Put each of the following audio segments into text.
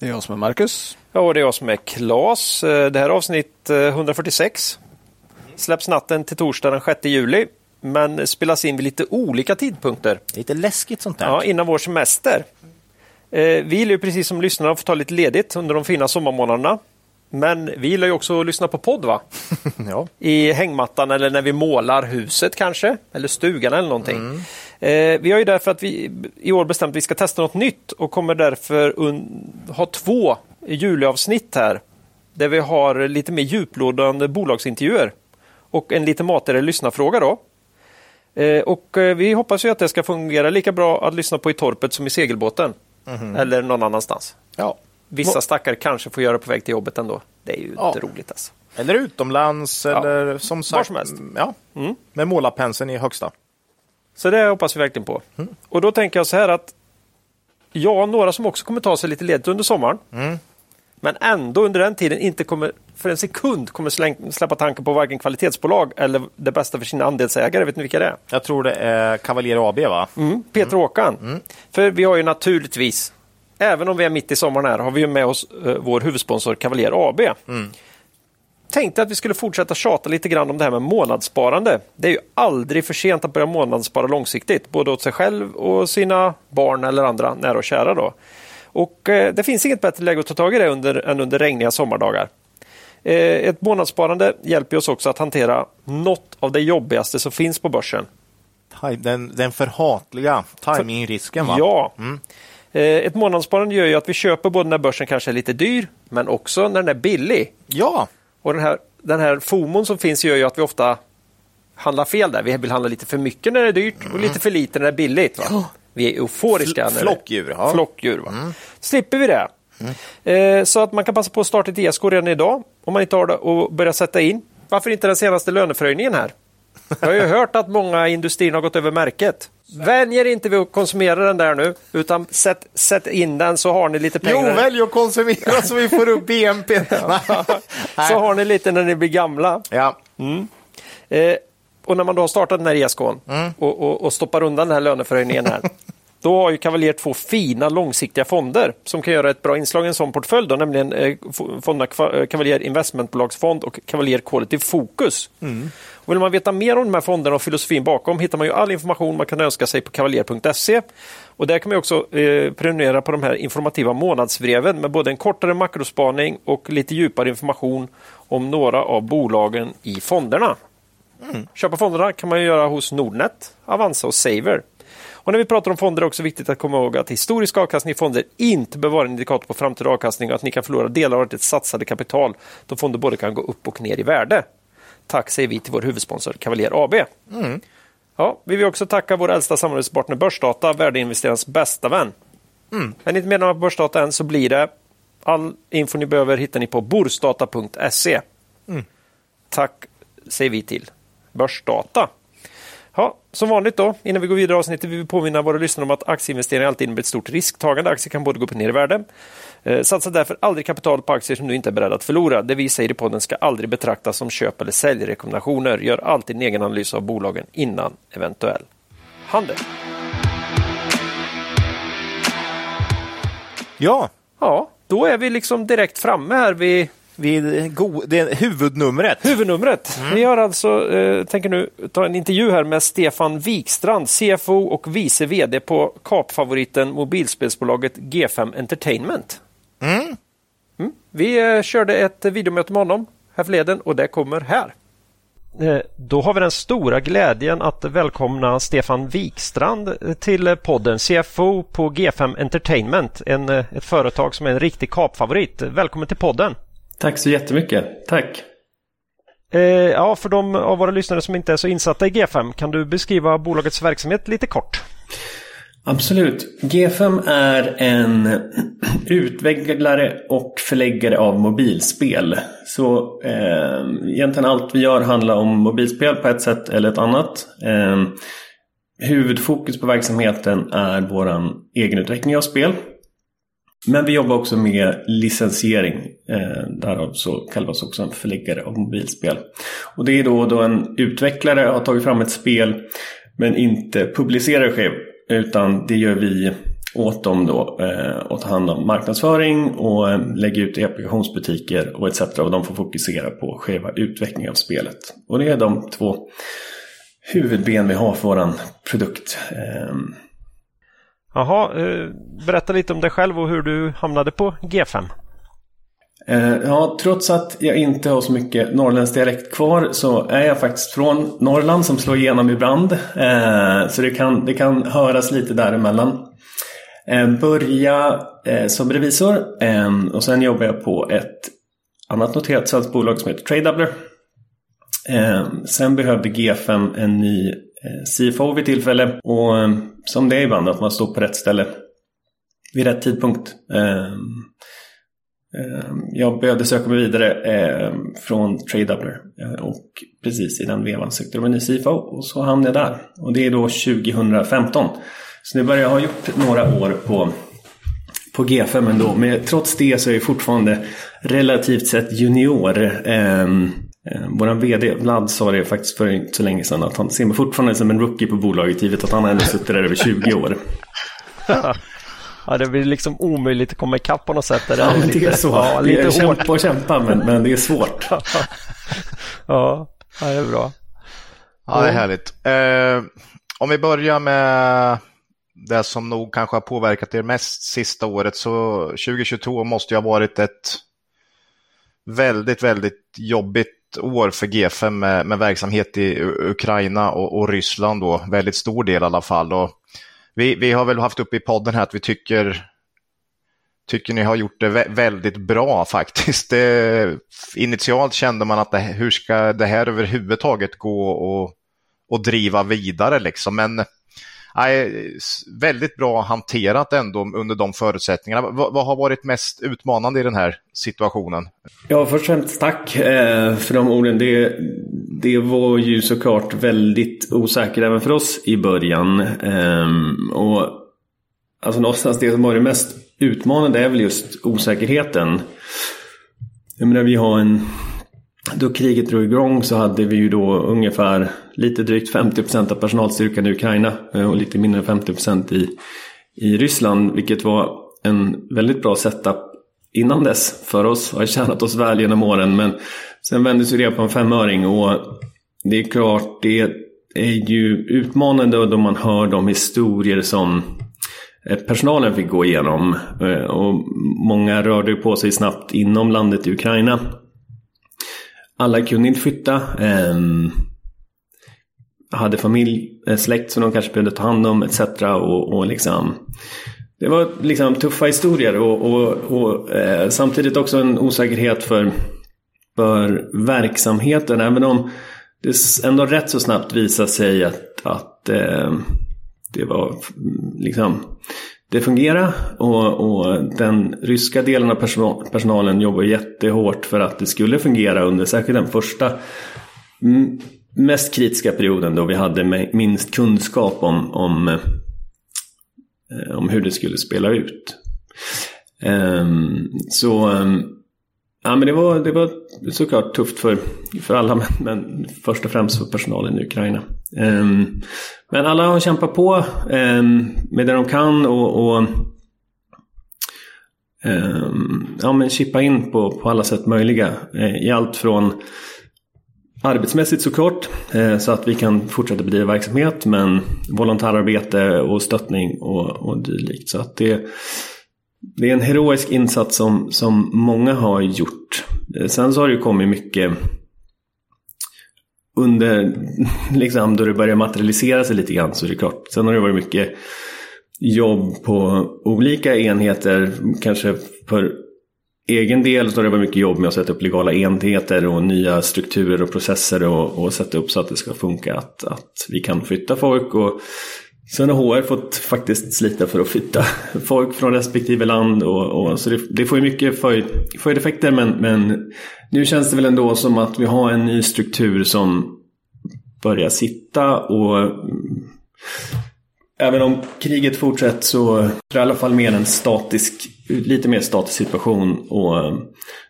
Det är jag som är Marcus. Ja, och det är jag som är Klas. Det här är avsnitt 146. Släpps natten till torsdag den 6 juli, men spelas in vid lite olika tidpunkter. Lite läskigt sånt där. Ja, innan vår semester. Eh, vi gillar ju precis som lyssnarna att få ta lite ledigt under de fina sommarmånaderna. Men vi gillar ju också att lyssna på podd va? ja. I hängmattan eller när vi målar huset kanske, eller stugan eller någonting. Mm. Eh, vi har ju därför att vi i år bestämt att vi ska testa något nytt och kommer därför ha två juliavsnitt här. Där vi har lite mer djuplodande bolagsintervjuer och en lite matigare lyssnarfråga då. Eh, och eh, vi hoppas ju att det ska fungera lika bra att lyssna på i torpet som i segelbåten. Mm. Eller någon annanstans. Ja. Vissa stackare kanske får göra på väg till jobbet ändå. Det är ju ja. inte roligt alltså. Eller utomlands eller ja. som sagt. Var som helst. Ja. Mm. Med målarpenseln i högsta. Så det hoppas vi verkligen på. Mm. Och då tänker jag så här att ja, några som också kommer ta sig lite ledigt under sommaren. Mm. Men ändå under den tiden inte kommer för en sekund kommer släng, släppa tanken på varken kvalitetsbolag eller det bästa för sina andelsägare. Vet ni vilka det är? Jag tror det är Cavalier AB va? Mm, Peter mm. Håkan. Mm. För vi har ju naturligtvis, även om vi är mitt i sommaren här, har vi ju med oss uh, vår huvudsponsor Cavalier AB. Tänkte att vi skulle fortsätta tjata lite grann om det här med månadssparande. Det är ju aldrig för sent att börja månadsspara långsiktigt, både åt sig själv och sina barn eller andra nära och kära. Då. Och eh, Det finns inget bättre läge att ta tag i det under, än under regniga sommardagar. Eh, ett månadssparande hjälper oss också att hantera något av det jobbigaste som finns på börsen. Den, den förhatliga timingrisken va? Ja. Mm. Eh, ett månadssparande gör ju att vi köper både när börsen kanske är lite dyr, men också när den är billig. Ja. Och den här, den här FOMON som finns gör ju att vi ofta handlar fel där. Vi vill handla lite för mycket när det är dyrt och lite för lite när det är billigt. Va? Vi är euforiska. Fl flockdjur. Ja. Flockdjur. Va? Mm. Slipper vi det. Mm. Eh, så att man kan passa på att starta ett ESK redan idag om man inte har det och börja sätta in. Varför inte den senaste löneförhöjningen här? Jag har ju hört att många industrier har gått över märket. Vänj er inte vid att konsumera den där nu, utan sätt, sätt in den så har ni lite pengar. Jo, välj att konsumera så vi får upp BNP. så har ni lite när ni blir gamla. Ja. Mm. Eh, och när man då har startat den här ESKn mm. och, och, och, stoppar undan den här löneförhöjningen här. Då har ju Cavalier två fina långsiktiga fonder som kan göra ett bra inslag i en sån portfölj, då, nämligen eh, fonderna eh, Cavalier Investmentbolagsfond och Cavalier Quality Focus. Mm. Vill man veta mer om de här fonderna och filosofin bakom hittar man ju all information man kan önska sig på cavalier.se. Och där kan man också eh, prenumerera på de här informativa månadsbreven med både en kortare makrospaning och lite djupare information om några av bolagen i fonderna. Mm. Köpa fonderna kan man göra hos Nordnet, Avanza och Saver. Och när vi pratar om fonder är det också viktigt att komma ihåg att historisk avkastning i fonder inte bör vara en indikator på framtida avkastning och att ni kan förlora delar av ert satsade kapital då fonder både kan gå upp och ner i värde. Tack säger vi till vår huvudsponsor Cavalier AB. Mm. Ja, vi vill också tacka vår äldsta samarbetspartner Börsdata, värdeinvesterarens bästa vän. Mm. Är ni inte medlemmar på Börsdata än så blir det. All info ni behöver hittar ni på borsdata.se. Mm. Tack säger vi till Börsdata. Ja, som vanligt då, innan vi går vidare i avsnittet vill vi påminna våra lyssnare om att aktieinvesteringar alltid innebär ett stort risktagande. Aktier kan både gå upp och ner i värde. Eh, satsa därför aldrig kapital på aktier som du inte är beredd att förlora. Det vi säger i podden ska aldrig betraktas som köp eller säljrekommendationer. Gör alltid en egen analys av bolagen innan eventuell handel. Ja. Ja, då är vi liksom direkt framme här vid vid go- det huvudnumret. Huvudnumret. Mm. Vi har alltså, eh, tänker nu ta en intervju här med Stefan Wikstrand, CFO och vice VD på kapfavoriten mobilspelsbolaget G5 Entertainment. Mm. Mm. Vi eh, körde ett videomöte med honom härförleden och det kommer här. Eh, då har vi den stora glädjen att välkomna Stefan Wikstrand till podden CFO på G5 Entertainment, en, eh, ett företag som är en riktig kapfavorit. Välkommen till podden! Tack så jättemycket. Tack. Eh, ja, för de av våra lyssnare som inte är så insatta i G5, kan du beskriva bolagets verksamhet lite kort? Absolut. G5 är en utvecklare och förläggare av mobilspel. Så eh, egentligen allt vi gör handlar om mobilspel på ett sätt eller ett annat. Eh, huvudfokus på verksamheten är vår egenutveckling av spel. Men vi jobbar också med licensiering. Eh, därav så kallas också en förläggare av mobilspel. Och det är då, då en utvecklare har tagit fram ett spel men inte publicerar det själv. Utan det gör vi åt dem då eh, och tar hand om marknadsföring och eh, lägger ut i applikationsbutiker och etc. Och de får fokusera på själva utvecklingen av spelet. Och det är de två huvudben vi har för vår produkt. Eh, Jaha, eh, berätta lite om dig själv och hur du hamnade på G5. Eh, ja, trots att jag inte har så mycket norrländsk dialekt kvar så är jag faktiskt från Norrland som slår igenom ibland. Eh, så det kan, det kan höras lite däremellan. Eh, börja som revisor och sen jobbar jag på ett annat noterat svenskt bolag som heter TradeDoubler. Sen behövde G5 en ny CFO vid tillfälle och som det är ibland att man står på rätt ställe vid rätt tidpunkt. Ehm, jag behövde söka mig vidare ehm, från TradeDoubler eh, och precis i den vevan sökte de en ny CFO och så hamnade jag där. Och det är då 2015. Så nu börjar jag ha gjort några år på, på G5 ändå. Men trots det så är jag fortfarande relativt sett junior. Ehm, eh, Vår VD Vlad sa det faktiskt för inte så länge sedan att han ser mig fortfarande som en rookie på bolaget givet att han ändå suttit där över 20 år. Ja, det blir liksom omöjligt att komma ikapp på något sätt. Det, ja, lite, det är så. Ja, lite hårt. Kämpa och kämpa, men, men det är svårt. ja, det är bra. Ja, det är härligt. Eh, om vi börjar med det som nog kanske har påverkat er mest sista året så 2022 måste ju ha varit ett väldigt, väldigt jobbigt år för G5 med, med verksamhet i Ukraina och, och, Ryssland då, väldigt stor del i alla fall. Och vi, vi har väl haft uppe i podden här att vi tycker tycker ni har gjort det väldigt bra faktiskt. Det, initialt kände man att det, hur ska det här överhuvudtaget gå och, och driva vidare liksom. Men nej, väldigt bra hanterat ändå under de förutsättningarna. Vad, vad, har varit mest utmanande i den här situationen? Ja, först och främst tack eh, för de orden. Det, det var ju såklart väldigt osäkert även för oss i början. Ehm, och alltså någonstans det som var det mest utmanande är väl just osäkerheten. Jag menar, vi har en då kriget drog igång så hade vi ju då ungefär lite drygt 50% av personalstyrkan i Ukraina eh, och lite mindre än 50 i, i Ryssland. Vilket var en väldigt bra setup innan dess för oss och har tjänat oss väl genom åren. Men sen vändes ju det på en femöring och det är klart, det är ju utmanande då man hör de historier som eh, personalen fick gå igenom. Eh, och många rörde på sig snabbt inom landet i Ukraina. Alla kunde inte flytta. Um, hade familj, eh, släkt som de kanske behövde ta hand om etc. Och, och liksom, det var liksom tuffa historier och, och, och eh, samtidigt också en osäkerhet för, för verksamheten. Även om det ändå rätt så snabbt visade sig att, att eh, det var liksom det fungerar och, och, den ryska delen av personal, personalen jobbar jättehårt för att det skulle fungera under särskilt den första mest kritiska perioden då vi hade minst kunskap om, om, eh, om hur det skulle spela ut. Um, så um, ja, men det, var, det var såklart tufft för, för alla men, men först och främst för personalen i Ukraina. Ehm, men alla har kämpat på ehm, med det de kan och, och ehm, ja, men chippa in på, på alla sätt möjliga. Eh, I allt från Arbetsmässigt såklart, eh, så att vi kan fortsätta bedriva verksamhet, men volontärarbete och stöttning och, och dylikt. Så att det, det är en heroisk insats som, som många har gjort. Eh, sen så har det ju kommit mycket under, liksom då det börjar materialisera sig lite grann så är det klart. Sen har det varit mycket jobb på olika enheter, kanske för egen del så har det varit mycket jobb med att sätta upp legala enheter och nya strukturer och processer och, och sätta upp så att det ska funka att, att vi kan flytta folk. Och Sen har HR fått faktiskt slita för att flytta folk från respektive land. Och, och så det, det, får ju mycket följdeffekter men, men nu känns det väl ändå som att vi har en ny struktur som börjar sitta. och Även om kriget fortsätter så är det i alla fall mer en statisk, lite mer statisk situation. Och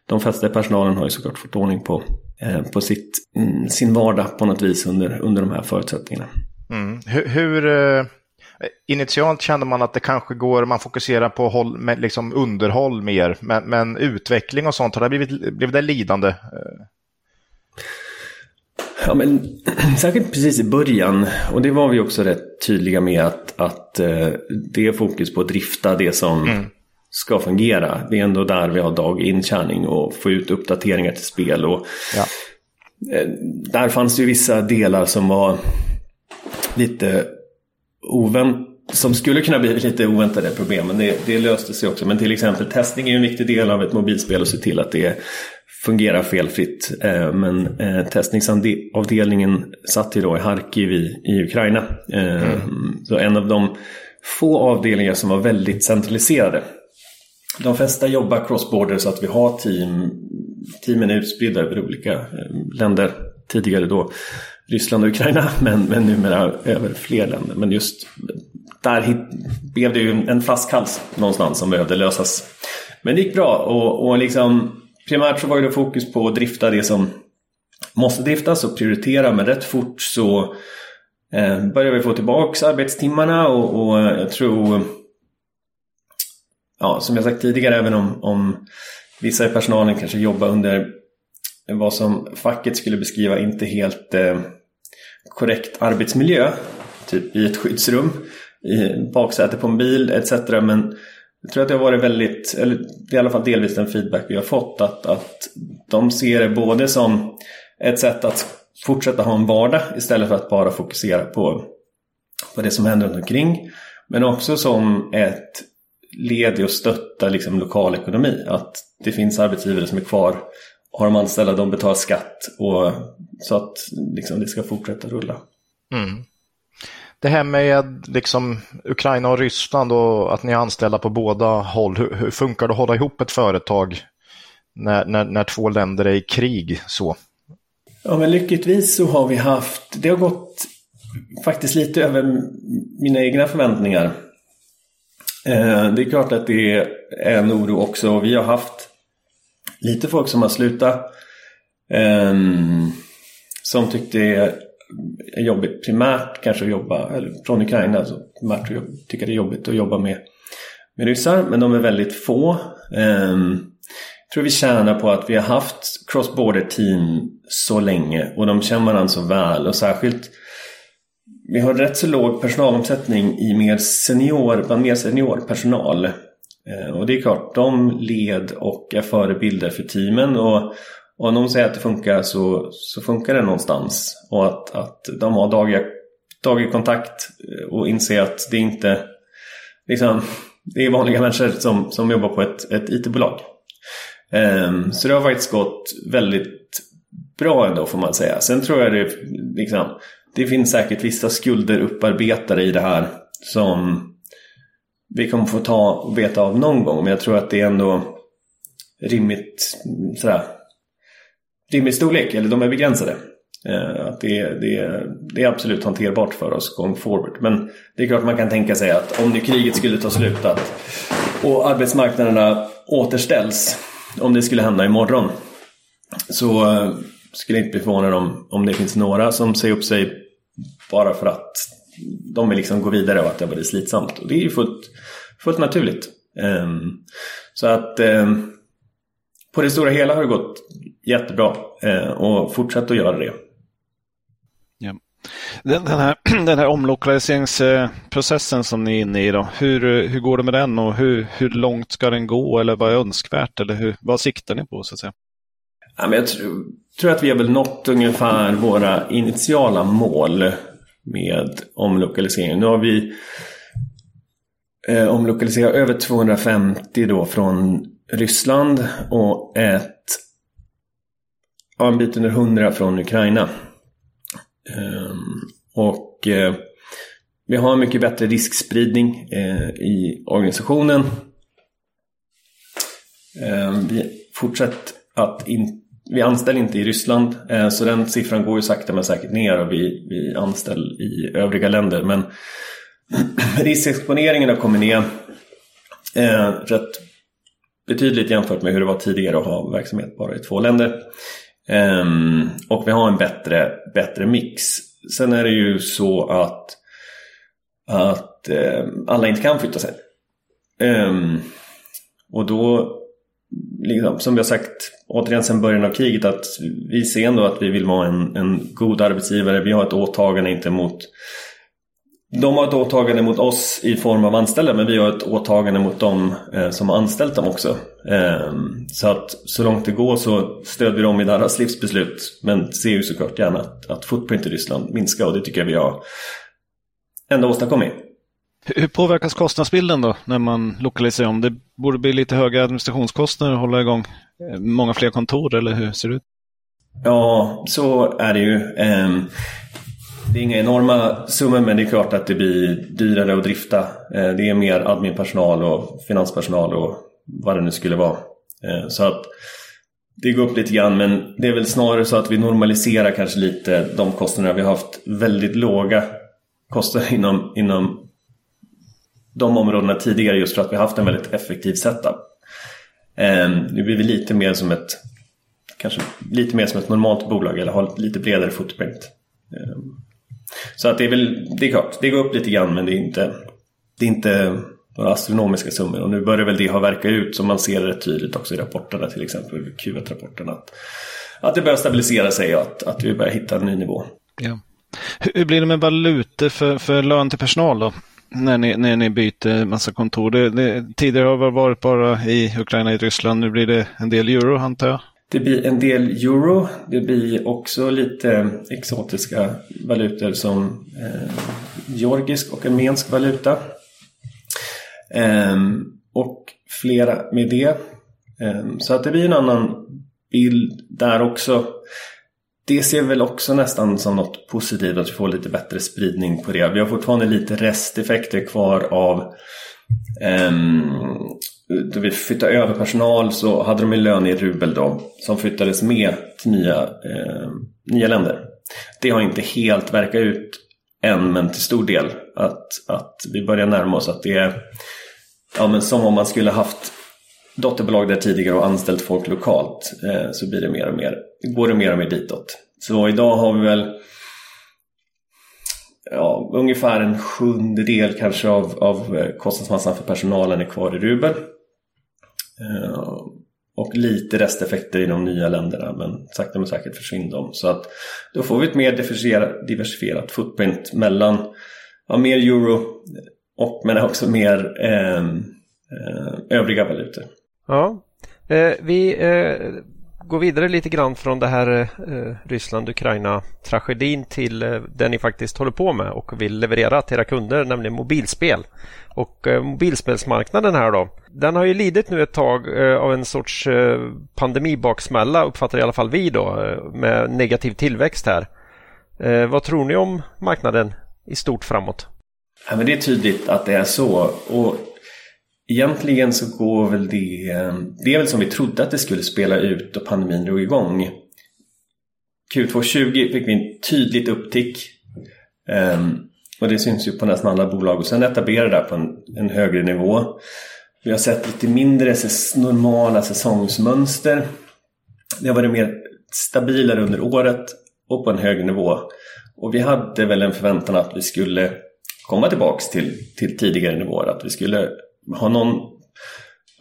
de flesta i personalen har ju såklart fått ordning på, eh, på sitt, mm, sin vardag på något vis under, under de här förutsättningarna. Mm. Hur, hur uh, initialt kände man att det kanske går, man fokuserar på håll, med, liksom underhåll mer, men, men, utveckling och sånt, har det blivit, blivit det lidande? Ja, men särskilt precis i början, och det var vi också rätt tydliga med att, att uh, det är fokus på att drifta det som mm. ska fungera. Det är ändå där vi har dag intjäning och få ut uppdateringar till spel. Och, ja. Där fanns det ju vissa delar som var lite ovänt som skulle kunna bli lite oväntade problem, men det, det löste sig också. Men till exempel testning är en viktig del av ett mobilspel och se till att det fungerar felfritt. Eh, men eh, testningsavdelningen satt ju då i Harkiv i, i Ukraina. Eh, mm. Så en av de få avdelningar som var väldigt centraliserade. De flesta jobbar cross-border så att vi har team. Teamen är utspridda över olika länder. Tidigare då Ryssland och Ukraina men, men numera över fler länder. Men just där blev det ju en flaskhals någonstans som behövde lösas. Men det gick bra och, och liksom, primärt så var det fokus på att drifta det som måste driftas och prioritera men rätt fort så eh, började vi få tillbaka arbetstimmarna och, och jag tror ja, som jag sagt tidigare även om, om vissa i personalen kanske jobbar under vad som facket skulle beskriva inte helt eh, korrekt arbetsmiljö, typ i ett skyddsrum, i baksäte på en bil etc. Men jag tror att det har varit väldigt, eller det är i alla fall delvis den feedback vi har fått, att, att de ser det både som ett sätt att fortsätta ha en vardag istället för att bara fokusera på, på det som händer runt omkring. Men också som ett led i att stötta liksom, lokal ekonomi. Att det finns arbetsgivare som är kvar har de anställda, de betalar skatt och, så att liksom, det ska fortsätta rulla. Mm. Det här med liksom, Ukraina och Ryssland och att ni är anställda på båda håll, hur, hur funkar det att hålla ihop ett företag när, när, när två länder är i krig så? Ja, men lyckligtvis så har vi haft, det har gått faktiskt lite över mina egna förväntningar. Eh, det är klart att det är en oro också. Vi har haft lite folk som har slutat. Um, som tyckte det är jobbigt primärt kanske att jobba, eller från Ukraina, alltså primärt tycker det är jobbigt att jobba med, med ryssar. Men de är väldigt få. Um, jag tror vi tjänar på att vi har haft cross-border team så länge och de känner varandra så väl och särskilt vi har rätt så låg personalomsättning i mer senior, bland mer senior personal. Eh, och det är klart, de led och är förebilder för teamen. Och, om de säger att det funkar så, så funkar det någonstans. Och att, att de har dagliga, daglig kontakt eh, och inser att det inte liksom, det är vanliga människor som, som jobbar på ett, ett IT-bolag. Um, så det har faktiskt gått väldigt bra ändå får man säga. Sen tror jag det, liksom, det finns säkert vissa skulder upparbetade i det här som vi kommer få ta och veta av någon gång. Men jag tror att det är ändå rimligt sådär, rimlig storlek, eller de är begränsade. Eh, att det, det, det är absolut hanterbart för oss going forward. Men det är klart man kan tänka sig att om nu kriget skulle ta slut att, och arbetsmarknaderna återställs, om det skulle hända imorgon, så eh, skulle jag inte bli förvånad om, om det finns några som säger upp sig bara för att de vill liksom gå vidare och att det har varit slitsamt. Och det är ju fullt, fullt naturligt. Um, så att um, på det stora hela har det gått jättebra uh, och fortsätt att göra det. Ja. Den, den, här, den här omlokaliseringsprocessen som ni är inne i, då, hur, hur går det med den och hur, hur långt ska den gå eller vad är önskvärt eller hur, vad siktar ni på så att säga? Ja, men jag tror, tror att vi har väl nått ungefär våra initiala mål med omlokalisering. Nu har vi eh, omlokaliserat över 250 då från Ryssland och ett ja, en bit under 100 från Ukraina. Um, och eh, vi har en mycket bättre riskspridning eh, i organisationen. Eh, vi fortsätter att inte vi anställer inte i Ryssland eh, så den siffran går ju sakta men säkert ner och vi, vi anställer i övriga länder. Men riskexponeringen har kommit ner eh, rätt betydligt jämfört med hur det var tidigare att ha verksamhet bara i två länder. Ehm, och vi har en bättre, bättre mix. Sen är det ju så att, att eh, alla inte kan flytta sig. Ehm, och då, liksom, som vi har sagt återigen sedan början av kriget, att vi ser ändå att vi vill vara en, en god arbetsgivare. Vi har ett åtagande inte mot de har ett åtagande mot oss i form av anställda men vi har ett åtagande mot dem eh, som har anställt dem också. Eh, så att så långt det går så stödjer vi dem i deras livsbeslut. Men ser ju såklart gärna att, att footprint i Ryssland minskar och det tycker jag vi har ändå åstadkommit. Hur påverkas kostnadsbilden då när man lokaliserar om? Det borde bli lite höga administrationskostnader att hålla igång eh, många fler kontor eller hur ser det ut? Ja, så är det ju. Ehm, det är inga enorma summor men det är klart att det blir dyrare att drifta. Eh, det är mer adminpersonal och finanspersonal och vad det nu skulle vara. Eh, så att det går upp lite grann men det är väl snarare så att vi normaliserar kanske lite de kostnaderna. Vi har haft väldigt låga kostnader inom, inom de områdena tidigare just för att vi haft en väldigt effektiv setup. Eh, nu blir vi lite mer som ett kanske lite mer som ett normalt bolag eller har lite bredare footprint. Ehm, så att det är väl, det är klart, det går upp lite grann men det är inte, det är inte några astronomiska summor. Och nu börjar väl det ha verkat ut som man ser rätt tydligt också i rapporterna till exempel, Q1-rapporterna. Att, att det börjar stabilisera sig och att, att vi börjar hitta en ny nivå. Ja. Hur blir det med valutor för, för lön till personal då? När ni, när ni byter massa kontor. Det, det, tidigare har det varit bara i Ukraina, i Ryssland. Nu blir det en del euro antar jag? Det blir en del euro. Det blir också lite exotiska valutor som eh, georgisk och armensk valuta. Eh, och flera med det. Eh, så att det blir en annan bild där också. Det ser väl också nästan som något positivt att vi får lite bättre spridning på det. Vi har fortfarande lite resteffekter kvar av Um, då vi flyttade över personal så hade de en lön i rubel då som flyttades med till nya, eh, nya länder. Det har inte helt verkat ut än men till stor del att, att vi börjar närma oss att det är ja, men som om man skulle haft dotterbolag där tidigare och anställt folk lokalt eh, så blir det mer och mer, går det mer och mer ditåt. Så idag har vi väl ja, ungefär en sjundedel kanske av, av eh, kostnadsmassan för personalen är kvar i rubel. Eh, och lite resteffekter i de nya länderna men sakta men säkert försvinner de. Så att då får vi ett mer diversifierat footprint mellan ja, mer euro och, men också mer eh, eh övriga valutor. Ja, eh, vi eh, går vidare lite grann från det här eh, Ryssland-Ukraina-tragedin till eh, det ni faktiskt håller på med och vill leverera till era kunder, nämligen mobilspel. Och eh, mobilspelsmarknaden här då, den har ju lidit nu ett tag eh, av en sorts eh, pandemibaksmälla, uppfattar i alla fall vi då, eh, med negativ tillväxt här. Eh, vad tror ni om marknaden i stort framåt? Ja, men det är tydligt att det är så. Och Egentligen så går väl det... Det är väl som vi trodde att det skulle spela ut och pandemin drog igång. Q220 fick vi en tydligt upptick. Ehm, och det syns ju på nästan alla bolag. Och sen etablerade det på en, en, högre nivå. Vi har sett lite mindre normala säsongsmönster. Det har varit mer stabilare under året och på en högre nivå. Och vi hade väl en förväntan att vi skulle komma tillbaks till, till tidigare nivåer. Att vi skulle ha någon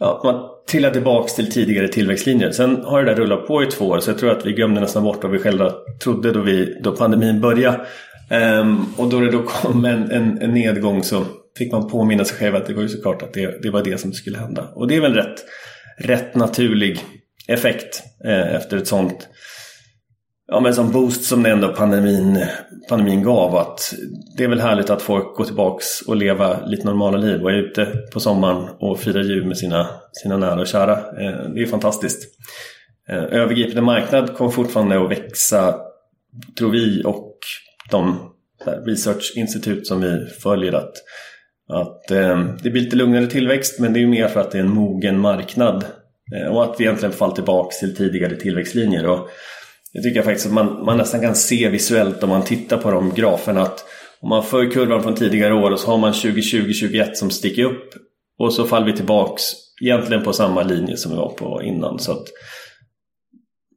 Ja, man trillar tillbaks till tidigare tillväxtlinjer. Sen har det där rullat på i två år så jag tror att vi glömde nästan bort vad vi själva trodde då, vi, då pandemin började. Ehm, och då det då kom en, en, en, nedgång så fick man påminna sig själv att det var ju såklart att det, det var det som skulle hända. Och det är väl rätt, rätt naturlig effekt eh, efter ett sånt ja, men som boost som det ändå pandemin, pandemin gav. Att det är väl härligt att folk går tillbaks och leva lite normala liv och är ute på sommaren och firar jul med sina, sina nära och kära. Eh, det är fantastiskt. Eh, övergripande marknad kommer fortfarande att växa, tror vi, och de researchinstitut som vi följer att, att eh, det blir lite lugnare tillväxt men det är ju mer för att det är en mogen marknad eh, och att vi egentligen faller tillbaka till tidigare tillväxtlinjer. Och det tycker jag faktiskt att man, man nästan kan se visuellt om man tittar på de graferna att om man för kurvan från tidigare år och så har man 2020-2021 som sticker upp och så faller vi tillbaks egentligen på samma linje som vi var på innan. Så att,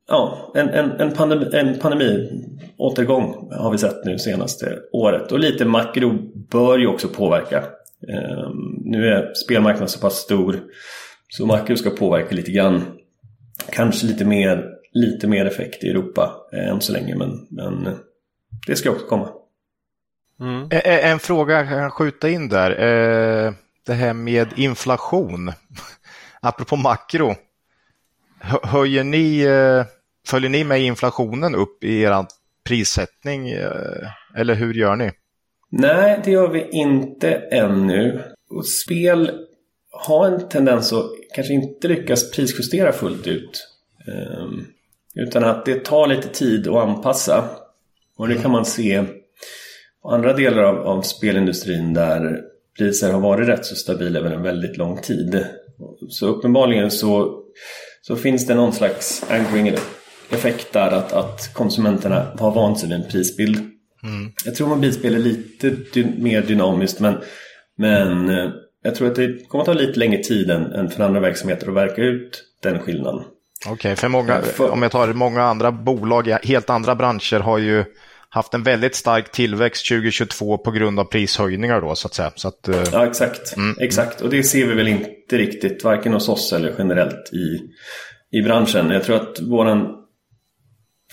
ja, en, en, en, pandemi, en pandemiåtergång har vi sett nu senaste året. Och lite makro bör ju också påverka. Eh, nu är spelmarknaden så pass stor så makro ska påverka lite grann. Kanske lite mer, lite mer effekt i Europa eh, än så länge men, men det ska också komma. Mm. En fråga jag kan skjuta in där. Eh, det här med inflation. Apropå makro. Höjer ni, eh, följer ni med inflationen upp i er prissättning eh, eller hur gör ni? Nej, det gör vi inte ännu. Och spel har en tendens att kanske inte lyckas prisjustera fullt ut. Utan att det tar lite tid att anpassa. Och det kan man se på andra delar av, av spelindustrin där priser har varit rätt så stabila över en väldigt lång tid. Så uppenbarligen så, så finns det någon slags anchoring effekt där att, att konsumenterna har vant sig vid en prisbild. Mm. Jag tror mobilspel är lite dy mer dynamiskt men, men eh, jag tror att det kommer att ta lite längre tid än, än för andra verksamheter att verka ut den skillnaden. Okej, okay, för många, för, om jag tar många andra bolag i helt andra branscher har ju haft en väldigt stark tillväxt 2022 på grund av prishöjningar då så att säga. Så att, uh... Ja exakt, mm. exakt. Och det ser vi väl inte riktigt varken hos oss eller generellt i, i branschen. Jag tror att våran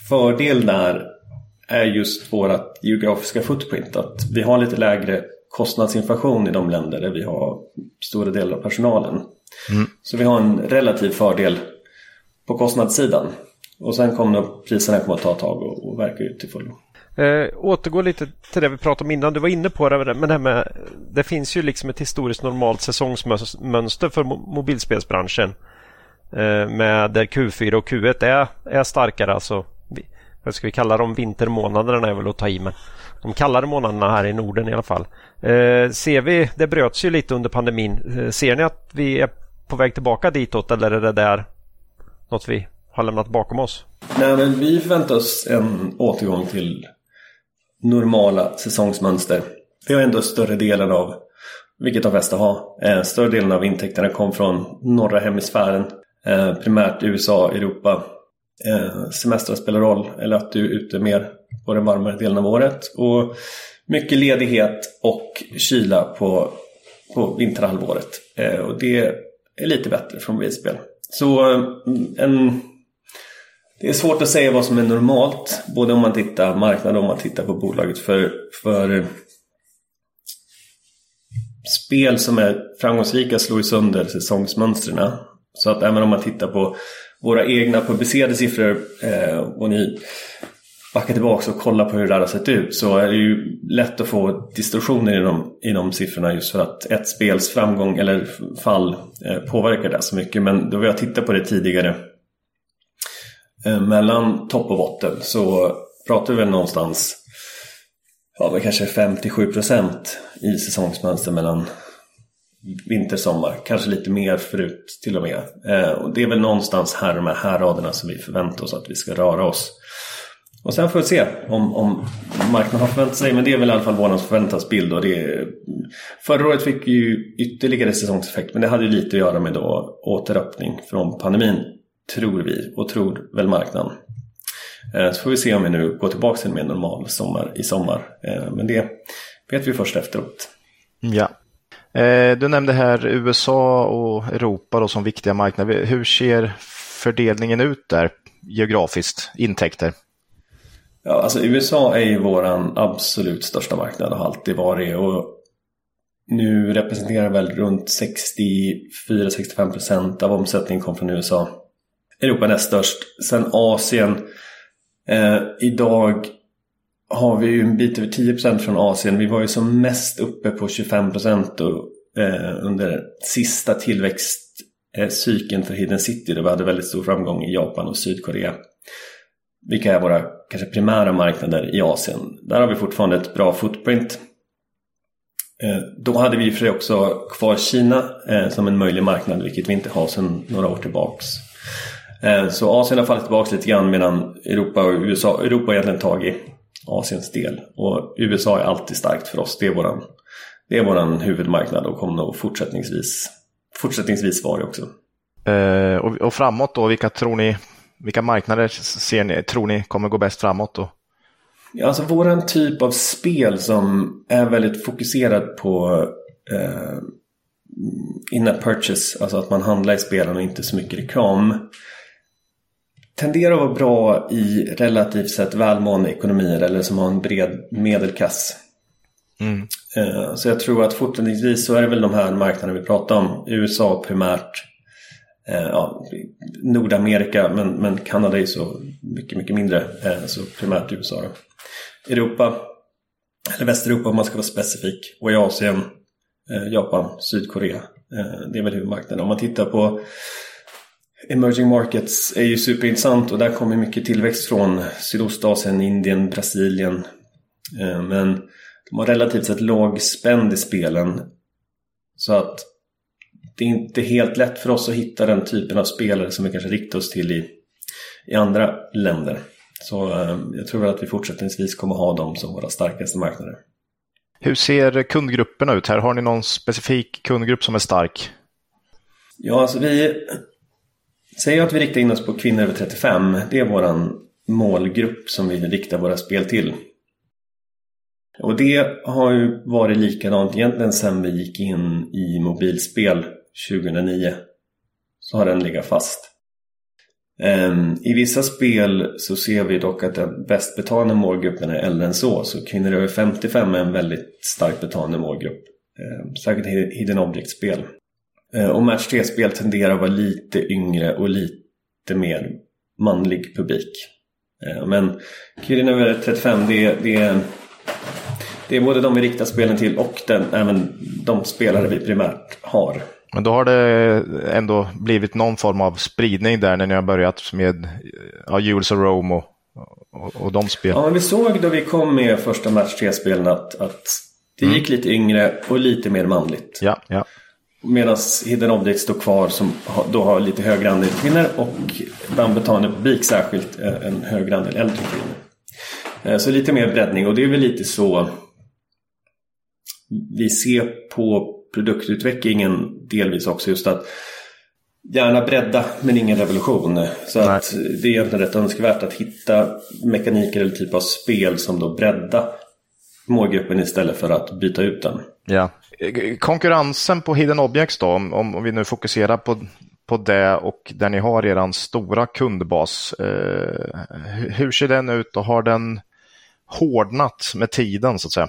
fördel där är just vårt geografiska footprint. Att vi har lite lägre kostnadsinflation i de länder där vi har stora delar av personalen. Mm. Så vi har en relativ fördel på kostnadssidan. Och sen kommer priserna komma att ta ett tag och, och verka ut till fullo. Eh, återgå lite till det vi pratade om innan. Du var inne på det, men det, med, det finns ju liksom ett historiskt normalt säsongsmönster för mobilspelsbranschen. Eh, med där Q4 och Q1 är, är starkare. Alltså, vad ska vi kalla dem? Vintermånaderna är väl att ta i, men de kallare månaderna här i Norden i alla fall. Eh, ser vi, det bröts ju lite under pandemin. Eh, ser ni att vi är på väg tillbaka ditåt eller är det där något vi har lämnat bakom oss? Nej, men vi förväntar oss en återgång till normala säsongsmönster. Vi har ändå större delen av, vilket de flesta har, eh, större delen av intäkterna kom från norra hemisfären. Eh, primärt USA, Europa. Eh, semestrar spelar roll, eller att du är ute mer på den varmare delen av året. Och mycket ledighet och kyla på, på vinterhalvåret. Eh, och det är lite bättre från bilspel. Så eh, en det är svårt att säga vad som är normalt, både om man tittar marknad och om man tittar på bolaget. För, för eh, spel som är framgångsrika slår ju sönder säsongsmönstren. Så att även om man tittar på våra egna publicerade siffror eh, och ni backa tillbaka och kolla på hur det där har sett ut så är det ju lätt att få distorsioner i de, i de siffrorna just för att ett spels framgång eller fall eh, påverkar det så mycket. Men då vi har tittat på det tidigare eh, mellan topp och botten så pratar vi väl någonstans ja, men kanske 5-7% i säsongsmönster mellan vinter och sommar. Kanske lite mer förut till och med. Eh, och det är väl någonstans här de här raderna som vi förväntar oss att vi ska röra oss. Och sen får vi se om, om marknaden har förväntat sig. Men det är väl i alla fall vår förväntansbild. Och det, förra året fick vi ju ytterligare säsongseffekt. Men det hade ju lite att göra med då återöppning från pandemin tror vi och tror väl marknaden. Eh, så får vi se om vi nu går tillbaka till en mer normal sommar i sommar. Eh, men det vet vi först efteråt. Ja. Eh, du nämnde här USA och Europa då som viktiga marknader. Hur ser fördelningen ut där geografiskt, intäkter? Ja, alltså USA är ju våran absolut största marknad och har alltid varit. Och nu representerar väl runt 64-65% av omsättningen kom från USA. Europa näst störst. Sen Asien. Eh, idag har vi ju en bit över 10% från Asien. Vi var ju som mest uppe på 25% då, eh, under sista tillväxtcykeln för Hidden City. Där vi hade väldigt stor framgång i Japan och Sydkorea vilka är våra kanske primära marknader i Asien. Där har vi fortfarande ett bra footprint. Eh, då hade vi för också kvar Kina eh, som en möjlig marknad, vilket vi inte har sedan några år tillbaks. Eh, så Asien har fallit tillbaka lite grann medan Europa och USA, Europa har egentligen tagit Asiens del. Och USA är alltid starkt för oss. Det är våran, det är våran huvudmarknad och kommer nog fortsättningsvis, fortsättningsvis vara det också. Och, framåt då, vilka tror ni, vilka marknader ser ni, tror ni kommer gå bäst framåt då? Ja, alltså våran typ av spel som är väldigt fokuserad på eh, in-app purchase, alltså att man handlar i spelen och inte så mycket reklam tenderar att vara bra i relativt sett välmående ekonomier eller som har en bred medelklass. Mm. Eh, så jag tror att fortsättningsvis så är det väl de här marknaderna vi pratar om. USA primärt. Eh, ja, Nordamerika men, men Kanada är så mycket, mycket mindre. Eh, så primärt USA. Då. Europa, eller Västeuropa om man ska vara specifik. Och i Asien, eh, Japan, Sydkorea. Eh, det är väl huvudmarknaden. Om man tittar på Emerging markets är ju superintressant och där kommer mycket tillväxt från Sydostasien, Indien, Brasilien. Eh, men de har relativt sett låg spänd i spelen. Så att det är inte helt lätt för oss att hitta den typen av spelare som vi kanske riktar oss till i, i andra länder. Så eh, jag tror att vi fortsättningsvis kommer ha dem som våra starkaste marknader. Hur ser kundgrupperna ut här? Har ni någon specifik kundgrupp som är stark? Ja, alltså vi Säg att vi riktar in oss på kvinnor över 35. Det är vår målgrupp som vi riktar våra spel till. Och det har ju varit likadant egentligen sedan vi gick in i mobilspel 2009. Så har den legat fast. Ehm, I vissa spel så ser vi dock att den bäst betalande målgruppen är äldre än så. Så kvinnor över 55 är en väldigt starkt betalande målgrupp. Ehm, säkert Hidden Object-spel. Ehm, och Match 3-spel tenderar att vara lite yngre och lite mer manlig publik. Ehm, men Kvinnor över 35 det är, det är, det är både de vi riktar spelen till och den, även de spelare vi primärt har. Men då har det ändå blivit någon form av spridning där när ni har börjat med ja, Jules och Rome och, och, och de spelen. Ja, vi såg då vi kom med första Match 3-spelen att, att det mm. gick lite yngre och lite mer manligt. Ja, ja. Medan Hidden Object står kvar som då har lite högre andel kvinnor och bland betalande publik särskilt eh, en högre andel äldre kvinnor. Eh, så lite mer breddning och det är väl lite så vi ser på produktutvecklingen delvis också just att gärna bredda men ingen revolution. Så Nej. att det är egentligen rätt önskvärt att hitta mekaniker eller typ av spel som då breddar målgruppen istället för att byta ut den. Ja. Konkurrensen på Hidden Objects då, om, om vi nu fokuserar på, på det och där ni har er stora kundbas. Eh, hur ser den ut och har den hårdnat med tiden så att säga?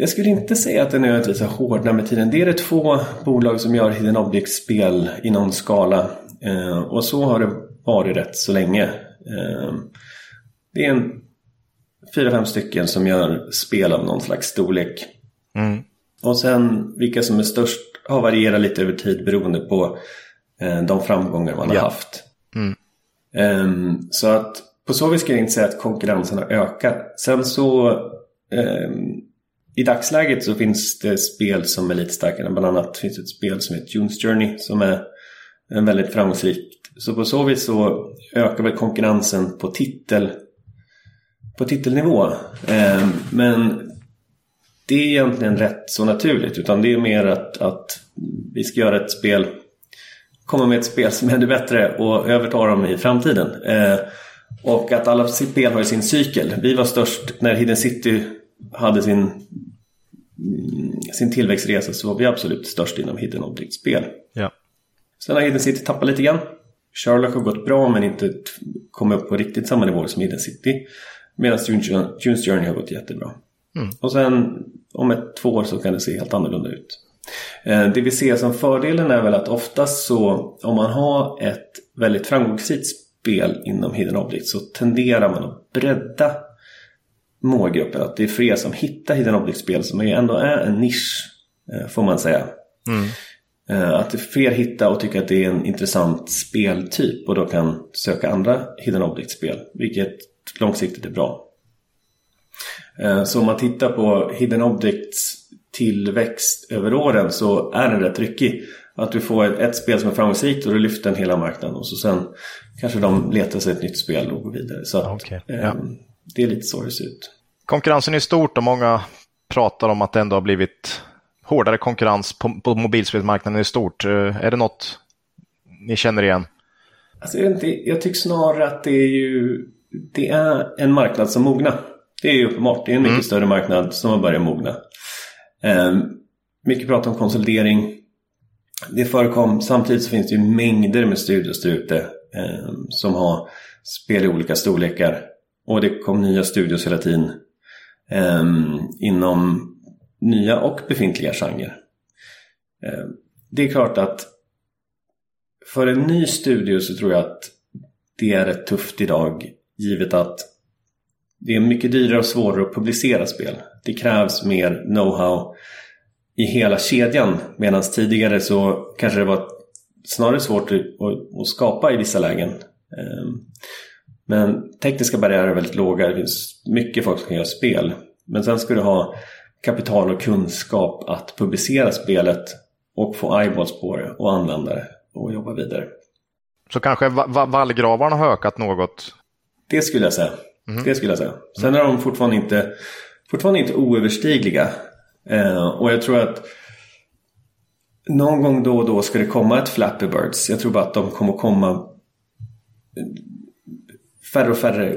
Jag skulle inte säga att den nödvändigtvis har hårdnat med tiden. Det är det två bolag som gör Hidden Objects-spel i någon skala. Eh, och så har det varit rätt så länge. Eh, det är en fyra, fem stycken som gör spel av någon slags storlek. Mm. Och sen vilka som är störst har varierat lite över tid beroende på eh, de framgångar man ja. har haft. Mm. Um, så att på så vis ska jag inte säga att konkurrensen har ökat. Sen så um, i dagsläget så finns det spel som är lite starkare. Bland annat finns det ett spel som heter June's Journey som är väldigt framgångsrikt. Så på så vis så ökar väl konkurrensen på titel på titelnivå. Ehm, men det är egentligen rätt så naturligt. Utan det är mer att, att vi ska göra ett spel, komma med ett spel som är ännu bättre och överta dem i framtiden. Ehm, och att alla spel har sin cykel. Vi var störst när Hidden City hade sin, sin tillväxtresa så var vi absolut störst inom Hidden Object-spel. Ja. Sen har Hidden City tappat lite grann. Sherlock har gått bra men inte kommit upp på riktigt samma nivå som Hidden City. Medan June's Journey har gått jättebra. Mm. Och sen om ett, två år så kan det se helt annorlunda ut. Eh, det vi ser som fördelen är väl att oftast så om man har ett väldigt framgångsrikt spel inom Hidden Object så tenderar man att bredda målgruppen. Att det är fler som hittar Hidden Object-spel som ändå är en nisch eh, får man säga. Mm. Eh, att fler hittar och tycker att det är en intressant speltyp och då kan söka andra hidden object-spel. Vilket långsiktigt är bra. Eh, så om man tittar på hidden objects tillväxt över åren så är den rätt ryckig. Att du får ett, ett spel som är framgångsrikt och du lyfter en hela marknaden och så sen kanske de letar sig ett nytt spel och går vidare. Så att, okay. ja. Det är lite så det ser ut. Konkurrensen är stort och många pratar om att det ändå har blivit hårdare konkurrens på, på mobilspelsmarknaden i stort. Eh, är det något ni känner igen? Alltså, jag, inte, jag tycker snarare att det är ju det är en marknad som mognar. Det är ju uppenbart. Det är en mycket mm. större marknad som har börjat mogna. Eh, mycket prat om konsolidering. Det förekom, samtidigt så finns det ju mängder med studios där ute eh, som har spel i olika storlekar. Och det kom nya studios hela tiden eh, inom nya och befintliga genrer. Eh, det är klart att för en ny studio så tror jag att det är rätt tufft idag givet att det är mycket dyrare och svårare att publicera spel. Det krävs mer know-how i hela kedjan medan tidigare så kanske det var snarare svårt att, skapa i vissa lägen. Ehm, men tekniska barriärer är väldigt låga. Det finns mycket folk som kan göra spel. Men sen ska du ha kapital och kunskap att publicera spelet och få eyeballs på det och använda det och jobba vidare. Så kanske vallgravarna har ökat något? Det skulle jag säga. Mm. Det skulle jag säga. Sen är de fortfarande inte, fortfarande inte oöverstigliga. Eh, och jag tror att någon gång då och då ska det komma ett Flappy Birds. Jag tror bara att de kommer komma färre och färre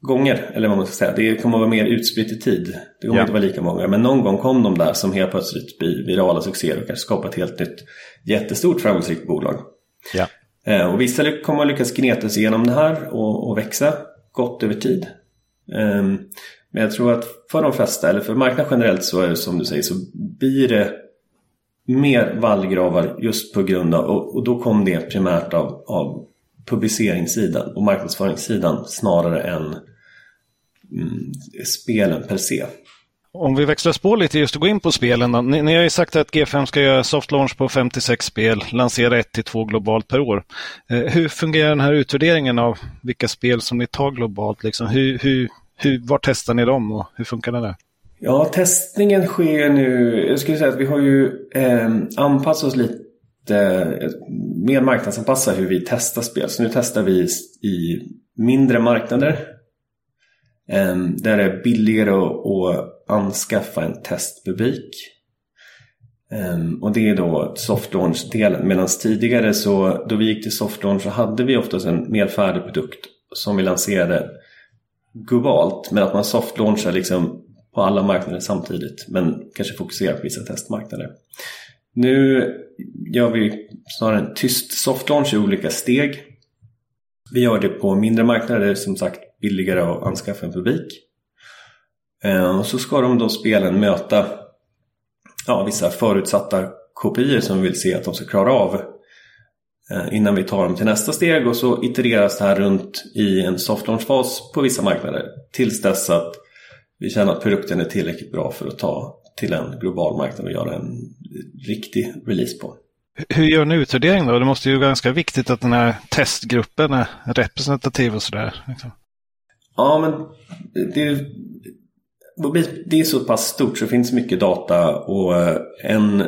gånger. Eller vad man ska säga. Det kommer att vara mer utspritt i tid. Det kommer ja. inte vara lika många. Men någon gång kom de där som helt plötsligt blir virala succéer och kanske skapar ett helt nytt jättestort framgångsrikt bolag. Ja. Eh, och vissa kommer att lyckas gneta sig igenom det här och, och växa gott över tid. Um, men jag tror att för de flesta, eller för marknaden generellt så är det som du säger så blir det mer vallgravar just på grund av, och, och då kom det primärt av, av publiceringssidan och marknadsföringssidan snarare än mm, spelen per se. Om vi växlar spår lite just att gå in på spelen. Ni, ni, har ju sagt att G5 ska göra soft launch på 56 spel, lansera 1 till 2 globalt per år. Eh, hur fungerar den här utvärderingen av vilka spel som ni tar globalt? Liksom? Hur, hur, hur, var testar ni dem och hur funkar det där? Ja, testningen sker nu. Jag skulle säga att vi har ju eh, anpassat oss lite det, mer marknadsanpassa hur vi testar spel. Så nu testar vi i mindre marknader. Där det är billigare att anskaffa en testpublik. Och det är då soft launch-delen. Medan tidigare så då vi gick till soft launch så hade vi oftast en mer färdig produkt som vi lanserade globalt men att man soft launchar liksom på alla marknader samtidigt men kanske fokuserar på vissa testmarknader. Nu gör vi snarare en tyst soft launch i olika steg. Vi gör det på mindre marknader, som sagt billigare att anskaffa en publik. Eh, och så ska de då spelen möta ja, vissa förutsatta kopior som vi vill se att de ska klara av eh, innan vi tar dem till nästa steg och så itereras det här runt i en soft launch-fas på vissa marknader tills dess att vi känner att produkten är tillräckligt bra för att ta till en global marknad och göra en riktig release på. Hur gör ni utvärdering då? Det måste ju vara ganska viktigt att den här testgruppen är representativ och sådär. Liksom. Ja, men det, det är så pass stort så det finns mycket data och en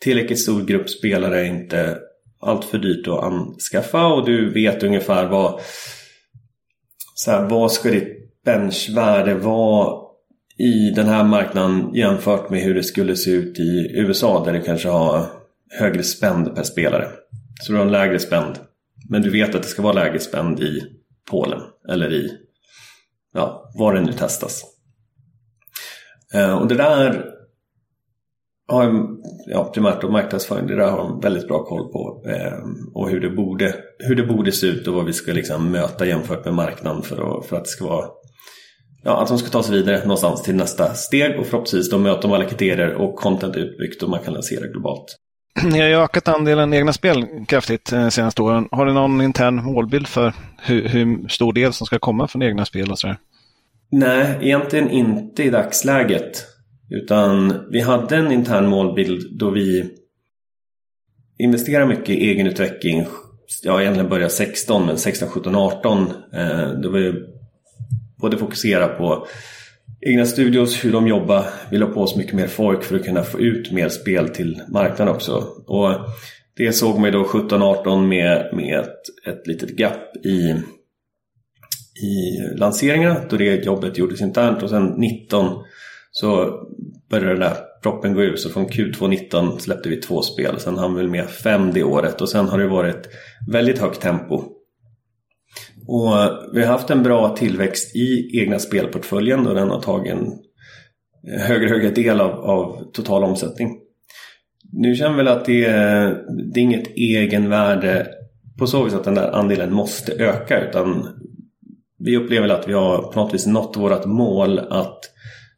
tillräckligt stor grupp spelare är inte allt för dyrt att anskaffa och du vet ungefär vad så här, vad ska ditt benchvärde vara i den här marknaden jämfört med hur det skulle se ut i USA där du kanske har högre spänd per spelare. Så du har en lägre spänd. Men du vet att det ska vara lägre spänd i Polen eller i ja, var det nu testas. Eh, och det där har ja, primärt och marknadsföring, det där har de väldigt bra koll på. Eh, och hur det, borde, hur det borde se ut och vad vi ska liksom möta jämfört med marknaden för att, för att det ska vara Ja, att de ska ta sig vidare någonstans till nästa steg och förhoppningsvis då möter de alla kriterier och content utbyggt och man kan lansera globalt. Ni har ju ökat andelen egna spel kraftigt de eh, senaste åren. Har du någon intern målbild för hur, hur stor del som ska komma från egna spel och sådär? Nej, egentligen inte i dagsläget. Utan vi hade en intern målbild då vi investerar mycket i egenutveckling. Jag egentligen började 16 men 16, 17, 18 eh, då var ju både fokusera på egna studios, hur de jobbar. Vi la på oss mycket mer folk för att kunna få ut mer spel till marknaden också. Och det såg man ju då 17-18 med, med ett, ett litet gap i, i lanseringarna då det jobbet gjordes internt och sen 19 så började den där proppen gå ut så från Q2 19 släppte vi två spel. Sen hann vi väl med fem det året och sen har det varit väldigt högt tempo. Och vi har haft en bra tillväxt i egna spelportföljen och den har tagit en högre högre del av, av total omsättning. Nu känner vi väl att det är, det är inget egenvärde på så vis att den där andelen måste öka utan vi upplever att vi har på något vis nått vårt mål att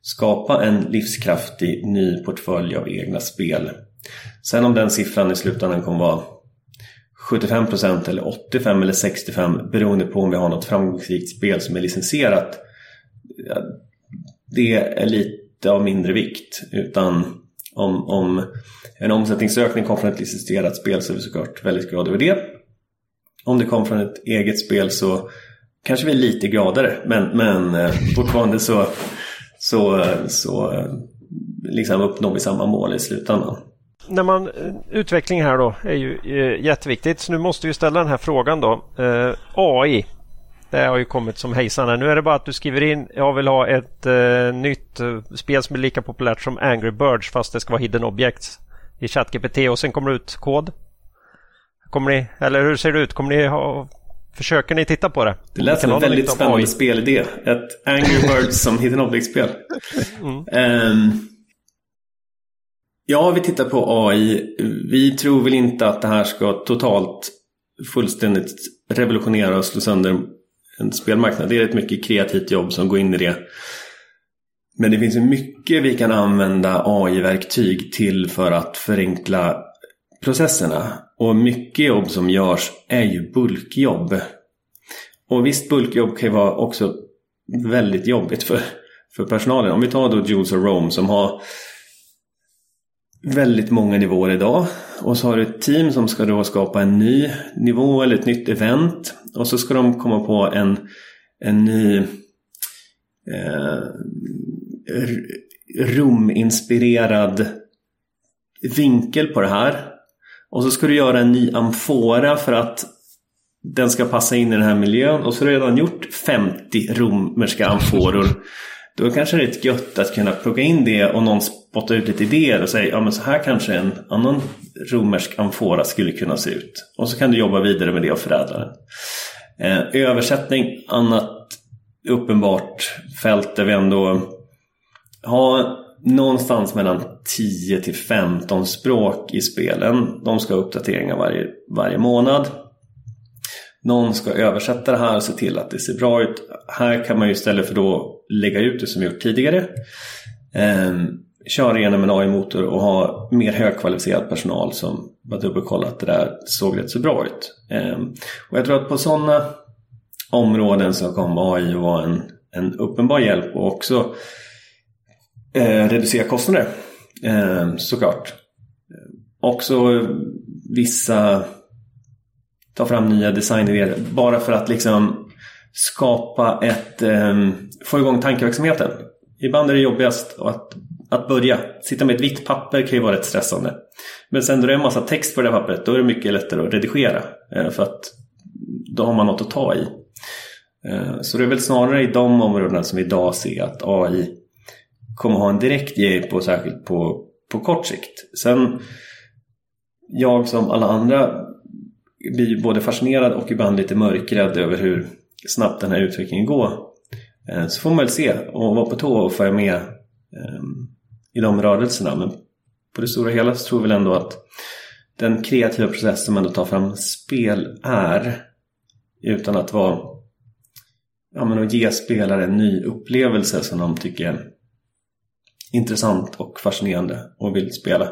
skapa en livskraftig ny portfölj av egna spel. Sen om den siffran i slutändan kommer vara 75% eller 85 eller 65 beroende på om vi har något framgångsrikt spel som är licensierat. Det är lite av mindre vikt utan om, om en omsättningsökning kom från ett licensierat spel så är vi såklart väldigt glada över det. Om det kom från ett eget spel så kanske vi är lite gladare men, men eh, fortfarande så, så, eh, så eh, liksom uppnår vi samma mål i slutändan. När man, eh, utveckling här då är ju eh, jätteviktigt så nu måste vi ställa den här frågan då. Eh, AI det har ju kommit som hejsan här. Nu är det bara att du skriver in jag vill ha ett eh, nytt eh, spel som är lika populärt som Angry Birds fast det ska vara hidden objects i ChatGPT och sen kommer det ut kod. Kommer ni, eller hur ser det ut? Kommer ni ha, försöker ni titta på det? Det lät som en väldigt spännande spelidé. Ett Angry Birds som hidden object-spel. Mm. Um, ja, vi tittar på AI. Vi tror väl inte att det här ska totalt fullständigt revolutionera och slå sönder en spelmarknad. Det är ett mycket kreativt jobb som går in i det. Men det finns ju mycket vi kan använda AI-verktyg till för att förenkla processerna. Och mycket jobb som görs är ju bulkjobb. Och visst, bulkjobb kan ju vara också väldigt jobbigt för, för personalen. Om vi tar då Jules och Rome som har väldigt många nivåer idag. Och så har du ett team som ska då skapa en ny nivå eller ett nytt event. Och så ska de komma på en, en ny eh, ruminspirerad vinkel på det här. Och så ska du göra en ny amfora för att den ska passa in i den här miljön. Och så har du redan gjort 50 romerska amforor. Då kanske det är ett gött att kunna plugga in det och någon spottar ut lite idéer och säger ja men så här kanske en annan romersk amfora skulle kunna se ut. Och så kan du jobba vidare med det och förädla den. Eh, översättning, annat uppenbart fält där vi ändå har någonstans mellan 10 till 15 språk i spelen. De ska ha uppdateringar varje, varje månad. Någon ska översätta det här och se till att det ser bra ut. Här kan man ju istället för då lägga ut det som gjort tidigare eh, igenom en AI-motor och ha mer högkvalificerad personal som bara dubbelkollat att det där såg rätt så bra ut. Eh, och jag tror att på sådana områden så kommer AI att vara en, en uppenbar hjälp och också eh, reducera kostnader eh, såklart. Också vissa ta fram nya designidéer bara för att liksom skapa ett, eh, få igång tankeverksamheten. Ibland är det jobbigast att, att börja. Sitta med ett vitt papper kan ju vara rätt stressande. Men sen då det är en massa text på det pappret då är det mycket lättare att redigera. Eh, för att då har man något att ta i. Eh, så det är väl snarare i de områdena som vi idag ser att AI kommer ha en direkt hjälp och särskilt på, på kort sikt. Sen jag som alla andra blir både fascinerad och ibland lite mörkrädd över hur snabbt den här utvecklingen går. Eh, så får man väl se och vara på tå och följa med ehm, i de rörelserna. Men på det stora hela så tror vi väl ändå att den kreativa process som ändå tar fram spel är utan att vara ja, men att ge spelare en ny upplevelse som de tycker är intressant och fascinerande och vill spela.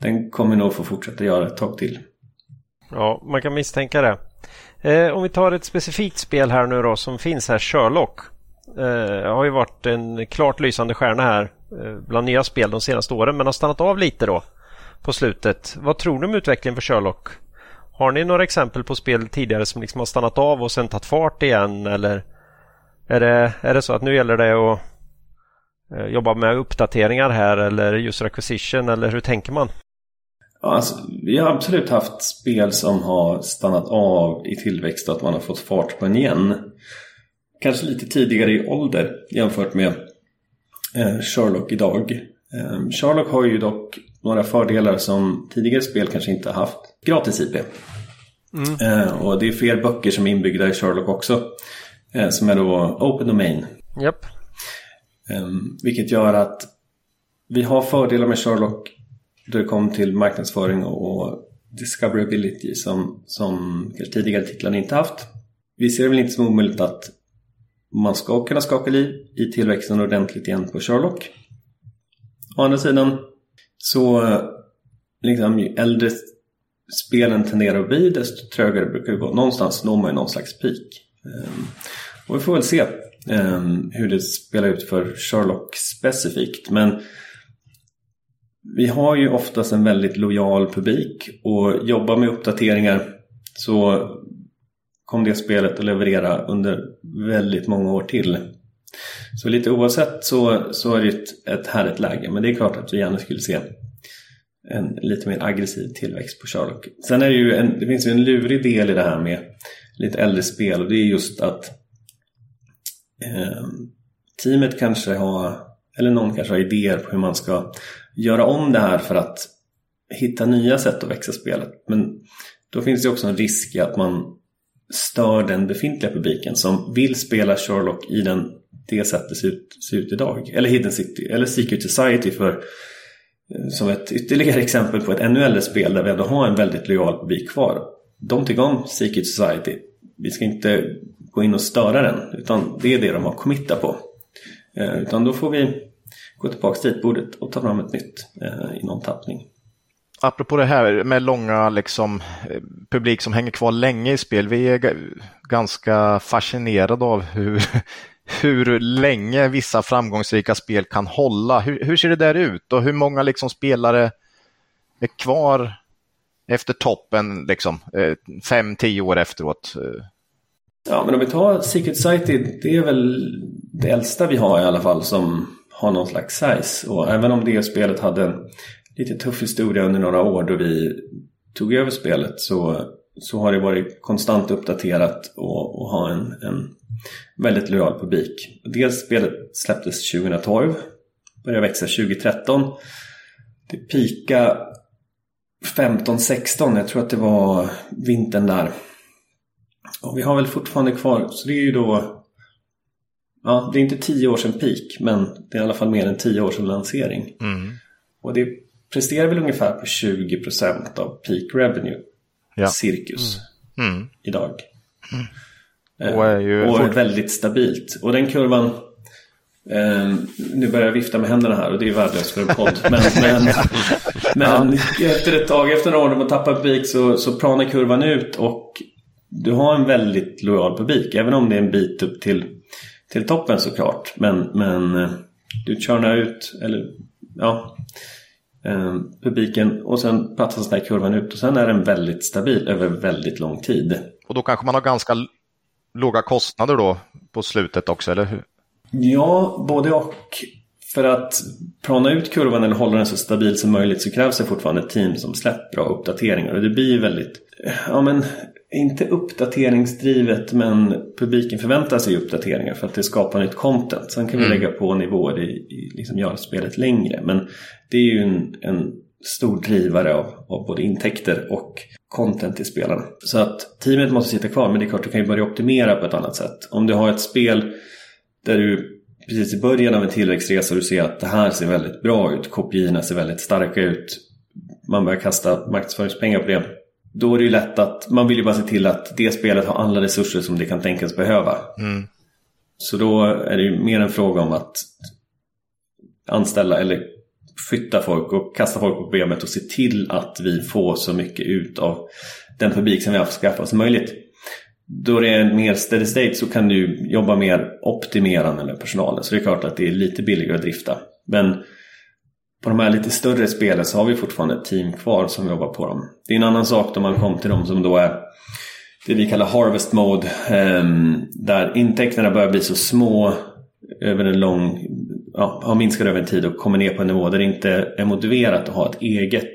Den kommer nog få fortsätta göra ett tag till. Ja, man kan misstänka det. Eh, om vi tar ett specifikt spel här nu då som finns här, Sherlock. Eh, har ju varit en klart lysande stjärna här eh, bland nya spel de senaste åren men har stannat av lite då. på slutet. Vad tror du om utvecklingen för Sherlock? Har ni några exempel på spel tidigare som liksom har stannat av och sen tagit fart igen eller är det, är det så att nu gäller det att eh, jobba med uppdateringar här eller user acquisition eller hur tänker man? Ja, alltså, vi har absolut haft spel som har stannat av i tillväxt och att man har fått fart på en igen. Kanske lite tidigare i ålder jämfört med eh, Sherlock idag. Eh, Sherlock har ju dock några fördelar som tidigare spel kanske inte har haft. Gratis IP. Mm. Eh, och det är fler böcker som är inbyggda i Sherlock också. Eh, som är då Open Domain. Yep. Um, vilket gör att vi har fördelar med Sherlock då det kom till marknadsföring och discoverability som, som tidigare titlarna inte haft. Vi ser det väl inte som omöjligt att man ska kunna skaka liv i tillväxten ordentligt igen på Sherlock. Å andra sidan så liksom, ju äldre spelen tenderar att bli desto trögare brukar det gå. Någonstans når man ju någon slags peak. Ehm, och vi får väl se ehm, hur det spelar ut för Sherlock specifikt. Men vi har ju oftast en väldigt lojal publik och jobbar med uppdateringar så kom det spelet att leverera under väldigt många år till. Så lite oavsett så, så är det ett, ett härligt läge men det är klart att vi gärna skulle se en lite mer aggressiv tillväxt på Sherlock. Sen är det ju en, det finns ju en lurig del i det här med lite äldre spel och det är just att eh, teamet kanske har, eller någon kanske har idéer på hur man ska göra om det här för att hitta nya sätt att växa spelet. Men då finns det också en risk i att man stör den befintliga publiken som vill spela Sherlock i den, det sättet det ser ut, ser ut idag. Eller Hidden City, eller Secret Society för eh, som ett ytterligare exempel på ett ännu äldre spel där vi ändå har en väldigt lojal publik kvar. De tycker om Secret Society. Vi ska inte gå in och störa den utan det är det de har committat på. Eh, utan då får vi gå tillbaka till ritbordet och ta fram ett nytt eh, i någon tappning. Apropå det här med långa liksom, publik som hänger kvar länge i spel. Vi är ganska fascinerade av hur, hur länge vissa framgångsrika spel kan hålla. Hur, hur ser det där ut och hur många liksom, spelare är kvar efter toppen, liksom, eh, fem, tio år efteråt? Ja, men om vi tar Secret Society, det är väl det äldsta vi har i alla fall som ha någon slags size. Och även om det spelet hade en lite tuff historia under några år då vi tog över spelet så, så har det varit konstant uppdaterat och, och ha en, en väldigt lojal publik. Dels spelet släpptes 2012, började växa 2013. Det pika 15-16, jag tror att det var vintern där. Och vi har väl fortfarande kvar, så det är ju då Ja, det är inte tio år sedan peak men det är i alla fall mer än tio år sedan lansering. Mm. Och det presterar väl ungefär på 20% av peak revenue. Ja. Cirkus. Mm. Mm. Idag. Mm. Och är ju och fort... väldigt stabilt. Och den kurvan eh, nu börjar jag vifta med händerna här och det är värdelöst för en podd. Men, men, men efter ett tag, efter några år när man tappar publik så, så planar kurvan ut och du har en väldigt lojal publik. Även om det är en bit upp till till toppen såklart. Men, men eh, du körnar ut, eller ja, eh, publiken och sen plattas den här kurvan ut och sen är den väldigt stabil över väldigt lång tid. Och då kanske man har ganska låga kostnader då på slutet också, eller hur? Ja, både och. För att plana ut kurvan eller hålla den så stabil som möjligt så krävs det fortfarande ett team som släpper bra uppdateringar. Och det blir väldigt, ja men inte uppdateringsdrivet men publiken förväntar sig uppdateringar för att det skapar nytt content. Sen kan vi mm. lägga på nivåer i, i liksom göra spelet längre. Men det är ju en, en stor drivare av, av, både intäkter och content i spelarna. Så att teamet måste sitta kvar men det är klart du kan ju börja optimera på ett annat sätt. Om du har ett spel där du precis i början av en tillväxtresa du ser att det här ser väldigt bra ut, kopiorna ser väldigt starka ut, man börjar kasta marknadsföringspengar på det då är det ju lätt att man vill ju bara se till att det spelet har alla resurser som det kan tänkas behöva. Mm. Så då är det ju mer en fråga om att anställa eller flytta folk och kasta folk på problemet och se till att vi får så mycket ut av den publik som vi har skaffat som möjligt. Då det är mer steady state så kan du jobba mer optimerande med personalen. Så det är klart att det är lite billigare att drifta. Men på de här lite större spelen så har vi fortfarande ett team kvar som jobbar på dem. Det är en annan sak då man kom till dem som då är det vi kallar harvest mode. Ehm, där intäkterna börjar bli så små över en lång, ja, har minskat över en tid och kommer ner på en nivå där det inte är motiverat att ha ett eget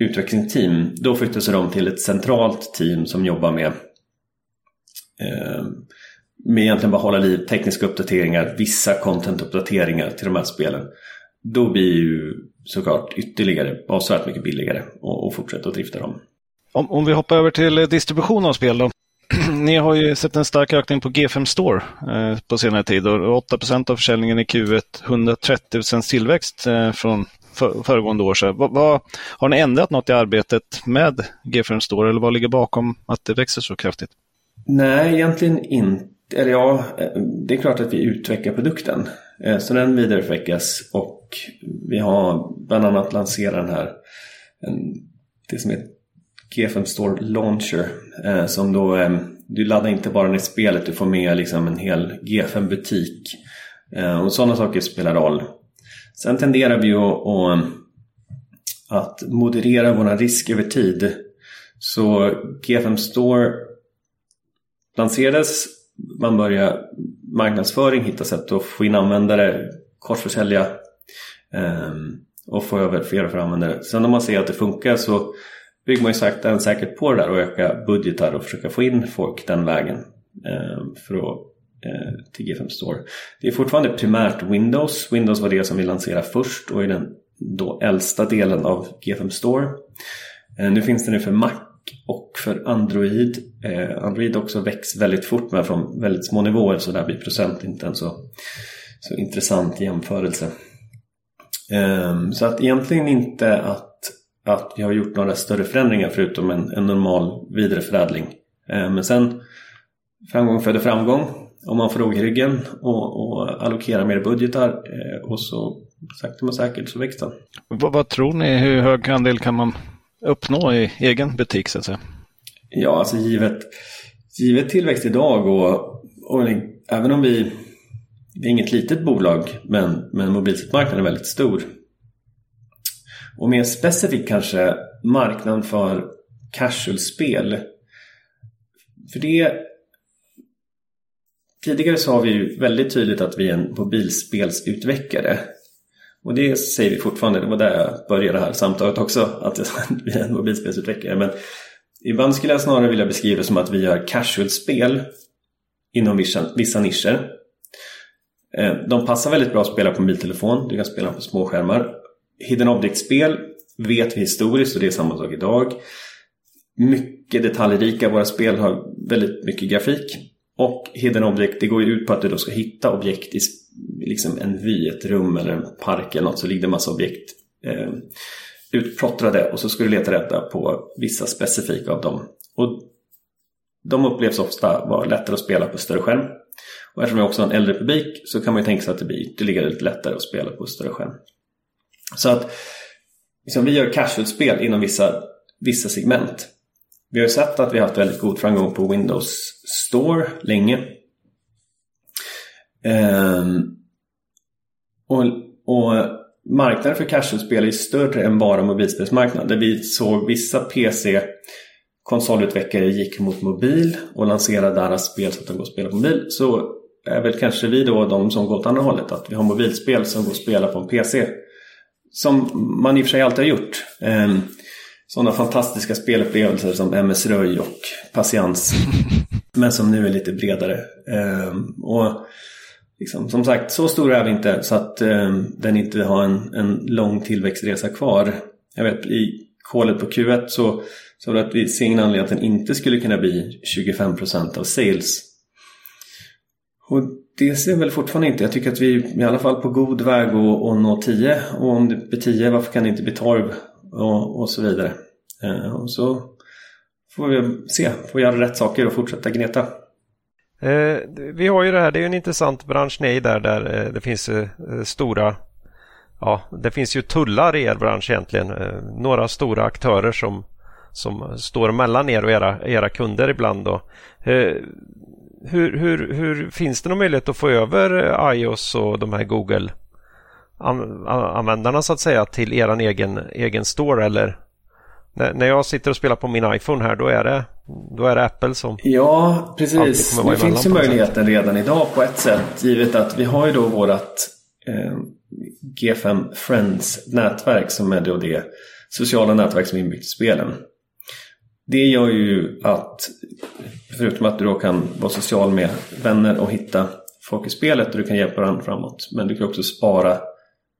utvecklingsteam. Då flyttas de till ett centralt team som jobbar med ehm, med egentligen bara hålla liv tekniska uppdateringar, vissa content-uppdateringar till de här spelen. Då blir ju såklart ytterligare avsevärt mycket billigare att fortsätta att drifta dem. Om, om vi hoppar över till distribution av spel då. Ni har ju sett en stark ökning på G5 Store eh, på senare tid och 8 av försäljningen i Q1, 130 tillväxt eh, från för, föregående år. Så vad, vad, har ni ändrat något i arbetet med G5 Store eller vad ligger bakom att det växer så kraftigt? Nej, egentligen inte. Eller ja, det är klart att vi utvecklar produkten. Eh, så den vidareutvecklas och vi har bland annat lanserat den här det som heter G5 Store Launcher eh, som då du laddar inte bara ner spelet, du får med liksom en hel G5 butik eh, och sådana saker spelar roll. Sen tenderar vi att, att moderera våra risk över tid. Så G5 Store lanserades, man börjar marknadsföring, hitta sätt att få in användare, korsförsälja eh, och få över fler och fler användare. Sen när man ser att det funkar så bygger man ju sakta men säkert på det där och ökar budgetar och försöka få in folk den vägen eh, för att eh, till G5 Store. Det är fortfarande primärt Windows. Windows var det som vi lanserade först och är den då äldsta delen av G5 Store. Eh, nu finns den ju för Mac och för Android. Eh, Android också växer väldigt fort men från väldigt små nivåer så där blir procent inte en så, så intressant jämförelse. Eh, så att egentligen inte att, att vi har gjort några större förändringar förutom en, en normal vidareförädling. Eh, men sen framgång föder framgång om man får råg i ryggen och, och allokerar mer budgetar eh, och så sakta men säkert så växer den. Vad, vad tror ni, hur hög andel kan man uppnå i egen butik så att säga? Ja, alltså givet, givet tillväxt idag och, och även om vi vi är inget litet bolag men, men mobilmarknaden är väldigt stor. Och mer specifikt kanske marknaden för casual-spel. För det Tidigare sa vi ju väldigt tydligt att vi är en mobilspelsutvecklare. Och det säger vi fortfarande, det var där jag började det här samtalet också, att vi är en mobilspelsutvecklare. Men ibland skulle jag snarare vilja beskriva det som att vi gör casual-spel inom vissa, vissa nischer. Eh, de passar väldigt bra att spela på mobiltelefon, du kan spela på småskärmar. Hidden Object-spel vet vi historiskt och det är samma sak idag. Mycket detaljrika, våra spel har väldigt mycket grafik. Och hidden object, det går ju ut på att du då ska hitta objekt i liksom en vy, ett rum eller en park eller något så ligger det en massa objekt eh, utplottrade och så ska du leta rätta på vissa specifika av dem. Och de upplevs ofta vara lättare att spela på större skärm. Och eftersom vi också har en äldre publik så kan man ju tänka sig att det blir ytterligare lite lättare att spela på större skärm. Så att liksom, vi gör casual-spel inom vissa, vissa segment. Vi har ju sett att vi har haft väldigt god framgång på Windows Store länge. Um, och, och marknaden för casual-spel är större än bara mobilspelsmarknaden. Där vi såg vissa PC konsolutvecklare gick mot mobil och lanserade deras spel så att de går att spela på mobil. Så är väl kanske vi då de som går åt andra hållet. Att vi har mobilspel som går att spela på en PC. Som man i och för sig alltid har gjort. Um, sådana fantastiska spelupplevelser som MS Röj och Patiens. men som nu är lite bredare. Um, och liksom, Som sagt, så stor är vi inte så att eh, den inte har en, en lång tillväxtresa kvar. Jag vet i kolet på Q1 så så att vi ser ingen anledning att den inte skulle kunna bli 25% av sales. Och det ser väl fortfarande inte. Jag tycker att vi är i alla fall på god väg att, att nå 10 och om det blir 10 varför kan det inte bli 12 och, och så vidare. Eh, och så får vi se, får vi göra rätt saker och fortsätta gneta. Eh, vi har ju det här, det är en intressant bransch ni där, där eh, det finns eh, stora Ja, det finns ju tullar i er bransch egentligen. Eh, några stora aktörer som, som står mellan er och era, era kunder ibland. Då. Eh, hur, hur, hur finns det någon möjlighet att få över eh, iOS och de här Google användarna så att säga till er egen, egen store eller när, jag sitter och spelar på min iPhone här då är det, då är det Apple som Ja, precis. Det finns ju möjligheten redan idag på ett sätt givet att vi har ju då vårat eh, G5 Friends-nätverk som är då det sociala nätverk som är inbyggt i spelen. Det gör ju att förutom att du då kan vara social med vänner och hitta folk i spelet och du kan hjälpa varandra framåt. Men du kan också spara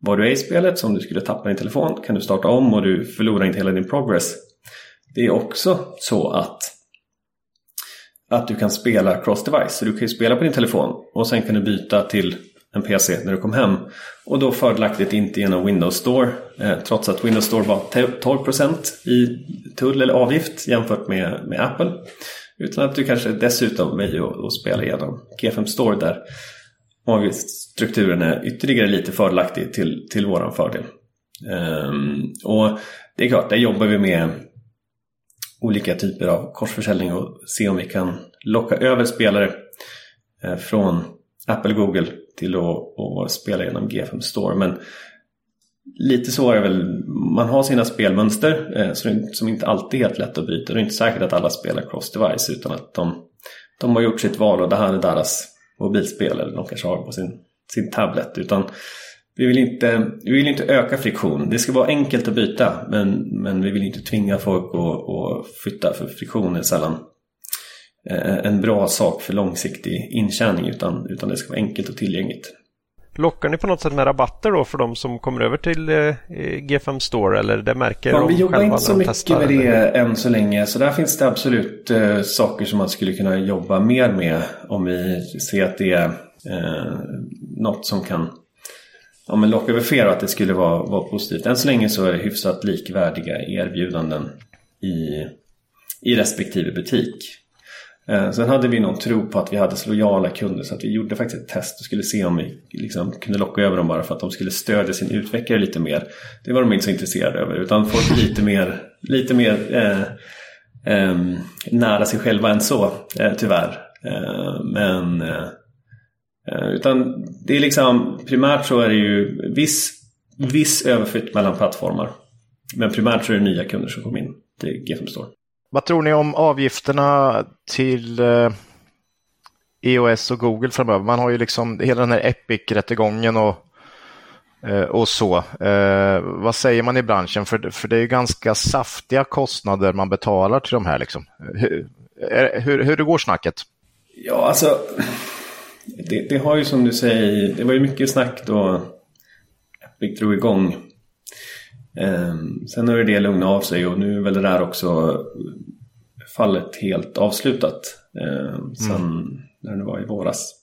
var du är i spelet. Så om du skulle tappa din telefon kan du starta om och du förlorar inte hela din progress. Det är också så att att du kan spela cross-device. Så du kan ju spela på din telefon och sen kan du byta till en PC när du kom hem. Och då fördelaktigt inte genom Windows Store. Eh, trots att Windows Store var 12% i tull eller avgift jämfört med, med Apple. Utan att du kanske dessutom väljer att spela genom G5 Store där avgiftsstrukturen är ytterligare lite fördelaktig till, till våran fördel. Um, och det är klart, där jobbar vi med olika typer av korsförsäljning och se om vi kan locka över spelare eh, från Apple Google till att spela genom G5 Store. Men lite så är det väl, man har sina spelmönster eh, som inte alltid är helt lätt att bryta. Det är inte säkert att alla spelar cross-device utan att de, de har gjort sitt val och det här är deras mobilspel eller de kanske har på sin, sin tablet. Utan vi vill, inte, vi vill inte öka friktion. Det ska vara enkelt att byta men, men vi vill inte tvinga folk att, att flytta för friktion är sällan eh, en bra sak för långsiktig intjäning utan, utan det ska vara enkelt och tillgängligt. Lockar ni på något sätt med rabatter då för de som kommer över till eh, G5 Store eller det märker ja, de Vi jobbar inte så mycket med det eller? än så länge så där finns det absolut eh, saker som man skulle kunna jobba mer med om vi ser att det är eh, något som kan ja, men locka över fler och att det skulle vara, vara positivt. Än så länge så är det hyfsat likvärdiga erbjudanden i, i respektive butik. Eh, sen hade vi någon tro på att vi hade så lojala kunder så att vi gjorde faktiskt ett test och skulle se om vi liksom kunde locka över dem bara för att de skulle stödja sin utvecklare lite mer. Det var de inte så intresserade över utan folk lite mer, lite mer eh, eh, nära sig själva än så eh, tyvärr. Eh, men eh, utan det är liksom primärt så är det ju viss, viss överflytt mellan plattformar. Men primärt så är det nya kunder som kommer in till G5 Store. Vad tror ni om avgifterna till eh, EOS och Google framöver? Man har ju liksom hela den här Epic-rättegången och, eh, och så. Eh, vad säger man i branschen? För, för det är ju ganska saftiga kostnader man betalar till de här. Liksom. Hur, hur, hur det går snacket? Ja, alltså det, det, har ju som du säger, det var ju mycket snack då Epic drog igång sen har det lugnat av sig och nu är väl det där också fallet helt avslutat. Eh, sen mm. när det var i våras.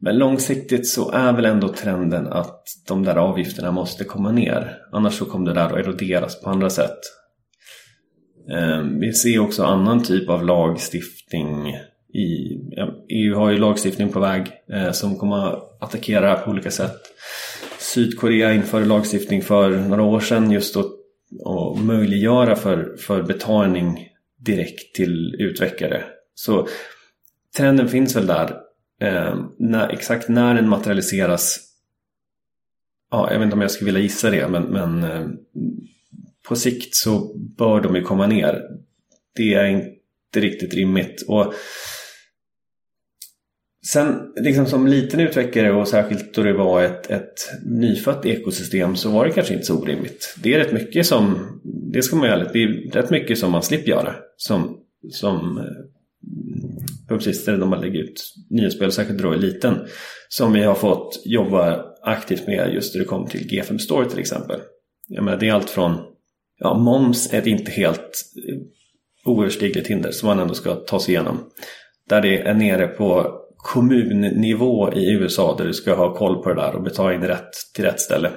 Men långsiktigt så är väl ändå trenden att de där avgifterna måste komma ner. Annars så kommer det där att eroderas på andra sätt. Eh, vi ser också annan typ av lagstiftning. I, EU har ju lagstiftning på väg eh, som kommer att attackera på olika sätt. Sydkorea införde lagstiftning för några år sedan just att, att möjliggöra för, för betalning direkt till utvecklare. Så trenden finns väl där. Eh, när, exakt när den materialiseras Ja, jag vet inte om jag skulle vilja gissa det men, men eh, på sikt så bör de ju komma ner. Det är inte riktigt rimligt. Och Sen liksom som liten utvecklare och särskilt då det var ett, ett nyfött ekosystem så var det kanske inte så orimligt. Det är rätt mycket som, det ska man ju det är rätt mycket som man slipper göra. Som, som eh, publicister när man lägger ut nya spel, särskilt då i liten. Som vi har fått jobba aktivt med just när det kommer till G5 Story till exempel. Jag menar, det är allt från ja, moms är ett inte helt eh, oöverstigligt hinder som man ändå ska ta sig igenom. Där det är nere på kommunnivå i USA där du ska ha koll på det där och betala in rätt till rätt ställe.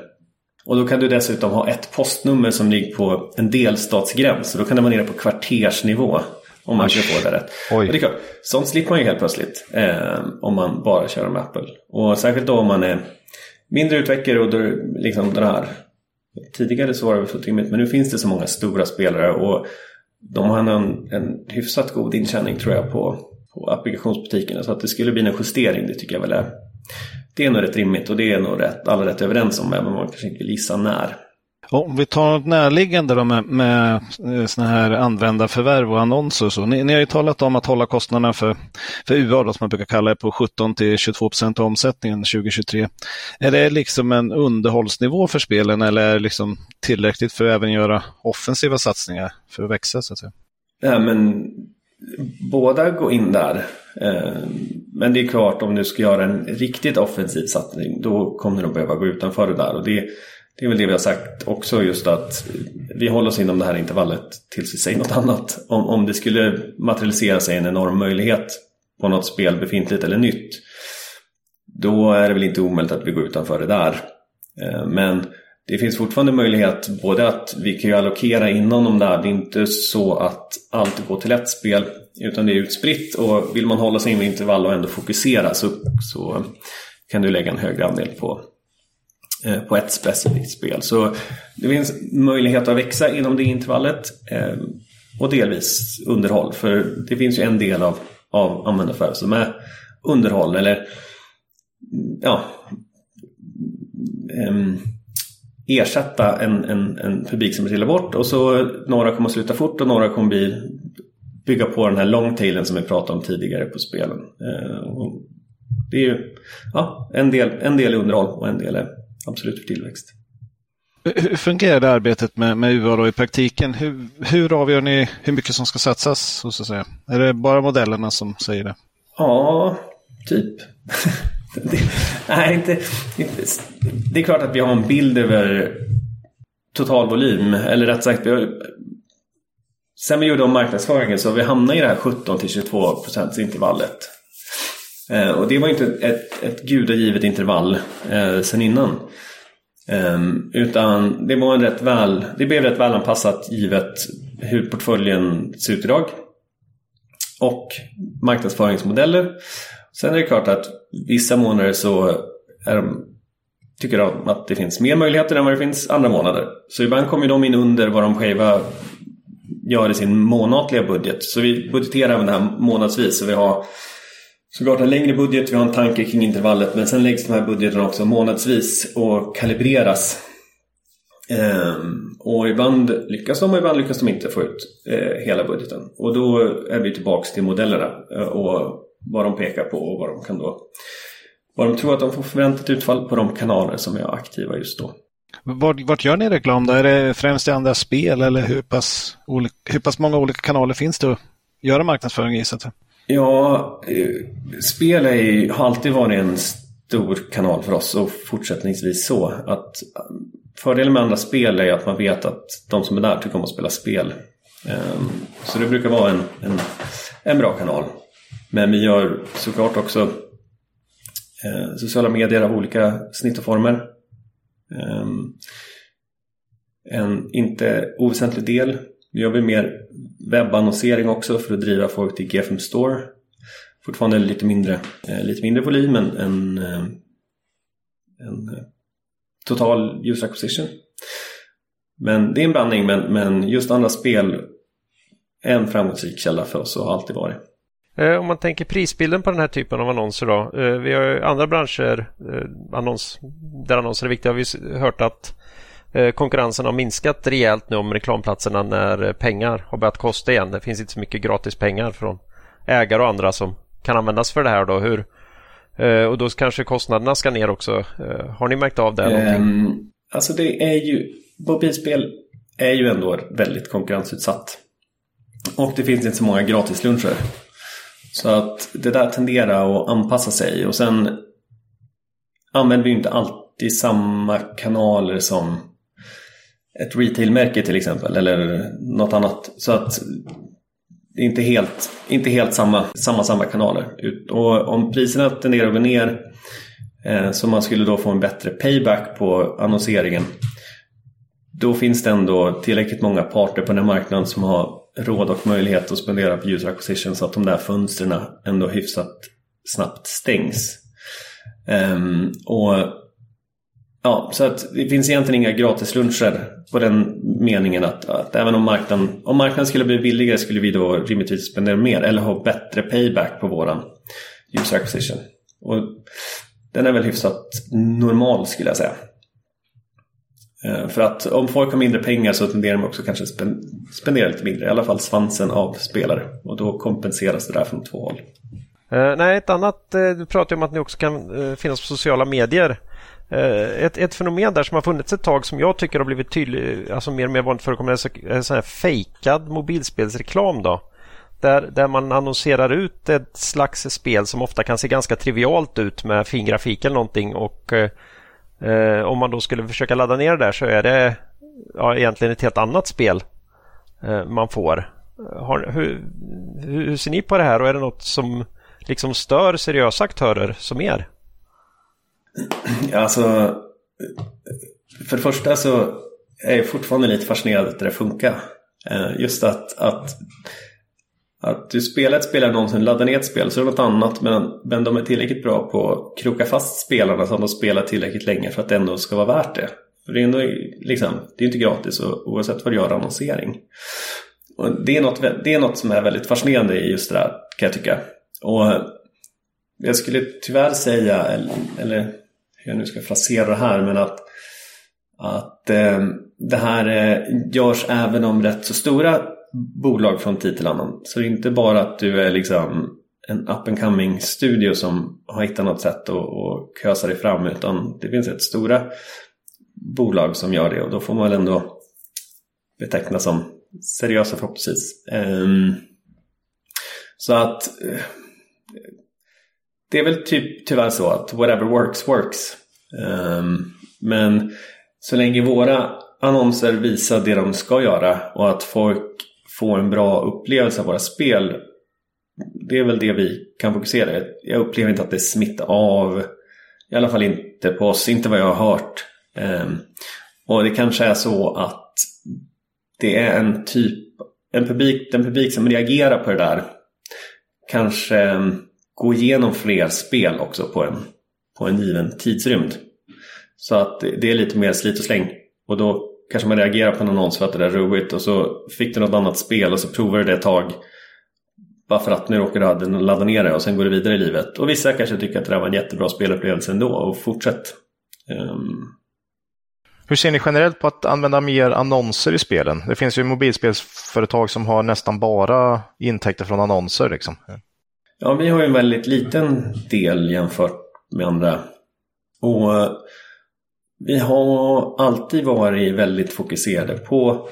Och då kan du dessutom ha ett postnummer som ligger på en delstatsgräns. Så då kan det vara nere på kvartersnivå om man ska få det rätt. Oj. Och det är klart, sånt slipper man ju helt plötsligt eh, om man bara kör med Apple. Och särskilt då om man är mindre utvecklare och då liksom den här Tidigare så var det fullt rimligt men nu finns det så många stora spelare och de har en, en hyfsat god intjäning tror jag på på applikationsbutikerna. Så att det skulle bli en justering, det tycker jag väl är det är nog rätt rimligt och det är nog rätt, alla rätt överens om, även om man kanske inte vill gissa när. Om vi tar något närliggande då med, med eh, såna här användarförvärv och annonser och så. Ni, ni, har ju talat om att hålla kostnaderna för, för UA, då, som man brukar kalla det, på 17 till 22 procent av omsättningen 2023. Är det liksom en underhållsnivå för spelen eller är det liksom tillräckligt för att även göra offensiva satsningar för att växa? Så att säga? Ja, men båda gå in där. Eh, men det är klart om du ska göra en riktigt offensiv satsning då kommer du behöva gå utanför det där. Och det, det är väl det vi har sagt också just att vi håller oss inom det här intervallet tills vi säger något annat. Om, om det skulle materialisera sig en enorm möjlighet på något spel befintligt eller nytt då är det väl inte omöjligt att vi går utanför det där. Eh, men det finns fortfarande möjlighet både att vi kan ju allokera inom de där. Det är inte så att allt går till ett spel utan det är utspritt och vill man hålla sig inom intervall och ändå fokusera så, så kan du lägga en högre andel på, eh, på ett specifikt spel. Så det finns möjlighet att växa inom det intervallet eh, och delvis underhåll. För det finns ju en del av, av användarfärg som är underhåll eller ja eh, ersätta en, en, en publik som trillar bort och så några kommer sluta fort och några kommer bli, bygga på den här longtailen som vi pratade om tidigare på spelen. Eh, det är ju ja, en, del, en del underhåll och en del är absolut för tillväxt. Hur fungerar det arbetet med, med UA i praktiken? Hur, hur avgör ni hur mycket som ska satsas? Så att säga? Är det bara modellerna som säger det? Ja, typ. det, nej, inte, inte, det är klart att vi har en bild över totalvolym. Eller rätt sagt, vi har, sen vi gjorde om marknadsföringen så har vi hamnat i det här 17 22 procents intervallet. Eh, och det var inte ett, ett gudagivet intervall eh, sen innan. Eh, utan det var en rätt väl, det blev rätt välanpassat givet hur portföljen ser ut idag. Och marknadsföringsmodeller. Sen är det klart att vissa månader så är de, tycker de att det finns mer möjligheter än vad det finns andra månader. Så ibland kommer de in under vad de själva gör i sin månatliga budget. Så vi budgeterar även det här månadsvis. Så vi har såklart en längre budget, vi har en tanke kring intervallet men sen läggs de här budgeterna också månadsvis och kalibreras. Ehm, och ibland lyckas de och ibland lyckas de inte få ut eh, hela budgeten. Och då är vi tillbaks till modellerna eh, och vad de pekar på och vad de kan då vad de tror att de får förväntat utfall på de kanaler som är aktiva just då. Vart, vart gör ni reklam då? Är det främst i andra spel eller hur pass, hur pass många olika kanaler finns det att göra marknadsföring i? Ja, eh, spel är, har alltid varit en stor kanal för oss och fortsättningsvis så. Att fördelen med andra spel är att man vet att de som är där tycker om att spela spel. Ehm, så det brukar vara en, en, en bra kanal. Men vi gör såklart också eh, sociala medier av olika snitt och former. Eh, en inte oväsentlig del. Nu gör vi mer webbannonsering också för att driva folk till GFM Store. Fortfarande lite mindre, eh, lite mindre volym än en, eh, en eh, total user acquisition. Men det är en blandning, men, men just andra spel är en framgångsrik källa för oss och har alltid varit. Eh, om man tänker prisbilden på den här typen av annonser då. Eh, vi har andra branscher eh, annons, där annonser är viktiga. Vi har hört att konkurrensen har minskat rejält nu om reklamplatserna när pengar har börjat kosta igen. Det finns inte så mycket gratis pengar från ägare och andra som kan användas för det här. Då. Hur, och då kanske kostnaderna ska ner också. Har ni märkt av det? Um, alltså det är ju, mobilspel är ju ändå väldigt konkurrensutsatt. Och det finns inte så många gratisluncher. Så att det där tenderar att anpassa sig och sen använder vi inte alltid samma kanaler som ett retailmärke till exempel eller något annat. Så att det är inte helt, inte helt samma, samma, samma kanaler. Och om priserna tenderar att gå ner eh, så man skulle då få en bättre payback på annonseringen då finns det ändå tillräckligt många parter på den här marknaden som har råd och möjlighet att spendera på user acquisition så att de där fönstren ändå hyfsat snabbt stängs. Um, och Ja, så att det finns egentligen inga gratisluncher på den meningen att, att, även om marknaden, om marknaden skulle bli billigare skulle vi då rimligtvis spendera mer eller ha bättre payback på våran user acquisition. Och den är väl hyfsat normal skulle jag säga. Eh, för att om folk har mindre pengar så tenderar de också kanske spendera lite mindre. I alla fall svansen av spelare. Och då kompenseras det där från två håll. Uh, nej, ett annat, uh, du pratar om att ni också kan uh, finnas på sociala medier. Ett, ett, fenomen där som har funnits ett tag som jag tycker har blivit tydligt, alltså mer och mer vanligt förekommande, är sån här fejkad mobilspelsreklam. Då. Där, där man annonserar ut ett slags spel som ofta kan se ganska trivialt ut med fin grafik eller någonting och Eh, om man då skulle försöka ladda ner det där så är det ja, egentligen ett helt annat spel eh, man får. Eh, har, hur, hur, ser ni på det här och är det något som liksom stör seriösa aktörer som er? Alltså, för det första så är jag fortfarande lite fascinerad att det funkar. Eh, just att, att att du spelar ett spel och någonsin laddar ner ett spel så är det något annat men, men de är tillräckligt bra på att kroka fast spelarna så att de spelar tillräckligt länge för att det ändå ska vara värt det. För det är ändå liksom, det är inte gratis och, oavsett vad du gör annonsering. Och det, är något, det är något som är väldigt fascinerande i just det där kan jag tycka. Och jag skulle tyvärr säga, eller, eller hur jag nu ska frasera det här, men att, att eh, det här eh, görs även om rätt så stora bolag från tid till annan. Så det är inte bara att du är liksom en up and coming studio som har hittat något sätt att att kösa dig fram utan det finns ett stora bolag som gör det och då får man väl ändå beteckna som seriösa förhoppningsvis. Ehm, så att eh, det är väl typ tyvärr så att whatever works works. Ehm, men så länge våra annonser visar det de ska göra och att folk få en bra upplevelse av våra spel. Det är väl det vi kan fokusera Jag upplever inte att det smittar av. I alla fall inte på oss, inte vad jag har hört. Ehm, och det kanske är så att det är en typ, en publik, den publik som reagerar på det där kanske ehm, går igenom fler spel också på en, på en given tidsrymd. Så att det är lite mer slit och släng. Och då kanske man reagerar på en annons för att det är roligt och så fick du något annat spel och så provar du det ett tag bara för att nu råkar du ladda ner det och sen går du vidare i livet. Och vissa kanske tycker att det där var en jättebra spelupplevelse ändå och fortsätt. Um... Hur ser ni generellt på att använda mer annonser i spelen? Det finns ju mobilspelsföretag som har nästan bara intäkter från annonser. Liksom. Ja, vi har ju en väldigt liten del jämfört med andra. Och vi har alltid varit väldigt fokuserade på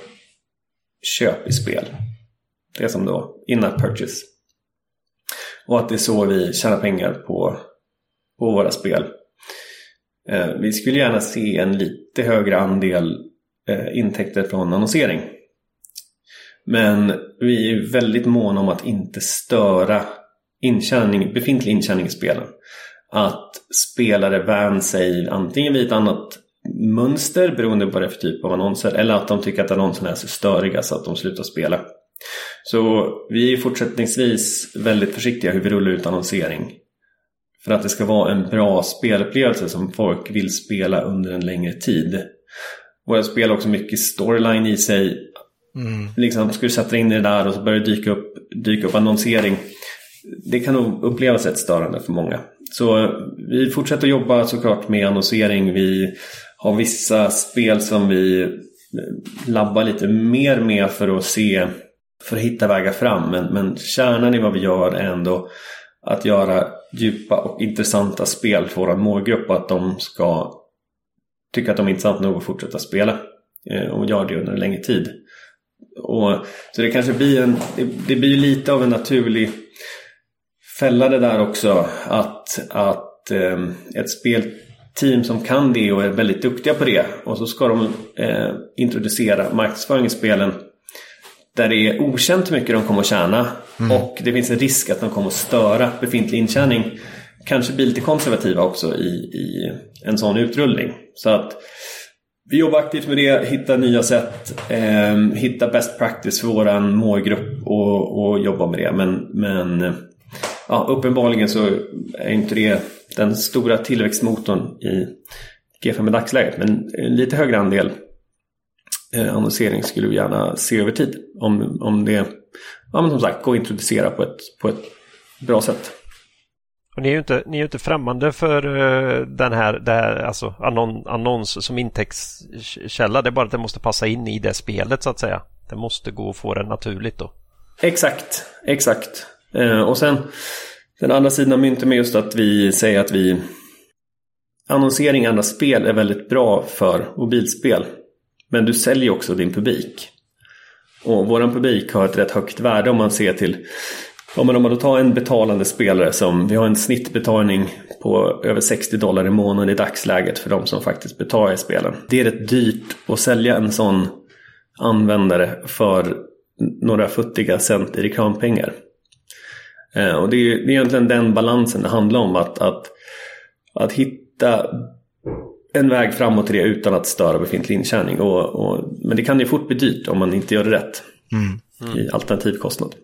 köp i spel. Det som då in-app purchase. Och att det är så vi tjänar pengar på, på våra spel. Eh, vi skulle gärna se en lite högre andel eh, intäkter från annonsering. Men vi är väldigt måna om att inte störa intjäning, befintlig intjäning i spelen att spelare vän sig antingen vid ett annat mönster beroende på vad det är för typ av annonser eller att de tycker att annonserna är så störiga så att de slutar spela. Så vi är fortsättningsvis väldigt försiktiga hur vi rullar ut annonsering. För att det ska vara en bra spelupplevelse som folk vill spela under en längre tid. Och jag spelar också mycket storyline i sig. Mm. Liksom, ska du sätta in i det där och så börjar det dyka upp, dyka upp annonsering. Det kan nog upplevas rätt störande för många. Så vi fortsätter jobba såklart med annonsering. Vi har vissa spel som vi eh, labbar lite mer med för att se, för att hitta vägar fram. Men, men kärnan i vad vi gör är ändå att göra djupa och intressanta spel för vår målgrupp och att de ska tycka att de är intressanta nog att fortsätta spela. Eh, och gör det under en längre tid. Och, så det kanske blir en, det, det blir lite av en naturlig fälla det där också att, att eh, ett spelteam som kan det och är väldigt duktiga på det och så ska de eh, introducera marknadsföring i spelen där det är okänt hur mycket de kommer att tjäna mm. och det finns en risk att de kommer att störa befintlig intjäning. Kanske blir lite konservativa också i, i en sån utrullning. Så att vi jobbar aktivt med det, hitta nya sätt, eh, hitta best practice för våran målgrupp och, och jobba med det. Men, men ja, uppenbarligen så är inte det den stora tillväxtmotorn i G5 i dagsläget. Men en lite högre andel eh, annonsering skulle vi gärna se över tid. Om, om det ja, men som sagt går att introducera på ett, på ett bra sätt. Och ni är ju inte, ni är inte främmande för uh, den här, det här alltså annon, annons som intäktskälla. Det är bara att det måste passa in i det spelet så att säga. Det måste gå att få det naturligt då. Exakt, exakt. Eh, och sen den andra sidan av myntet med just att vi säger att vi annonsering i andra spel är väldigt bra för mobilspel. Men du säljer också din publik. Och våran publik har ett rätt högt värde om man ser till Ja, men om man då tar en betalande spelare som vi har en snittbetalning på över 60 dollar i månaden i dagsläget för de som faktiskt betalar i spelen. Det är rätt dyrt att sälja en sån användare för några futtiga cent i reklampengar. Eh, och det är, det är egentligen den balansen det handlar om. Att, att, att hitta en väg framåt i det utan att störa befintlig intjäning. Och, och, men det kan ju fort bli dyrt om man inte gör det rätt mm. Mm. i alternativkostnad.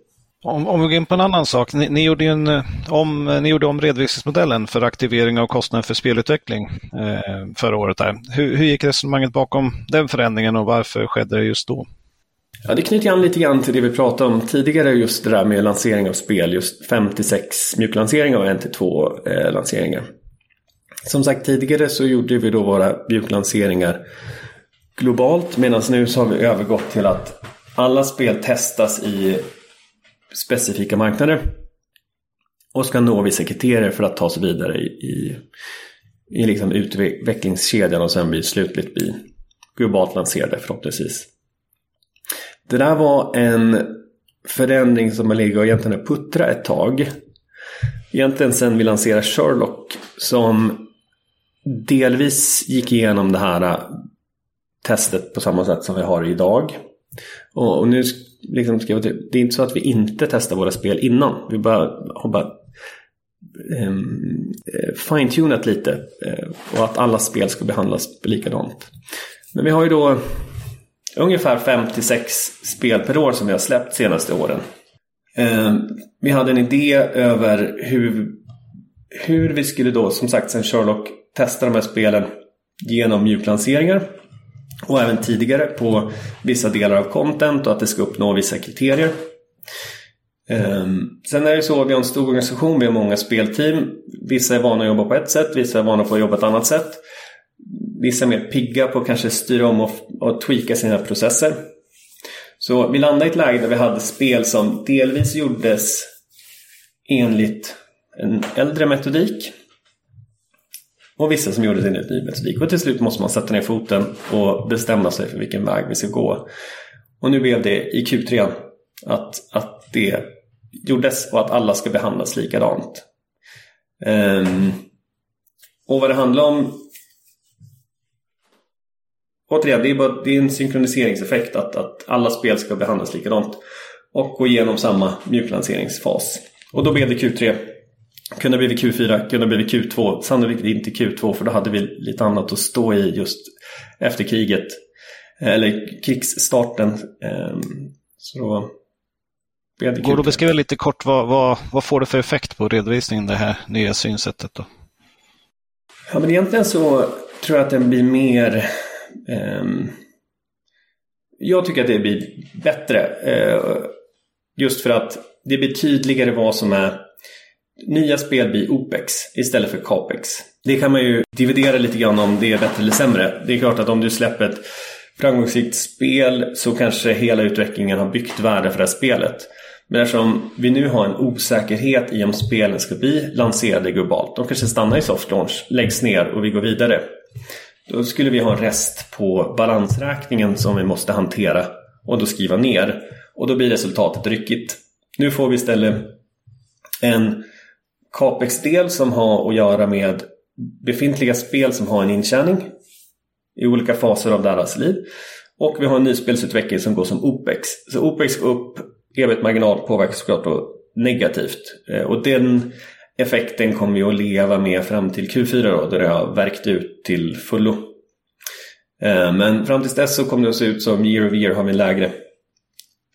Om, om vi går in på en annan sak. Ni, ni, gjorde, en, om, ni gjorde om redovisningsmodellen för aktivering av kostnader för spelutveckling eh, förra året. Där. Hur, hur gick resonemanget bakom den förändringen och varför skedde det just då? Ja, det knyter an lite grann till det vi pratade om tidigare, just det där med lansering av spel. Just 56 mjuklanseringar och 1-2 eh, lanseringar. Som sagt tidigare så gjorde vi då våra mjuklanseringar globalt medan nu så har vi övergått till att alla spel testas i specifika marknader och ska nå vissa kriterier för att ta sig vidare i, i, i liksom utvecklingskedjan och sen bli slutligt bli globalt lanserade förhoppningsvis. Det där var en förändring som har legat och egentligen puttra ett tag. Egentligen sen vi lanserade Sherlock som delvis gick igenom det här äh, testet på samma sätt som vi har idag. Och, och nu liksom ska jag, typ, det är inte så att vi inte testar våra spel innan. Vi bara, har bara um, fine-tunat lite uh, och att alla spel ska behandlas likadant. Men vi har ju då ungefär 5-6 spel per år som vi har släppt senaste åren. Eh, vi hade en idé över hur, hur vi skulle då, som sagt sen Sherlock, testa de här spelen genom mjuklanseringar och även tidigare på vissa delar av content och att det ska uppnå vissa kriterier. Eh, sen är det så, vi har en stor organisation, vi har många spelteam. Vissa är vana att jobba på ett sätt, vissa är vana på att jobba på ett annat sätt. Vissa är mer pigga på att kanske styra om och, och tweaka sina processer. Så vi landade i ett läge där vi hade spel som delvis gjordes enligt en äldre metodik och vissa som gjordes enligt en ny metodik. Och till slut måste man sätta ner foten och bestämma sig för vilken väg vi ska gå. Och nu blev det i Q3 att, att det gjordes och att alla ska behandlas likadant. Um, och vad det handlar om Återigen, det är, bara, det är en synkroniseringseffekt att, att alla spel ska behandlas likadant och gå igenom samma mjuklanseringsfas. Och då blev det Q3 kunde blivit Q4, kunde blivit Q2. Sannolikt inte Q2 för då hade vi lite annat att stå i just efter kriget. Eller krigsstarten. Ehm, så då blev det Q3. Går det att beskriva lite kort vad, vad, vad får det för effekt på redovisningen det här nya synsättet då? Ja men egentligen så tror jag att den blir mer Ehm, jag tycker att det blir bättre. Eh, just för att det blir tydligare vad som är nya spel blir OPEX istället för CAPEX. Det kan man ju dividera lite grann om det är bättre eller sämre. Det är klart att om du släpper ett framgångsrikt spel så kanske hela utvecklingen har byggt värde för det här spelet. Men eftersom vi nu har en osäkerhet i om spelen ska bli lanserade globalt. De kanske stannar i soft launch, läggs ner och vi går vidare. Då skulle vi ha en rest på balansräkningen som vi måste hantera och då skriva ner. Och då blir resultatet ryckigt. Nu får vi istället en Capex-del som har att göra med befintliga spel som har en intjäning i olika faser av deras liv. Och vi har en nyspelsutveckling som går som OPEX. Så OPEX går upp, ebit-marginal påverkas såklart då negativt. Eh, och den effekten kommer vi att leva med fram till Q4 då, då det har verkt ut till fullo. Eh, men fram till dess så kommer det att se ut som year over year har vi en lägre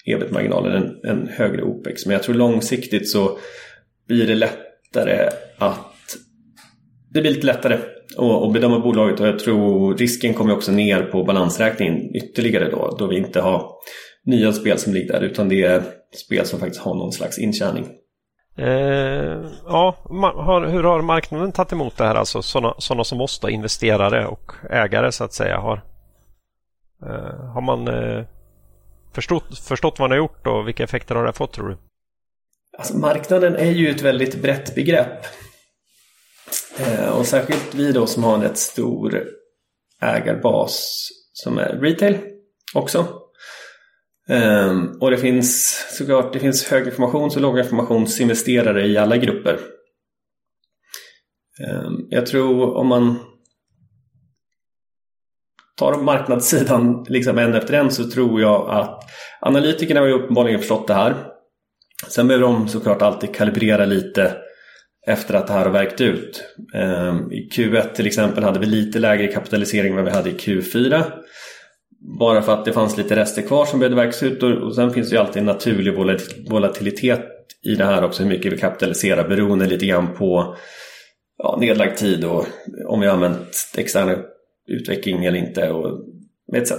ebit-marginal än en högre OPEX. Men jag tror långsiktigt så blir det lättare att det blir lite lättare att bedöma bolaget och jag tror risken kommer också ner på balansräkningen ytterligare då, då vi inte har nya spel som ligger där utan det är spel som faktiskt har någon slags intjäning. Eh, ja, har, hur har marknaden tagit emot det här? Alltså sådana, sådana som oss, då, investerare och ägare så att säga. Har, eh, har man eh, förstått, förstått vad man har gjort och vilka effekter har det fått tror du? Alltså, marknaden är ju ett väldigt brett begrepp. Eh, och särskilt vi då som har en rätt stor ägarbas som är retail också. Um, och det finns såklart det finns höginformations och låginformationsinvesterare i alla grupper. Um, jag tror om man tar marknadssidan liksom en efter en så tror jag att analytikerna har ju uppenbarligen förstått det här. Sen behöver de såklart alltid kalibrera lite efter att det här har verkt ut. Um, I Q1 till exempel hade vi lite lägre kapitalisering än vad vi hade i Q4. Bara för att det fanns lite rester kvar som behövde verkas ut och sen finns det ju alltid en naturlig volatilitet i det här också hur mycket vi kapitaliserar beroende lite grann på ja, nedlagd tid och om vi har använt extern utveckling eller inte och etc.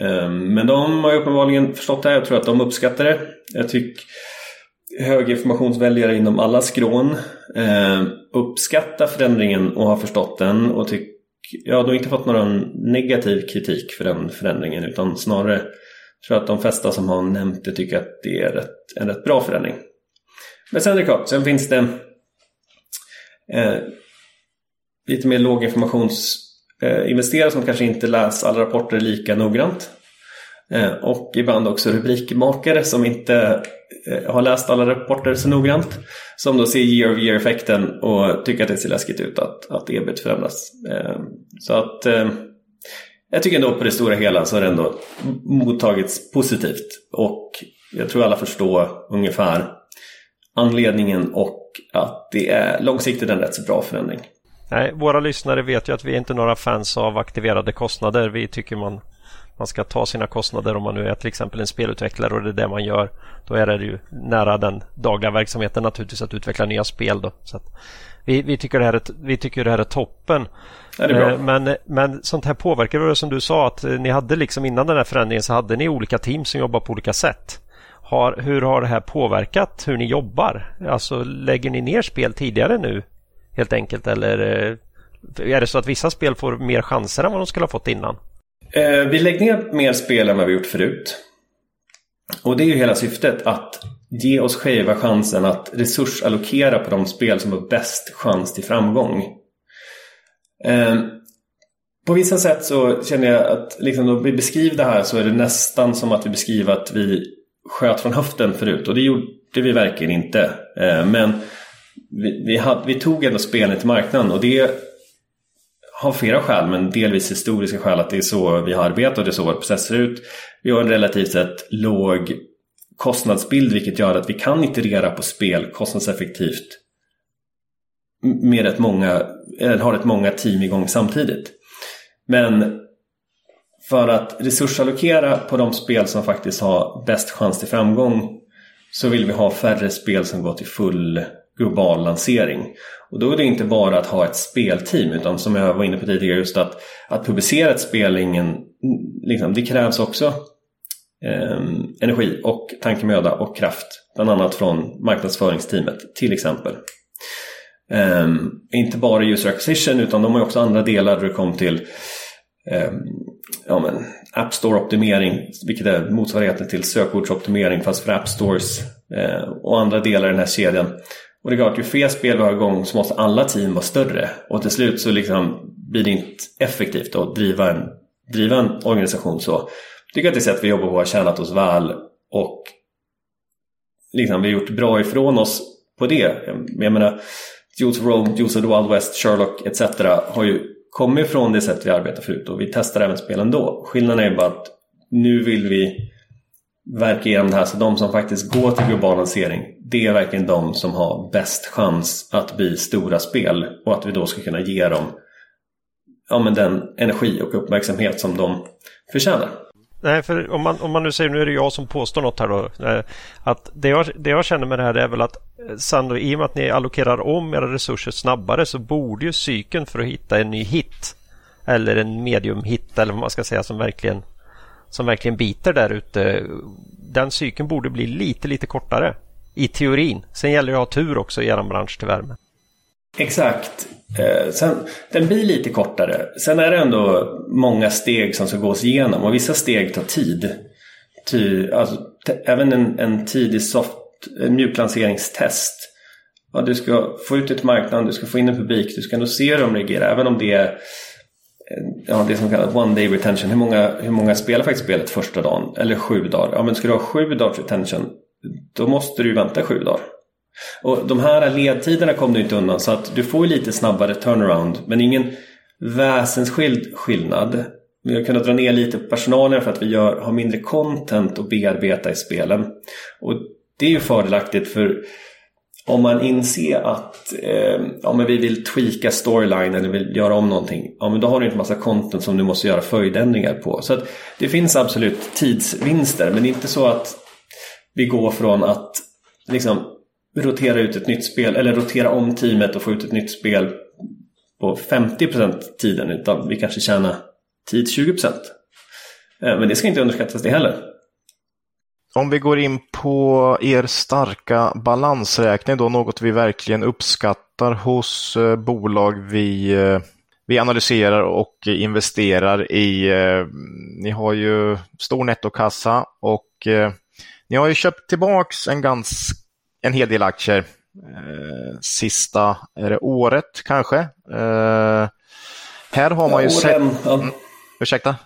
Ehm, men de har ju uppenbarligen förstått det här. Jag tror att de uppskattar det. Jag tycker höginformationsväljare inom alla skrån ehm, uppskattar förändringen och har förstått den och tycker jag har inte fått någon negativ kritik för den förändringen utan snarare tror jag att de flesta som har nämnt det tycker att det är rätt, en rätt bra förändring. Men sen är det klart, sen finns det eh, lite mer låginformationsinvesterare eh, som kanske inte läser alla rapporter lika noggrant. Eh, och ibland också rubrikmakare som inte eh, har läst alla rapporter så noggrant. Som då ser year of year effekten och tycker att det ser läskigt ut att, att ebit förändras. Eh, så att jag tycker ändå på det stora hela så har det ändå mottagits positivt. Och jag tror alla förstår ungefär anledningen och att det är långsiktigt en rätt så bra förändring. Nej, våra lyssnare vet ju att vi är inte några fans av aktiverade kostnader. Vi tycker man man ska ta sina kostnader om man nu är till exempel en spelutvecklare och det är det man gör. Då är det ju nära den dagliga verksamheten naturligtvis att utveckla nya spel. Då. Så vi, vi, tycker det här är, vi tycker det här är toppen. Är eh, men, men sånt här påverkar det som du sa att eh, ni hade liksom innan den här förändringen så hade ni olika team som jobbar på olika sätt. Har, hur har det här påverkat hur ni jobbar? Alltså lägger ni ner spel tidigare nu helt enkelt eller eh, är det så att vissa spel får mer chanser än vad de skulle ha fått innan? Eh, vi lägger ner mer spel än vad vi gjort förut. Och det är ju hela syftet att ge oss själva chansen att resursallokera på de spel som har bäst chans till framgång. Eh, på vissa sätt så känner jag att liksom då vi beskriver det här så är det nästan som att vi beskriver att vi sköt från höften förut och det gjorde vi verkligen inte. Eh, men vi, vi, hade, vi tog ändå spelen till marknaden och det har flera skäl men delvis historiska skäl att det är så vi har arbetat och det är så vår process ser ut. Vi har en relativt sett låg kostnadsbild vilket gör att vi kan iterera på spel kostnadseffektivt med rätt många, eller har rätt många team igång samtidigt. Men för att resursallokera på de spel som faktiskt har bäst chans till framgång så vill vi ha färre spel som går till full global lansering. Och då är det inte bara att ha ett spelteam utan som jag var inne på tidigare just att, att publicera ett spel ingen, liksom, det krävs också eh, energi och tankemöda och kraft. Bland annat från marknadsföringsteamet till exempel. Eh, inte bara user acquisition utan de har också andra delar där det kommer till eh, ja, men App Store-optimering, vilket är motsvarigheten till sökordsoptimering fast för App Stores eh, och andra delar i den här kedjan. Och det är klart, ju fler spel vi har igång så måste alla team vara större. Och till slut så liksom blir det inte effektivt att driva en, driva en organisation så. Jag tycker att det sätt vi jobbar på har tjänat oss väl och liksom, vi har gjort bra ifrån oss på det. Jag menar, Jules of Rome, Jules of the Wild West, Sherlock etc. har ju kommit från det sätt vi arbetar förut och vi testar även spelen då. Skillnaden är bara att nu vill vi verka igenom det här så de som faktiskt går till global lansering det är verkligen de som har bäst chans att bli stora spel och att vi då ska kunna ge dem ja, men den energi och uppmärksamhet som de förtjänar. Nej, för om man, om man nu säger, nu är det jag som påstår något här då. Eh, att det jag, det jag känner med det här är väl att eh, i och med att ni allokerar om era resurser snabbare så borde ju cykeln för att hitta en ny hit eller en medium hit eller vad man ska säga som verkligen som verkligen biter där ute. Den cykeln borde bli lite, lite kortare. I teorin. Sen gäller det att ha tur också i er bransch till värme. Exakt. Eh, sen, den blir lite kortare. Sen är det ändå många steg som ska gås igenom och vissa steg tar tid. Ty, alltså, även en, en tidig soft, en mjuklanseringstest. Ja, du ska få ut det till marknaden, du ska få in en publik, du ska ändå se hur de reagerar. Även om det är ja, det som kallas one day retention. Hur många, hur många spelar faktiskt spelet första dagen? Eller sju dagar? Ja, men ska du ha sju dagars retention då måste du vänta sju dagar. Och de här ledtiderna kom du inte undan så att du får lite snabbare turnaround men ingen väsensskild skillnad. Vi har kunnat dra ner lite på personalen för att vi gör, har mindre content att bearbeta i spelen. Och det är ju fördelaktigt för om man inser att eh, ja, men vi vill tweaka storyline eller vill göra om någonting. Ja, men då har du inte massa content som du måste göra följdändringar på. Så att det finns absolut tidsvinster men det är inte så att vi går från att liksom rotera ut ett nytt spel eller rotera om teamet och få ut ett nytt spel på 50% tiden utan vi kanske tjänar tid 20%. Eh, men det ska inte underskattas det heller. Om vi går in på er starka balansräkning då, något vi verkligen uppskattar hos eh, bolag vi, eh, vi analyserar och investerar i. Ni har ju stor nettokassa och ni har ju köpt tillbaks en, gans, en hel del aktier eh, sista är det året kanske. Eh, här har man ju sett... Ja. Mm, ursäkta?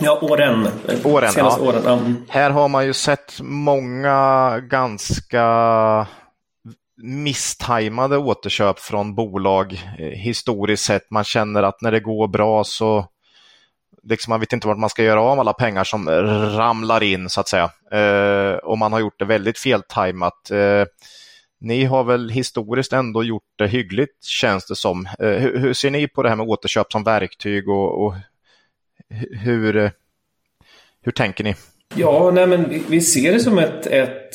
Ja, åren. Åren, ja. åren. Ja. Här har man ju sett många ganska misstajmade återköp från bolag eh, historiskt sett. Man känner att när det går bra så liksom man vet inte vart man ska göra av alla pengar som ramlar in så att säga. Eh, och man har gjort det väldigt feltajmat. Eh, ni har väl historiskt ändå gjort det hyggligt känns det som. Eh, hur, hur, ser ni på det här med återköp som verktyg och, och hur, eh, hur tänker ni? Ja, nej men vi ser det som ett, ett,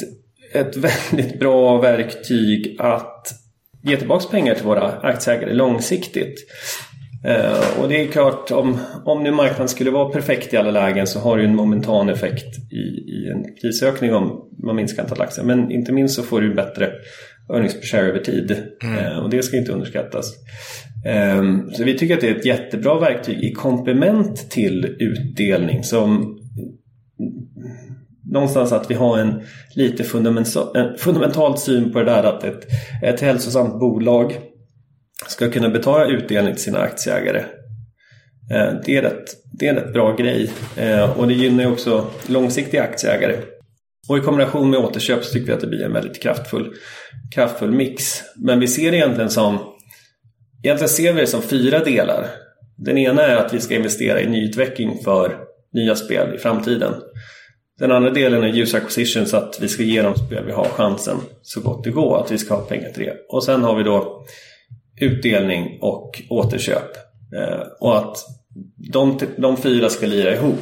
ett väldigt bra verktyg att ge tillbaka pengar till våra aktieägare långsiktigt. Eh, och det är klart, om, om nu marknaden skulle vara perfekt i alla lägen så har det en momentan effekt i, i en prisökning om man minskar antalet aktier. Men inte minst så får du bättre earnings per share över tid. Mm. Eh, och det ska inte underskattas. Eh, så vi tycker att det är ett jättebra verktyg i komplement till utdelning som någonstans att vi har en lite fundamental, en fundamental syn på det där att ett, ett hälsosamt bolag ska kunna betala utdelning till sina aktieägare. Eh, det är, rätt, det är en rätt bra grej eh, och det gynnar också långsiktiga aktieägare. Och i kombination med återköp så tycker vi att det blir en väldigt kraftfull, kraftfull mix. Men vi ser det egentligen som Egentligen ser vi det som fyra delar. Den ena är att vi ska investera i nyutveckling för nya spel i framtiden. Den andra delen är user acquisition så att vi ska ge de spel vi har chansen så gott det går att vi ska ha pengar till det. Och sen har vi då utdelning och återköp. Eh, och att de, de fyra ska lira ihop.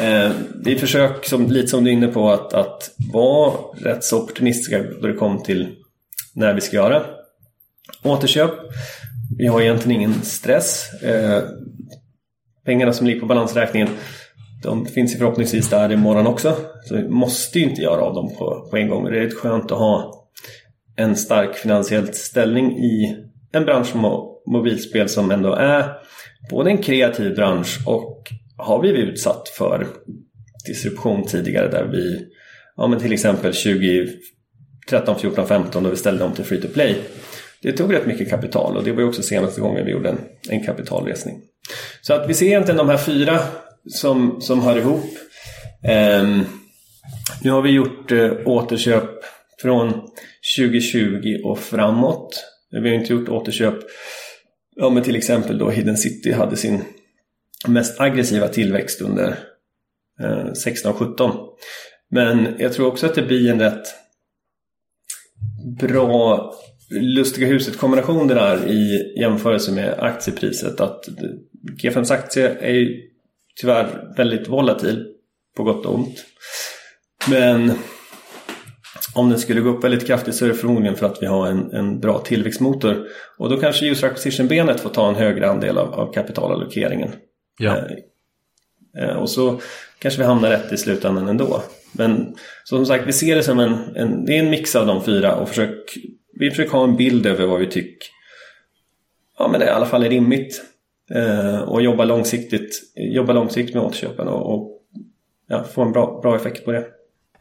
Eh, vi försöker, som, lite som du är inne på, att, att vara rätt så opportunistiska då det kommer till när vi ska göra återköp. Vi har egentligen ingen stress. Eh, pengarna som ligger på balansräkningen de finns ju förhoppningsvis där imorgon också. Så vi måste ju inte göra av dem på, på en gång. Det är rätt skönt att ha en stark finansiell ställning i en bransch som mobilspel som ändå är både en kreativ bransch och har blivit utsatt för distribution tidigare där vi, ja men till exempel 2013, 14, 15 då vi ställde om till free to play. Det tog rätt mycket kapital och det var också senaste gången vi gjorde en, en kapitalresning. Så att vi ser egentligen de här fyra som, som hör ihop. Um, nu har vi gjort uh, återköp från 2020 och framåt. Vi har inte gjort återköp. Ja, men till exempel då Hidden City hade sin mest aggressiva tillväxt under 16 och 17. Men jag tror också att det blir en rätt bra Lustiga huset-kombination det där i jämförelse med aktiepriset. Att G5s aktie är ju tyvärr väldigt volatil på gott och ont. Men om den skulle gå upp väldigt kraftigt så är det förmodligen för att vi har en, en bra tillväxtmotor. Och då kanske user acquisition-benet får ta en högre andel av, av kapitalallokeringen. Ja. Eh, Eh, och så kanske vi hamnar rätt i slutändan ändå. Men som sagt, vi ser det som en, en, det är en mix av de fyra och försök, vi försöker ha en bild över vad vi tycker ja, men det i alla fall är rimligt. Eh, och jobba långsiktigt, jobba långsiktigt med återköpen och, och ja, få en bra, bra effekt på det.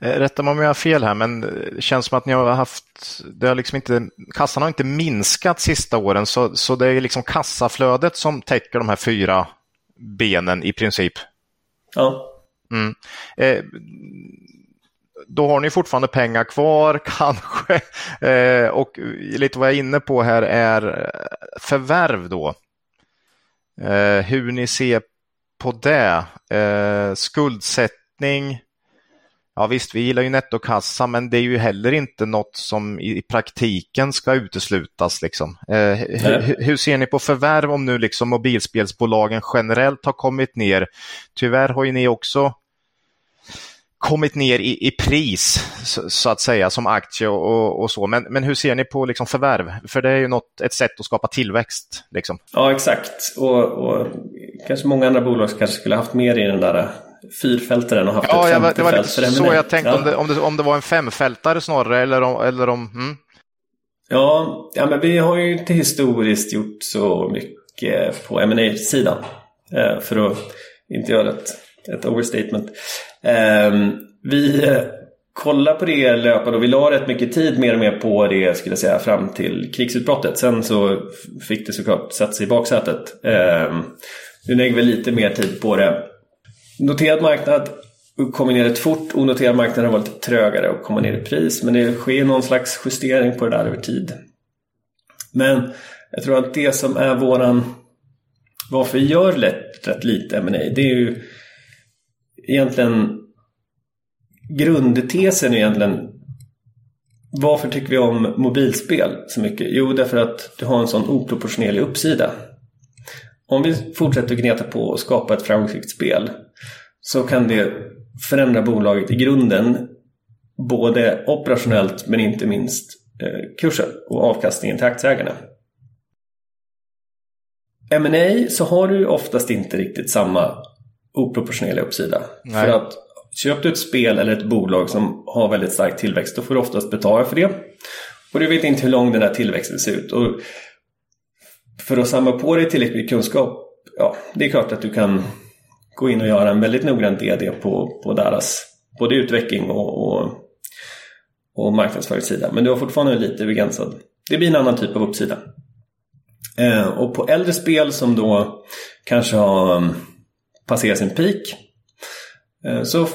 Eh, rätta mig om jag har fel här, men det känns som att ni har haft, det har liksom inte, kassan har inte minskat sista åren, så, så det är liksom kassaflödet som täcker de här fyra benen i princip. Ja. Mm. Eh, då har ni fortfarande pengar kvar kanske. Eh, och lite vad jag är inne på här är förvärv då. Eh, hur ni ser på det. Eh, skuldsättning. Ja visst, vi gillar ju nettokassa, men det är ju heller inte något som i praktiken ska uteslutas. Liksom. Eh, hur, hur, ser ni på förvärv om nu liksom mobilspelsbolagen generellt har kommit ner? Tyvärr har ju ni också kommit ner i, i pris så, så, att säga som aktie och, och, så. Men, men hur ser ni på liksom förvärv? För det är ju något, ett sätt att skapa tillväxt. Liksom. Ja, exakt. Och, och kanske många andra bolag kanske skulle haft mer i den där fyrfältaren och haft ja, ett femte det var lite så jag tänkte ja. om, det, om, det, om det var en femfältare snarare eller om... Eller om mm. ja, ja, men vi har ju inte historiskt gjort så mycket på ma sidan eh, För att inte göra ett, ett overstatement. Ehm, vi eh, kollar på det löpande och vi la rätt mycket tid mer och mer på det skulle jag säga fram till krigsutbrottet. Sen så fick det såklart sätta sig i baksätet. Ehm, nu lägger vi lite mer tid på det. Noterad marknad kommer ner rätt fort. Onoterad marknad har varit lite trögare och kommer ner i pris. Men det sker någon slags justering på det där över tid. Men jag tror att det som är våran... Varför vi gör lätt, rätt lite M&A det är ju egentligen grundtesen är egentligen varför tycker vi om mobilspel så mycket? Jo, därför att du har en sån oproportionerlig uppsida. Om vi fortsätter gneta på och skapa ett framgångsrikt spel så kan det förändra bolaget i grunden både operationellt men inte minst eh, kursen och avkastningen till aktieägarna. M&A så har du oftast inte riktigt samma oproportionerliga uppsida. Nej. För att köper du ett spel eller ett bolag som har väldigt stark tillväxt då får du oftast betala för det. Och du vet inte hur lång den där tillväxten ser ut. Och för att samla på dig tillräckligt kunskap, ja, det är klart att du kan gå in och göra en väldigt noggrann DD på, på deras både utveckling och, och, och marknadsföringssida. Men du har fortfarande lite begränsad. Det blir en annan typ av uppsida. Eh, och på äldre spel som då kanske har mm, passerat sin peak eh, så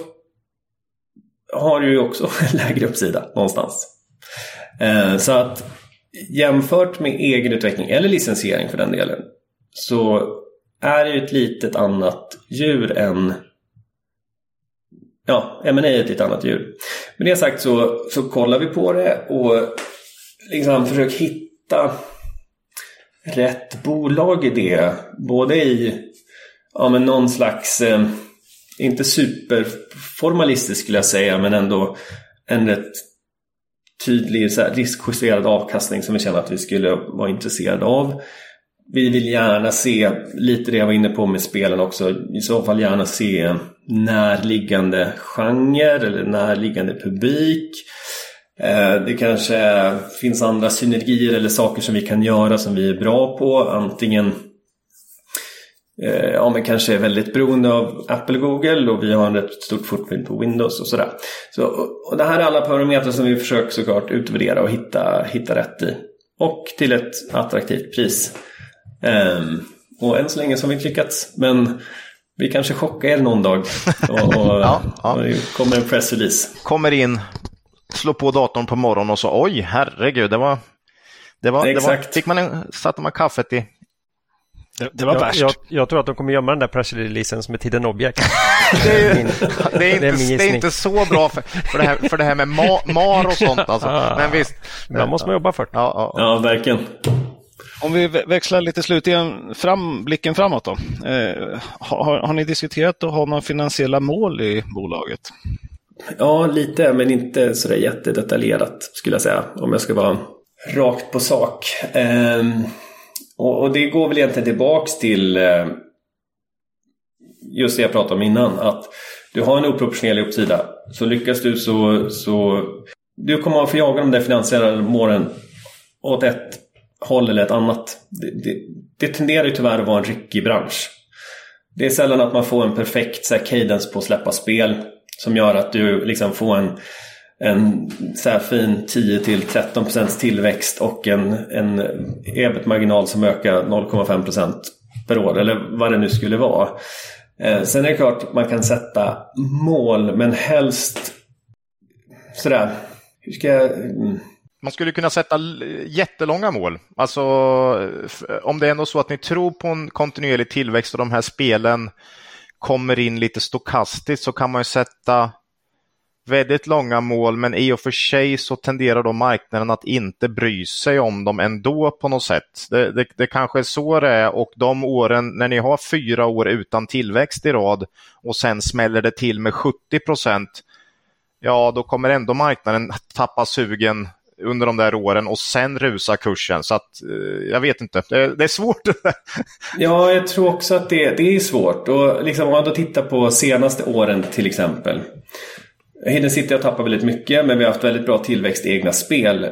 har du ju också lägre uppsida någonstans. Eh, så att jämfört med egen utveckling eller licensiering för den delen så är ju ett litet annat djur än Ja, M&A är ett lite annat djur. Med det sagt så, så kollar vi på det och liksom försöker hitta rätt bolag i det. Både i ja, men någon slags, eh, inte superformalistisk skulle jag säga, men ändå en rätt tydlig så här, riskjusterad avkastning som vi känner att vi skulle vara intresserade av. Vi vill gärna se, lite det jag var inne på med spelen också, i så fall gärna se närliggande genre eller närliggande publik. Eh, det kanske finns andra synergier eller saker som vi kan göra som vi är bra på. Antingen eh, ja, men kanske är väldigt beroende av Apple och Google och vi har en rätt stort footprint på Windows och sådär. Så, och det här är alla parametrar som vi försöker såklart utvärdera och hitta, hitta rätt i. Och till ett attraktivt pris. Um, och än så länge så har vi inte lyckats. Men vi kanske chockar er någon dag. Och, och, ja, ja. och det kommer en pressrelease. Kommer in, slår på datorn på morgonen och så oj, herregud, det var det var, Exakt. det var, fick man en, satte man kaffet i det, det var jag, värst. Jag, jag, tror att de kommer gömma den där pressreleasen som ett hidden object. det, är, min, det, är inte, det, är inte, så bra för, för, det, här, för det här med ma, MAR och sånt. Alltså. Men visst. Ibland måste man jobba för det. Ja, ja, ja. verkligen. Om vi växlar lite slutligen fram, blicken framåt då. Eh, har, har, ni diskuterat att ha några finansiella mål i bolaget? Ja, lite, men inte sådär jättedetaljerat skulle jag säga. Om jag ska vara rakt på sak. Eh, och, och, det går väl egentligen tillbaks till eh, just det jag pratade om innan. Att du har en oproportionerlig uppsida. Så lyckas du så, så du kommer att få jaga de där finansiella målen åt ett håll eller ett annat. Det, det, det tenderar ju tyvärr att vara en ryckig bransch. Det är sällan att man får en perfekt så här, cadence på att släppa spel som gör att du liksom får en, en så här fin 10-13% tillväxt och en, en ebit-marginal som ökar 0,5% per år eller vad det nu skulle vara. Eh, sen är det klart man kan sätta mål men helst sådär, hur ska jag... Mm. Man skulle kunna sätta jättelånga mål. Alltså om det är ändå så att ni tror på en kontinuerlig tillväxt och de här spelen kommer in lite stokastiskt så kan man ju sätta väldigt långa mål men i och för sig så tenderar då marknaden att inte bry sig om dem ändå på något sätt. Det, det, det kanske är så det är och de åren när ni har fyra år utan tillväxt i rad och sen smäller det till med 70 procent, ja då kommer ändå marknaden tappa sugen under de där åren och sen rusa kursen. Så att, eh, jag vet inte, det, det är svårt. ja, jag tror också att det, det är svårt. Och liksom, om man då tittar på senaste åren till exempel. Hidden City har tappat väldigt mycket men vi har haft väldigt bra tillväxt i egna spel.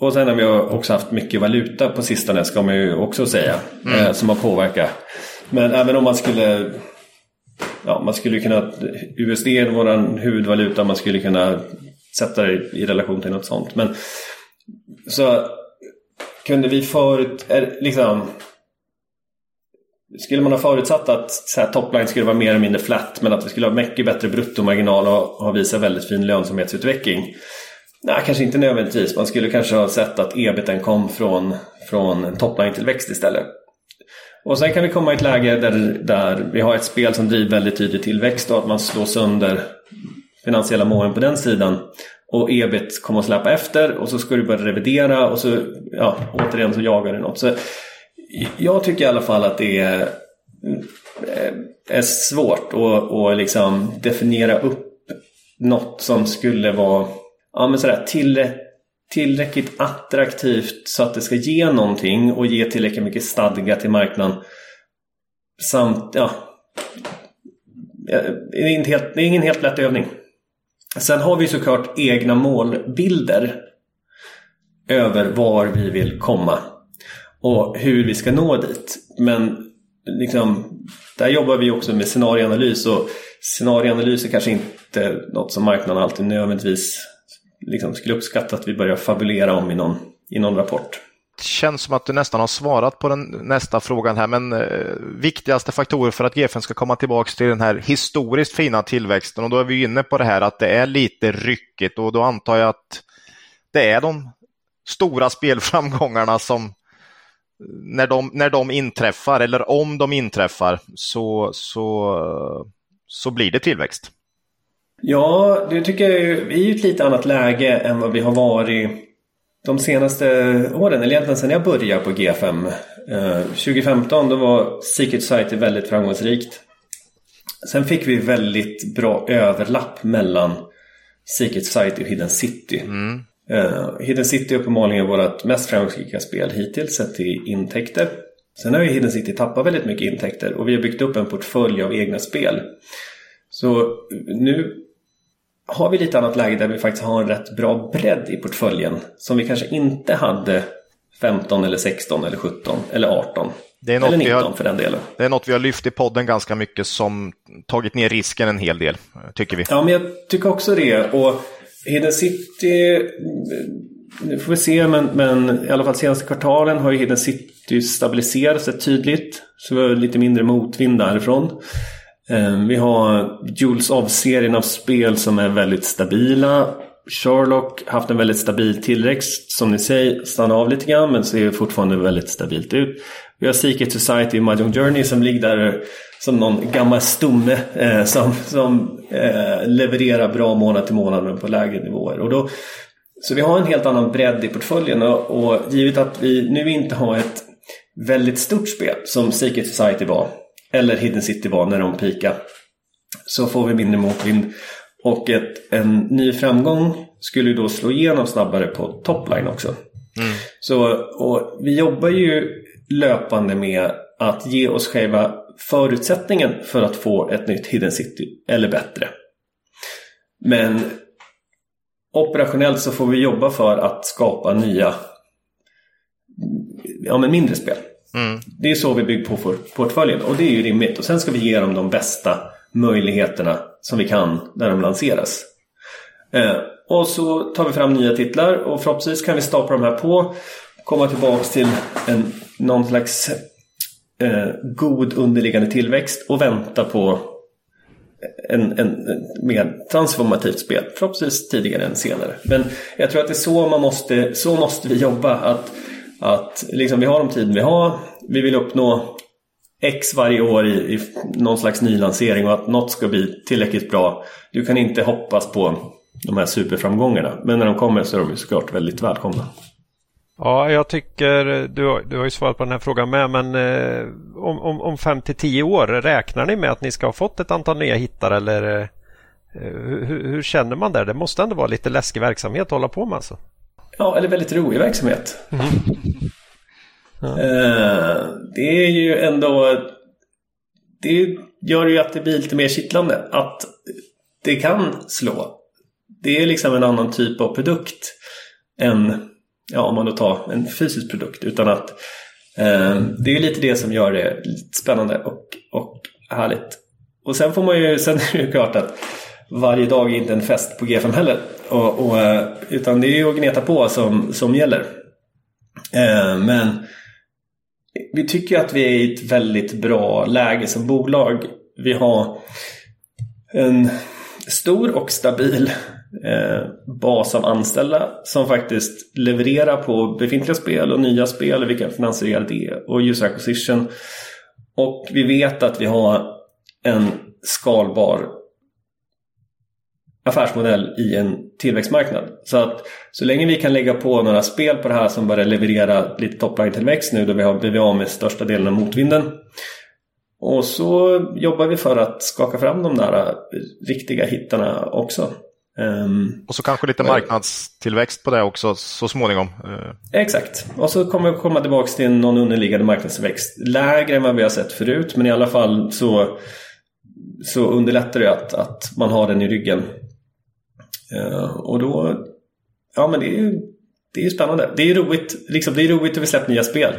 Och sen har vi också haft mycket valuta på sistone ska man ju också säga. Mm. Eh, som har påverkat. Men även om man skulle Ja, man skulle kunna USD är vår huvudvaluta. Man skulle kunna sätta det i relation till något sånt. Men så kunde vi förut, liksom skulle man ha förutsatt att så här, topline skulle vara mer eller mindre flat men att vi skulle ha mycket bättre bruttomarginal och ha visat väldigt fin lönsamhetsutveckling? Nej, kanske inte nödvändigtvis. Man skulle kanske ha sett att ebiten kom från, från topline-tillväxt istället. Och sen kan vi komma i ett läge där, där vi har ett spel som driver väldigt tydlig tillväxt och att man slår sönder finansiella målen på den sidan. Och ebit kommer att släppa efter och så ska du börja revidera och så ja, återigen så jagar du något. Så jag tycker i alla fall att det är, eh, är svårt att, att liksom definiera upp något som skulle vara ja, men sådär, till, tillräckligt attraktivt så att det ska ge någonting och ge tillräckligt mycket stadga till marknaden. Samt, ja, eh, det är, inte helt, det är ingen helt lätt övning. Sen har vi såklart egna målbilder över var vi vill komma och hur vi ska nå dit. Men liksom, där jobbar vi också med scenarioanalys och scenarioanalys är kanske inte något som marknaden alltid nödvändigtvis liksom skulle uppskatta att vi börjar fabulera om i någon, i någon rapport. Det känns som att du nästan har svarat på den nästa frågan här, men eh, viktigaste faktorer för att GFN ska komma tillbaka till den här historiskt fina tillväxten och då är vi inne på det här att det är lite ryckigt och då antar jag att det är de stora spelframgångarna som när de, när de inträffar eller om de inträffar så, så, så blir det tillväxt. Ja, det tycker jag är, vi är i ett lite annat läge än vad vi har varit de senaste åren, eller egentligen sedan jag började på G5. Eh, 2015 då var Secret Society väldigt framgångsrikt. Sen fick vi väldigt bra överlapp mellan Secret Society och Hidden City. Mm. Uh, Hidden City är uppenbarligen vårt mest framgångsrika spel hittills sett till intäkter. Sen har ju Hidden City tappat väldigt mycket intäkter och vi har byggt upp en portfölj av egna spel. Så nu har vi lite annat läge där vi faktiskt har en rätt bra bredd i portföljen som vi kanske inte hade 15 eller 16 eller 17 eller 18. Det är, eller 19 har, för den delen. det är något vi har lyft i podden ganska mycket som tagit ner risken en hel del, tycker vi. Ja, men jag tycker också det. Och Hidden City, nu får vi se, men, men i alla fall senaste kvartalen har ju Hidden City stabiliserat sig tydligt. Så vi har lite mindre motvind därifrån. Eh, vi har Jules av-serien av spel som är väldigt stabila. Sherlock har haft en väldigt stabil tillväxt. Som ni säger, stannar av lite grann men ser fortfarande väldigt stabilt ut. Vi har Secret Society och Mahjong Journey som ligger där som någon gammal stomme eh, som, som eh, levererar bra månad till månad men på lägre nivåer. Och då, så vi har en helt annan bredd i portföljen och, och givet att vi nu inte har ett väldigt stort spel som Secret Society var eller Hidden City var när de pikade så får vi mindre motvind och ett, en ny framgång skulle då slå igenom snabbare på topline också. Mm. Så, och vi jobbar ju löpande med att ge oss själva förutsättningen för att få ett nytt Hidden City eller bättre. Men operationellt så får vi jobba för att skapa nya ja, men mindre spel. Mm. Det är så vi bygger på portföljen och det är ju rimligt. Och sen ska vi ge dem de bästa möjligheterna som vi kan när de lanseras. Eh, och så tar vi fram nya titlar och förhoppningsvis kan vi stapla de här på. Komma tillbaks till en, någon slags eh, god underliggande tillväxt och vänta på en, en, en, mer transformativt spel. Förhoppningsvis tidigare än senare. Men jag tror att det är så man måste, så måste vi jobba. Att, att liksom vi har de tiden vi har. Vi vill uppnå X varje år i, i någon slags nylansering och att något ska bli tillräckligt bra. Du kan inte hoppas på de här superframgångarna. Men när de kommer så är de ju såklart väldigt välkomna. Ja, jag tycker, du, du har ju svarat på den här frågan med, men eh, om, om, om fem till tio år, räknar ni med att ni ska ha fått ett antal nya hittar eller eh, hur, hur, känner man där? Det måste ändå vara lite läskig verksamhet att hålla på med alltså? Ja, eller väldigt rolig verksamhet. Mm. Ja. Eh, det är ju ändå, det gör ju att det blir lite mer kittlande att det kan slå. Det är liksom en annan typ av produkt än ja, om man då tar en fysisk produkt. Utan att eh, det är lite det som gör det lite spännande och, och härligt. Och sen får man ju, sen är det ju klart att varje dag är inte en fest på G5 heller. Och, och, eh, utan det är ju att gneta på som, som gäller. Eh, men vi tycker att vi är i ett väldigt bra läge som bolag. Vi har en stor och stabil eh, bas av anställda som faktiskt levererar på befintliga spel och nya spel och vi kan finansiera det och user acquisition. Och vi vet att vi har en skalbar affärsmodell i en tillväxtmarknad. Så att så länge vi kan lägga på några spel på det här som börjar leverera lite topline-tillväxt nu då vi har blivit av med största delen av motvinden och så jobbar vi för att skaka fram de där riktiga hittarna också. Um, och så kanske lite marknadstillväxt på det också så småningom. Uh. Exakt. Och så kommer vi komma tillbaka till någon underliggande marknadstillväxt. Lägre än vad vi har sett förut men i alla fall så, så underlättar det att, att man har den i ryggen. Uh, och då, ja men det är ju det är spännande. Det är roligt, liksom, det är roligt att vi släpper nya spel.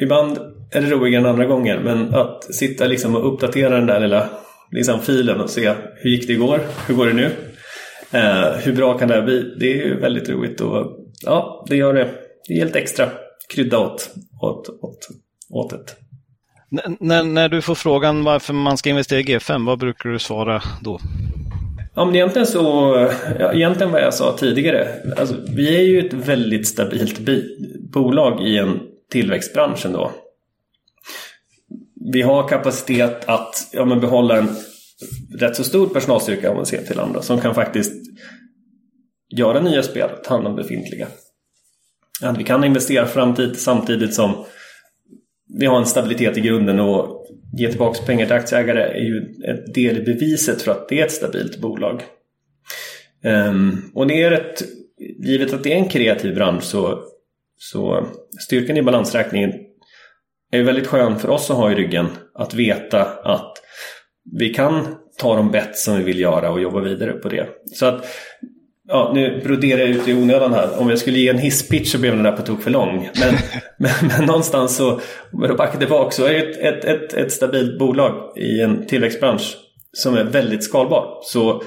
Ibland är det roligare än andra gånger men att sitta liksom och uppdatera den där lilla liksom, filen och se hur gick det igår? Hur går det nu? Eh, hur bra kan det här bli? Det är ju väldigt roligt och ja, det gör det. Det är lite extra krydda åt, åt, åt, åt det. När, när du får frågan varför man ska investera i G5, vad brukar du svara då? Ja, men egentligen så, ja, egentligen vad jag sa tidigare. Alltså, vi är ju ett väldigt stabilt bolag i en tillväxtbransch ändå. Vi har kapacitet att ja, men behålla en rätt så stor personalstyrka om man ser till andra som kan faktiskt göra nya spel, ta hand om befintliga. Att vi kan investera framtid samtidigt som vi har en stabilitet i grunden och ge tillbaka pengar till aktieägare är ju ett del i beviset för att det är ett stabilt bolag. Um, och det är ett, givet att det är en kreativ bransch så, så styrkan i balansräkningen är väldigt skön för oss att ha i ryggen. Att veta att vi kan ta de bett som vi vill göra och jobba vidare på det. Så att Ja, nu broderar jag ut i onödan här. Om jag skulle ge en hisspitch så blev den där på tok för lång. Men, men, men, någonstans så, om jag backar tillbaka, så är det ett, ett, ett, ett stabilt bolag i en tillväxtbransch som är väldigt skalbar. Så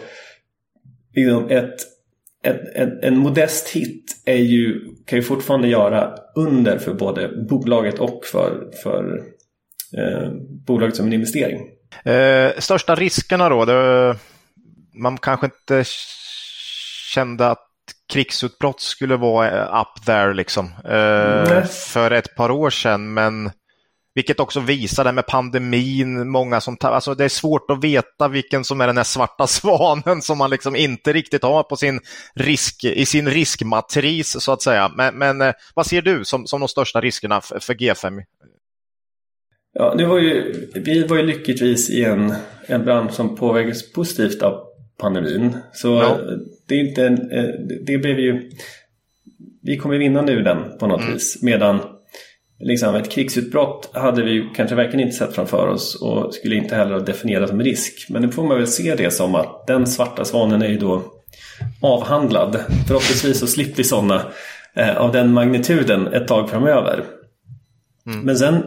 liksom ett, ett, ett, en modest hit är ju, kan ju fortfarande göra under för både bolaget och för, för eh, bolaget som en investering. Eh, största riskerna då? Det, man kanske inte kände att krigsutbrott skulle vara eh, up there liksom eh, för ett par år sedan. Men vilket också visar det med pandemin, många som alltså det är svårt att veta vilken som är den här svarta svanen som man liksom inte riktigt har på sin risk, i sin riskmatris så att säga. Men, men eh, vad ser du som, som de största riskerna för, för G5 Ja, det var ju, vi var ju lyckligtvis i en, en bransch som påverkades positivt av pandemin. Så ja. det, är inte en, det blev ju... Vi kommer vinnande ur den på något mm. vis. Medan liksom ett krigsutbrott hade vi kanske verkligen inte sett framför oss och skulle inte heller ha definierat som risk. Men nu får man väl se det som att den svarta svanen är ju då avhandlad. Förhoppningsvis så slipper vi sådana eh, av den magnituden ett tag framöver. Mm. Men sen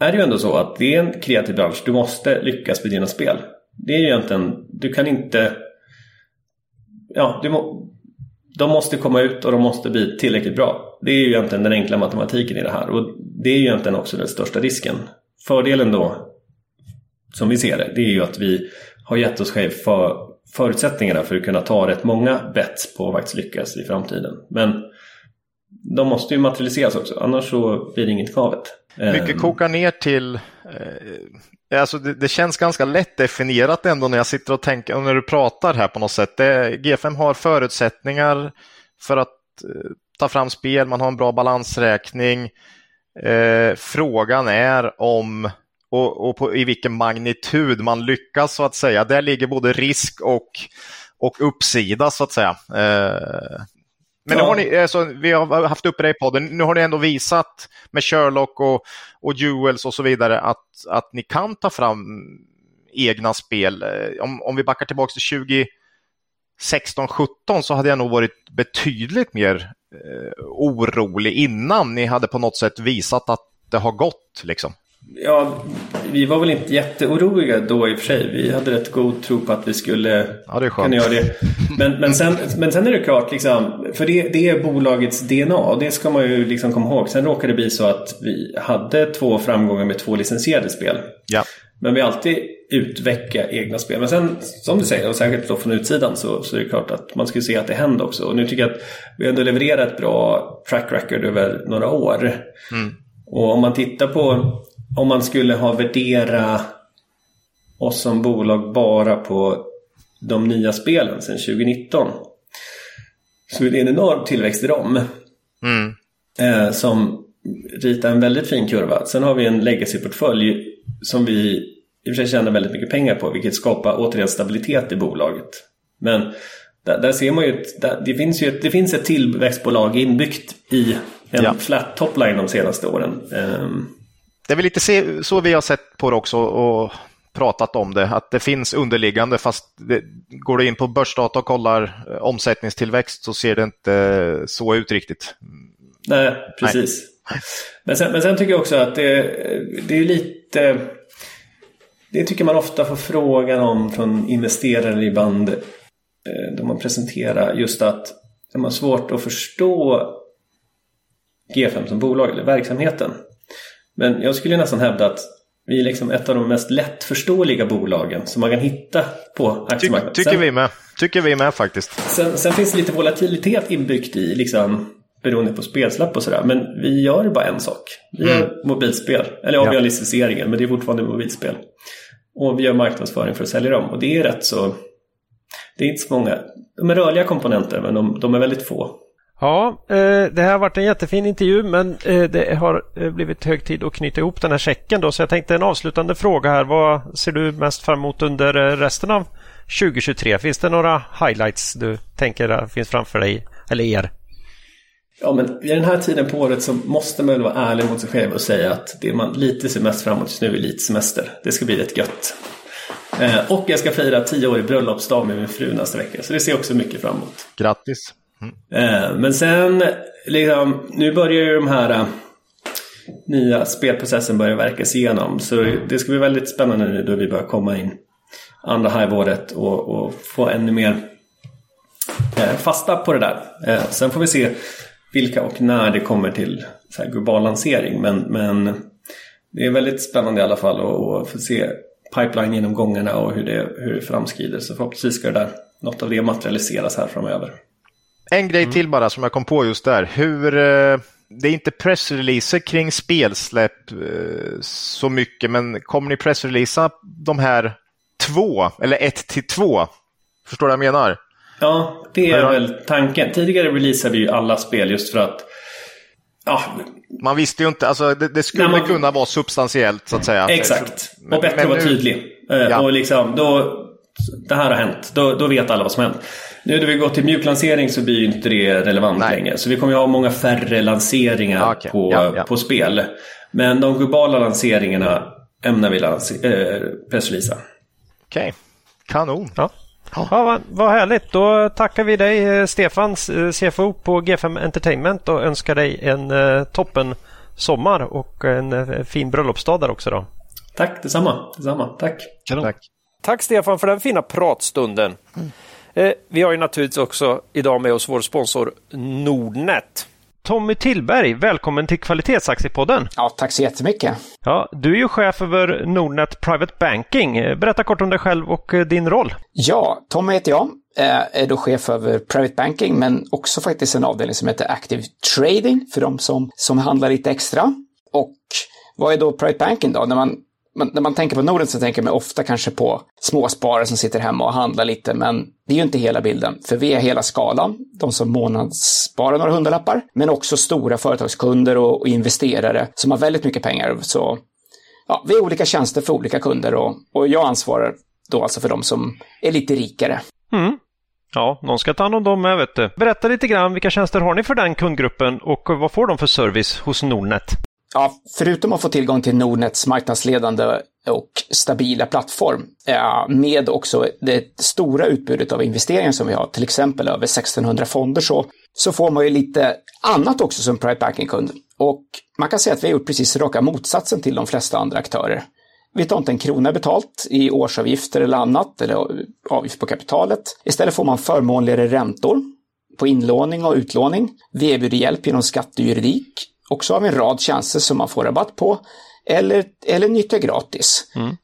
är det ju ändå så att det är en kreativ bransch. Du måste lyckas med dina spel. Det är ju egentligen, du kan inte... Ja, du må, de måste komma ut och de måste bli tillräckligt bra. Det är ju egentligen den enkla matematiken i det här och det är ju egentligen också den största risken. Fördelen då, som vi ser det, det är ju att vi har gett oss själv för förutsättningarna för att kunna ta rätt många bets på att faktiskt lyckas i framtiden. Men de måste ju materialiseras också, annars så blir det inget gavet. Mycket ehm. kokar ner till, eh, alltså det, det, känns ganska lätt definierat ändå när jag sitter och tänker, och när du pratar här på något sätt. Det, G5 har förutsättningar för att eh, ta fram spel, man har en bra balansräkning. Eh, frågan är om och, och på, i vilken magnitud man lyckas så att säga. Där ligger både risk och, och uppsida så att säga. Eh, men ja. nu har ni, alltså, vi har haft uppe det i podden, nu har ni ändå visat med Sherlock och, och Jewels och så vidare att, att ni kan ta fram egna spel. Eh, om, om vi backar tillbaka till 2016-17 så hade jag nog varit betydligt mer eh, orolig innan ni hade på något sätt visat att det har gått. Liksom. Ja, vi var väl inte jätteoroliga då i och för sig. Vi hade rätt god tro på att vi skulle ja, det kunna göra det. Men, men, sen, men sen är det klart, liksom, för det, det är bolagets DNA och det ska man ju liksom komma ihåg. Sen råkade det bli så att vi hade två framgångar med två licensierade spel. Ja. Men vi alltid utveckla egna spel. Men sen, som du säger, och särskilt då från utsidan så, så är det klart att man skulle se att det händer också. Och nu tycker jag att vi ändå levererat ett bra track record över några år. Mm. Och om man tittar på om man skulle ha värdera oss som bolag bara på de nya spelen sedan 2019 så är det en enorm tillväxt i dem. Mm. Eh, som ritar en väldigt fin kurva. Sen har vi en legacy-portfölj som vi i och för sig tjänar väldigt mycket pengar på vilket skapar återigen stabilitet i bolaget. Men där, där ser man ju att det finns ju ett, det finns ett tillväxtbolag inbyggt i en ja. flat topline de senaste åren. Um, det är väl lite så vi har sett på det också och pratat om det, att det finns underliggande fast det, går du in på börsdata och kollar eh, omsättningstillväxt så ser det inte så ut riktigt. Nej, precis. Nej. Men, sen, men sen tycker jag också att det, det är lite det tycker man ofta får frågan om från investerare ibland eh, då man presenterar just att de har svårt att förstå G5 som bolag eller verksamheten. Men jag skulle nästan hävda att vi är liksom ett av de mest lättförståeliga bolagen som man kan hitta på aktiemarknaden. Ty, tycker vi med. Tycker vi med faktiskt. Sen, sen finns det lite volatilitet inbyggt i liksom beroende på spelsläpp och sådär. Men vi gör bara en sak. Vi mm. gör mobilspel. Eller ja, ja. vi har licensieringen men det är fortfarande mobilspel. Och vi gör marknadsföring för att sälja dem. Och det är rätt så... Det är inte så många. De är rörliga komponenter men de, de är väldigt få. Ja, eh, det här har varit en jättefin intervju men eh, det har eh, blivit hög tid att knyta ihop den här checken då. Så jag tänkte en avslutande fråga här. Vad ser du mest fram emot under resten av 2023? Finns det några highlights du tänker finns framför dig eller er? Ja, men i den här tiden på året så måste man vara ärlig mot sig själv och säga att det man lite ser mest framåt just nu är lite semester. Det ska bli rätt gött. och jag ska fira tio år i bröllopsdag med min fru nästa vecka. Så det ser jag också mycket fram emot. Grattis! Mm. Men sen, liksom, nu börjar ju de här eh, nya spelprocessen börja verkas igenom. Så det ska bli väldigt spännande nu då vi börjar komma in andra halvåret och, och få ännu mer eh, fasta på det där. Sen får vi se vilka och när det kommer till så global lansering. Men, men det är väldigt spännande i alla fall att få se pipeline-genomgångarna och hur det, hur det framskrider. Så förhoppningsvis ska det där, något av det materialiseras här framöver. En grej mm. till bara som jag kom på just där. Hur, eh, det är inte pressreleaser kring spelsläpp eh, så mycket, men kommer ni pressreleasa de här två, eller ett till två? Förstår du vad jag menar? Ja, det är väl tanken. Tidigare releasade vi ju alla spel just för att Ja. Man visste ju inte, alltså det, det skulle Nej, man... kunna vara substantiellt så att säga. Exakt, och bättre att vara tydlig. Eh, ja. Och liksom, då, det här har hänt. Då, då vet alla vad som hänt. Nu när vi går till mjuklansering så blir inte det relevant Nej. längre. Så vi kommer ha många färre lanseringar okay. på, ja, ja. på spel. Men de globala lanseringarna ämnar vi äh, pressreleasa. Okej, okay. kanon. Ja. Ja, vad, vad härligt. Då tackar vi dig eh, Stefan, eh, CFO på G5 Entertainment och önskar dig en toppen sommar och en fin bröllopsdag där också. Då. Tack detsamma. detsamma. Tack. Tack. Tack Stefan för den fina pratstunden. Mm. Eh, vi har ju naturligtvis också idag med oss vår sponsor Nordnet. Tommy Tillberg, välkommen till Kvalitetsaktiepodden. Ja, tack så jättemycket. Ja, du är ju chef över Nordnet Private Banking. Berätta kort om dig själv och eh, din roll. Ja, Tommy heter jag. Eh, är då chef över Private Banking, men också faktiskt en avdelning som heter Active Trading för de som, som handlar lite extra. Och vad är då Private Banking då? När man man, när man tänker på Norden så tänker man ofta kanske på småsparare som sitter hemma och handlar lite, men det är ju inte hela bilden. För vi är hela skalan, de som månadssparar några hundralappar, men också stora företagskunder och, och investerare som har väldigt mycket pengar. Så ja, vi har olika tjänster för olika kunder och, och jag ansvarar då alltså för de som är lite rikare. Mm. Ja, någon ska ta hand om dem med, vet du. Berätta lite grann, vilka tjänster har ni för den kundgruppen och vad får de för service hos Nordnet? Ja, förutom att få tillgång till Nordnets marknadsledande och stabila plattform eh, med också det stora utbudet av investeringar som vi har, till exempel över 1600 fonder, så, så får man ju lite annat också som private banking-kund. Och man kan säga att vi har gjort precis raka motsatsen till de flesta andra aktörer. Vi tar inte en krona betalt i årsavgifter eller annat, eller avgift på kapitalet. Istället får man förmånligare räntor på inlåning och utlåning. Vi erbjuder hjälp genom skattejuridik också av en rad tjänster som man får rabatt på eller, eller nyttja gratis. Mm.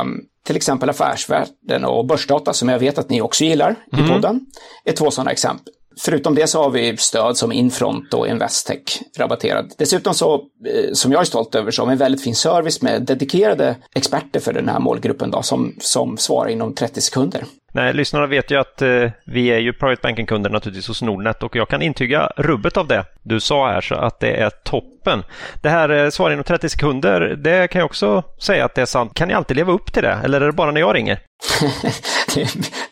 Um, till exempel Affärsvärlden och Börsdata som jag vet att ni också gillar mm. i podden, är två sådana exempel. Förutom det så har vi stöd som Infront och Investec rabatterad. Dessutom så, eh, som jag är stolt över, så har vi en väldigt fin service med dedikerade experter för den här målgruppen då, som, som svarar inom 30 sekunder. Nej, lyssnarna vet ju att eh, vi är ju Private Banking-kunder naturligtvis hos Nordnet och jag kan intyga rubbet av det du sa här så att det är toppen. Det här eh, svar inom 30 sekunder, det kan jag också säga att det är sant. Kan ni alltid leva upp till det eller är det bara när jag ringer?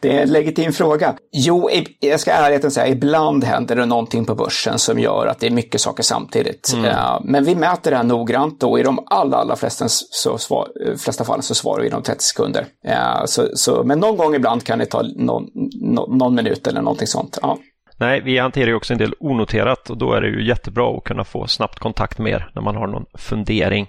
det är en legitim fråga. Jo, jag ska ärligheten säga, ibland händer det någonting på börsen som gör att det är mycket saker samtidigt. Mm. Uh, men vi mäter det här noggrant och i de allra, allra flesta, så svar, flesta fallen så svarar vi inom 30 sekunder. Uh, så, så, men någon gång ibland kan det ta någon, någon minut eller någonting sånt. Ja. Nej, vi hanterar ju också en del onoterat och då är det ju jättebra att kunna få snabbt kontakt med er när man har någon fundering.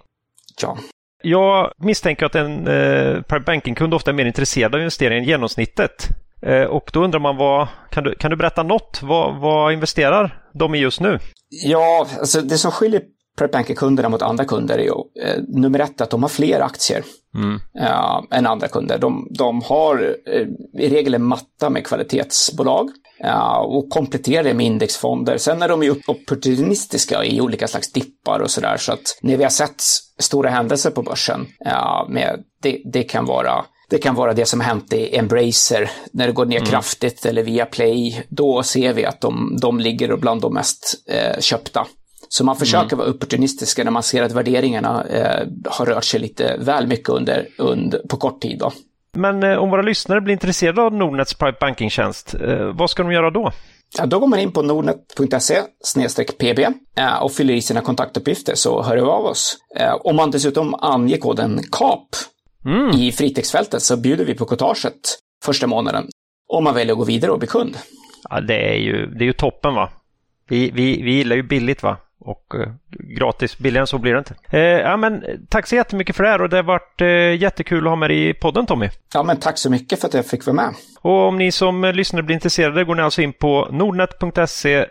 Ja. Jag misstänker att en eh, private banking-kund ofta är mer intresserad av investeringar än genomsnittet. Eh, och då undrar man, vad, kan, du, kan du berätta något? Vad, vad investerar de i just nu? Ja, alltså det som skiljer private mot andra kunder är ju eh, nummer ett att de har fler aktier mm. eh, än andra kunder. De, de har eh, i regel en matta med kvalitetsbolag Ja, och komplettera det med indexfonder. Sen är de ju opportunistiska i olika slags dippar och sådär. Så att när vi har sett stora händelser på börsen, ja, med, det, det, kan vara det kan vara det som hänt i Embracer när det går ner mm. kraftigt eller via Play. Då ser vi att de, de ligger bland de mest eh, köpta. Så man försöker mm. vara opportunistiska när man ser att värderingarna eh, har rört sig lite väl mycket under, under, på kort tid. Då. Men eh, om våra lyssnare blir intresserade av Nordnets Private Banking-tjänst, eh, vad ska de göra då? Ja, då går man in på nordnet.se pb eh, och fyller i sina kontaktuppgifter så hör vi av oss. Eh, om man dessutom anger koden KAP mm. i fritextfältet så bjuder vi på courtaget första månaden om man väljer att gå vidare och bli kund. Ja, det är ju, det är ju toppen va. Vi, vi, vi gillar ju billigt va. Och eh, gratis, billigare än så blir det inte. Eh, ja, men, tack så jättemycket för det här och det har varit eh, jättekul att ha med dig i podden Tommy. Ja, men tack så mycket för att jag fick vara med. Och om ni som eh, lyssnare blir intresserade går ni alltså in på nordnet.se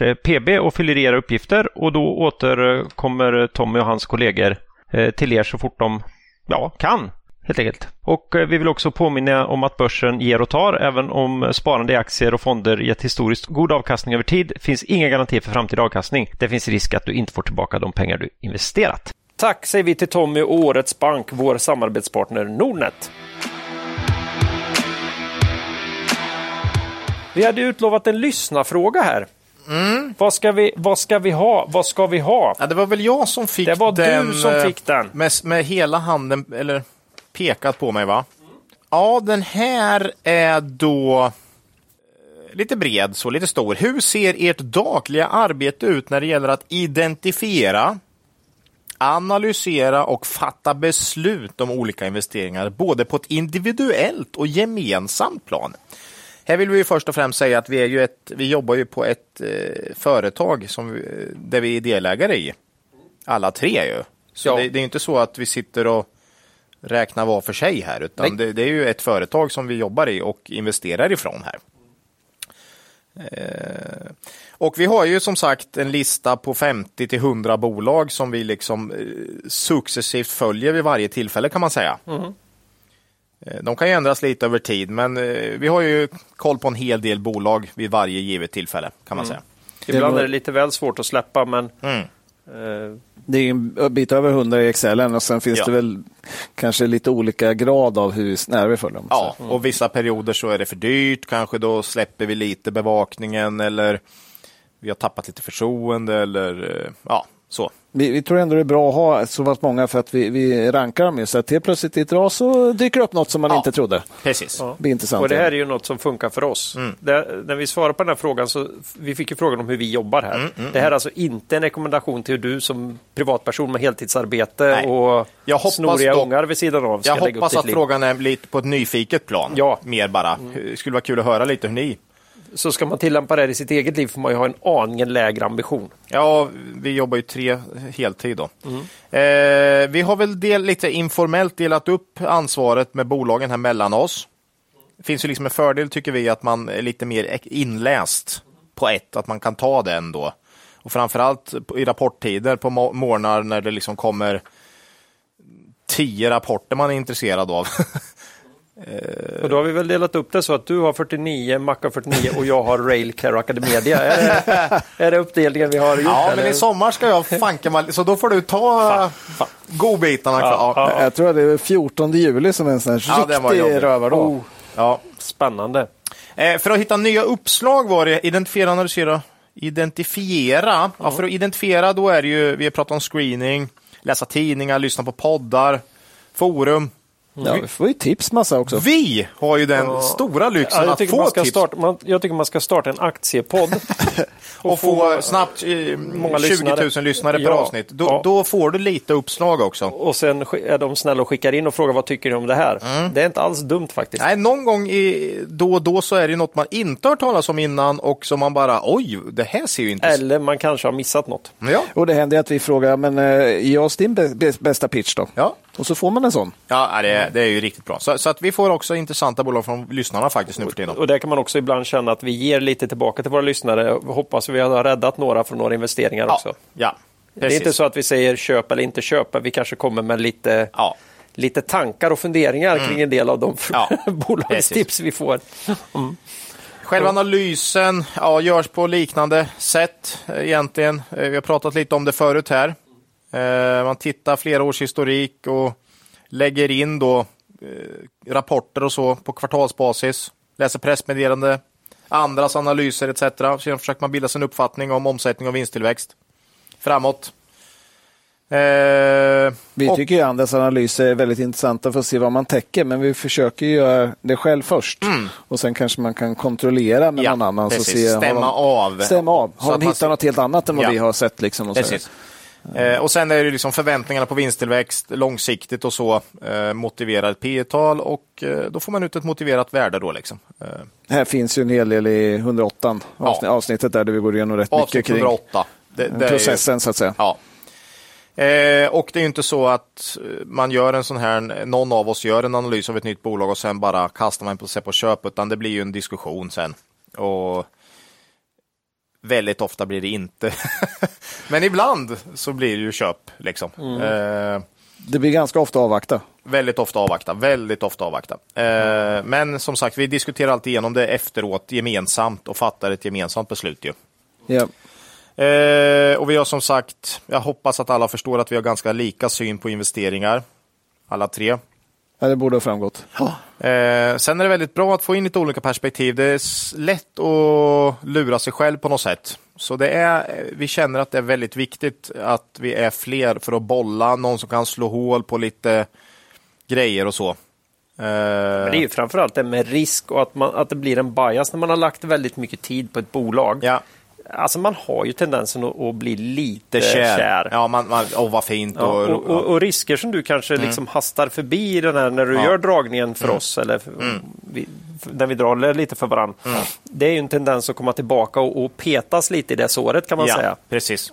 eh, pb och fyller i era uppgifter och då återkommer Tommy och hans kollegor eh, till er så fort de ja, kan helt enkelt. Och eh, vi vill också påminna om att börsen ger och tar. Även om sparande i aktier och fonder gett historiskt god avkastning över tid finns inga garantier för framtida avkastning. Det finns risk att du inte får tillbaka de pengar du investerat. Tack säger vi till Tommy och Årets Bank, vår samarbetspartner Nordnet. Vi hade utlovat en lyssnarfråga här. Mm. Vad, ska vi, vad ska vi ha? Vad ska vi ha? Ja, det var väl jag som fick den. Det var den, du som eh, fick den. Med, med hela handen, eller pekat på mig va? ja, den här är då eh, lite bred, så lite stor. Hur ser ert dagliga arbete ut när det gäller att identifiera, analysera och fatta beslut om olika investeringar, både på ett individuellt och gemensamt plan? Här vill vi först och främst säga att vi, är ju ett, vi jobbar ju på ett eh, företag som, vi, där vi är delägare i. Alla tre ju. Så Ja. det, det är inte så att vi sitter och räknar var för sig här, utan det, det är ju ett företag som vi jobbar i och investerar ifrån här. Eh, och vi har ju som sagt en lista på 50 till 100 bolag som vi liksom eh, successivt följer vid varje tillfälle kan man säga. Eh, De kan ju ändras lite över tid, men eh, vi har ju koll på en hel del bolag vid varje givet tillfälle kan man säga. Ibland är det lite väl svårt att släppa, men Mm. Det är en bit över 100 i Excelen och sen finns Ja. det väl kanske lite olika grad av hur nära vi följer dem. Ja, Så. och vissa perioder så är det för dyrt, kanske då släpper vi lite bevakningen eller vi har tappat lite förtroende eller eh, ja, så. Vi, vi tror ändå det är bra att ha så pass många för att vi, vi rankar dem ju. Så att helt plötsligt i ett ras så dyker det upp något som man Ja. inte trodde. Precis. Ja. Det blir intressant. Och det här är ju något som funkar för oss. Mm. Det, när vi svarar på den här frågan så vi fick ju frågan om hur vi jobbar här. Mm, det här är alltså inte en rekommendation till hur du som privatperson med heltidsarbete Nej. och Jag snoriga dock- ungar vid sidan av ska Jag lägga upp hoppas ditt att liv. frågan är lite på ett nyfiket plan. Ja. Mer bara. Det skulle vara kul att höra lite hur ni... Så ska man tillämpa det i sitt eget liv får man ju ha en aningen lägre ambition. Ja, vi jobbar ju tre heltid då. Mm. Eh, vi har väl del, lite informellt delat upp ansvaret med bolagen här mellan oss. Det finns ju liksom en fördel tycker vi att man är lite mer inläst på ett, att man kan ta den då. Och framförallt i rapporttider på mo- morgnar när det liksom kommer tio rapporter man är intresserad av. Och då har vi väl delat upp det så att du har 49, Mac har 49 och jag har Railcare Academedia. är, det, är det uppdelningen vi har gjort? ja, eller? men i sommar ska jag fanka mig, så då får du ta godbitarna. Ja, Ja, ja. Jag tror att det är 14 juli som är en sån här Ja, riktig rövardag. Oh, ja. spännande. Eh, för att hitta nya uppslag var det identifiera, analysera, identifiera. Ja, för att identifiera då är det ju, vi har pratat om screening, läsa tidningar, lyssna på poddar, forum. Ja, vi får ju tips massa också. Vi har ju den stora lyxen Ja, jag, att tycker få man ska tips starta, man, jag tycker man ska starta en aktiepodd. och få snabbt eh, många 20 000 lyssnare. lyssnare per Ja, avsnitt. Då, ja. då får du lite uppslag också. Och sen är de snälla och skickar in och frågar vad tycker ni om det här. Det är inte alls dumt faktiskt. Nej, någon gång i, då och då så är det något man inte har talas om innan och som man bara oj, det här ser ju inte... Eller man kanske har missat något. Ja, Och det händer att vi frågar, men ge oss din bä- bä- bästa pitch då. ja. Och så får man en sån. Ja, det är, det är ju riktigt bra. Så, så att vi får också intressanta bolag från lyssnarna faktiskt nu för tiden. Och där kan man också ibland känna att vi ger lite tillbaka till våra lyssnare. Hoppas vi har räddat några från några investeringar Ja, också. ja Det är inte så att vi säger köp eller inte köp, vi kanske kommer med lite, Ja, lite tankar och funderingar kring en del av de Ja, bolagstips vi får. Själva analysen ja, görs på liknande sätt eh, egentligen. Eh, Vi har pratat lite om det förut här. Eh, Man tittar flera års historik och lägger in då eh, rapporter och så på kvartalsbasis. Läser pressmeddelande, andras analyser etc. Sedan försöker man bilda sig en uppfattning om omsättning och vinsttillväxt framåt. Eh, Vi och- tycker ju andras analyser är väldigt intressanta för att se vad man täcker, men vi försöker göra det själv först. Och sen kanske man kan kontrollera med Ja, någon annan. precis. Så se, Stämma de, av. Stämma av. Så Har att de man hittat ser- något helt annat än vad Ja. vi har sett? Liksom, och så. Eh, och sen är det liksom förväntningarna på vinsttillväxt långsiktigt och så eh, motiverar ett P tal och eh, då får man ut ett motiverat värde då liksom. Eh, Här finns ju en hel del i 108 avsnitt, Ja. avsnittet där, där vi går igenom rätt mycket avsnitt kring 108. Det, det är ju- processen så att säga. Ja. Eh, och det är ju inte så att eh, man gör en sån här, någon av oss gör en analys av ett nytt bolag och sen bara kastar man på sig på köp, utan det blir ju en diskussion sen. Och väldigt ofta blir det inte. Men ibland så blir det ju köp liksom. Eh, Det blir ganska ofta avvakta. Väldigt ofta avvakta, väldigt ofta avvakta. Eh, men som sagt, vi diskuterar alltid igenom det efteråt gemensamt och fattar ett gemensamt beslut ju. Ja. Eh, och vi har som sagt, jag hoppas att alla förstår att vi har ganska lika syn på investeringar. Alla tre. Ja, det borde ha framgått. Eh, sen är det väldigt bra att få in lite olika perspektiv. Det är lätt att lura sig själv på något sätt. Så det är, vi känner att det är väldigt viktigt att vi är fler för att bolla, någon som kan slå hål på lite grejer och så. Men det är ju framförallt det med risk och att, man, att det blir en bias när man har lagt väldigt mycket tid på ett bolag. Ja, Alltså man har ju tendensen att, att bli lite kär. kär. Ja, man, man, åh vad fint. Ja, och, och, och, och risker som du kanske liksom hastar förbi den här när du Ja. gör dragningen för oss eller för, vi, när vi drar lite för varandra. Det är ju en tendens att komma tillbaka och, petas lite i det såret kan man ja, säga. precis.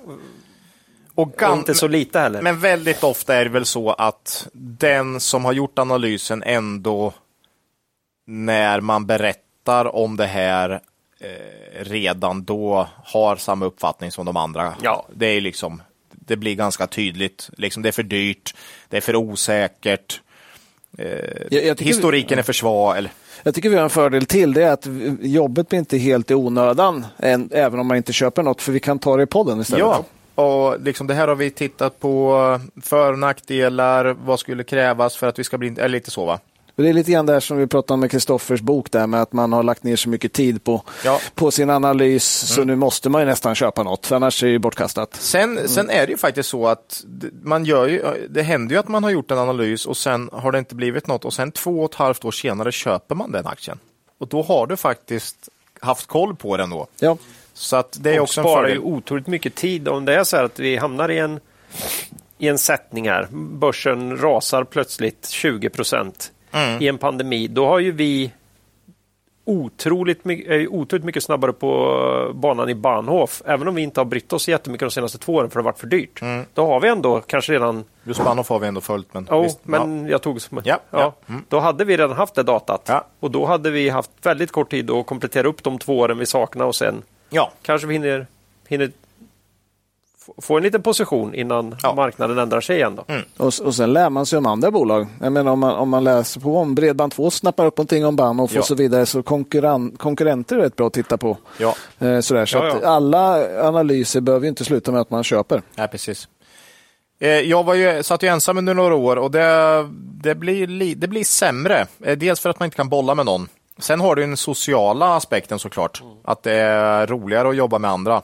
Och, Och inte så lite heller. Men väldigt ofta är det väl så att den som har gjort analysen ändå när man berättar om det här redan då har samma uppfattning som de andra. Ja. Det är liksom, det blir ganska tydligt. Liksom, det är för dyrt, det är för osäkert. Eh, Jag- jag historiken är för svag. Eller, Jag tycker vi har en fördel till. Det är att jobbet blir inte helt i onödan, än, även om man inte köper något, för vi kan ta det i podden istället. Ja, och liksom det här har vi tittat på. För och nackdelar, vad skulle krävas för att vi ska bli, eller lite så va? Det är lite grann där som vi pratade om med Kristoffers bok, där med att man har lagt ner så mycket tid på, Ja. på sin analys, så nu måste man ju nästan köpa något, för annars är det ju bortkastat. Sen, sen är det ju faktiskt så att man gör ju, det händer ju att man har gjort en analys och sen har det inte blivit något och sen två och ett halvt år senare köper man den aktien. Och då har du faktiskt haft koll på den då. Ja. Så att det är och också en sparar ju fördel. otroligt mycket tid. Om det är så här att vi hamnar i en, i en sättning här, börsen rasar plötsligt 20 procent Mm. i en pandemi, då har ju vi otroligt, my- ju otroligt mycket snabbare på banan i Bahnhof. Även om vi inte har brytt oss jättemycket de senaste två åren för det har varit för dyrt. Då har vi ändå kanske redan Just Bahnhof har vi ändå följt. Men, Jo, visst, men jag tog som... Ja, ja. Då hade vi redan haft det datat. Ja. Och då hade vi haft väldigt kort tid att komplettera upp de två åren vi saknar och sen ja. kanske vi hinner, hinner få- en liten position innan Ja. marknaden ändrar sig igen. Då. Och, och sen lär man sig om andra bolag. Jag menar om man, om man läser på om Bredband2 snappar upp någonting om Bahnhof Ja. och så vidare, så konkurren, konkurrenter är rätt bra att titta på. Ja. Eh, sådär. Så Ja, alla analyser behöver ju inte sluta med att man köper. Ja, precis. Eh, Jag var ju, satt ju ensam under några år och det, det, blir, li, det blir sämre. Eh, Dels för att man inte kan bolla med någon. Sen har du den sociala aspekten såklart. Att det är roligare att jobba med andra.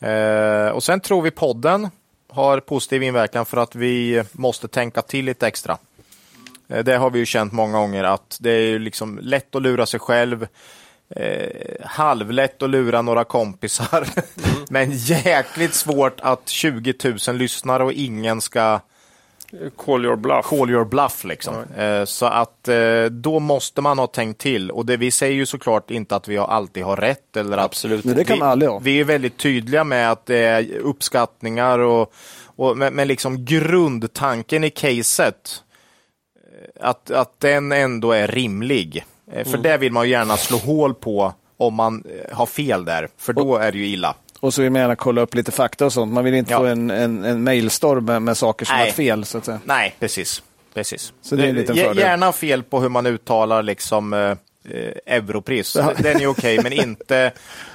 Eh, och sen tror vi podden har positiv inverkan för att vi måste tänka till lite extra. Eh, Det har vi ju känt många gånger att det är ju liksom lätt att lura sig själv. Eh, halvlätt att lura några kompisar. Men jäkligt svårt att 20 000 lyssnar och ingen ska Call your bluff. call your bluff. Liksom. Eh, så att eh, då måste man ha tänkt till. Och det, vi säger ju såklart inte att vi alltid har rätt. Eller Absolut. Nej, det kan vi, aldrig ha. Vi är väldigt tydliga med att det är uppskattningar och, och men, liksom grundtanken i caset eh, att, att den ändå är rimlig. För det vill man ju gärna slå hål på om man har fel där, för då är det ju illa. Och så vill man gärna kolla upp lite fakta och sånt. Man vill inte Ja. få en, en, en mailstorm med, med saker som Nej. är fel. Så att säga. Nej, precis. precis. Så det är en liten fördel. Gärna fel på hur man uttalar liksom eh, eh, europris. Den är okej, men inte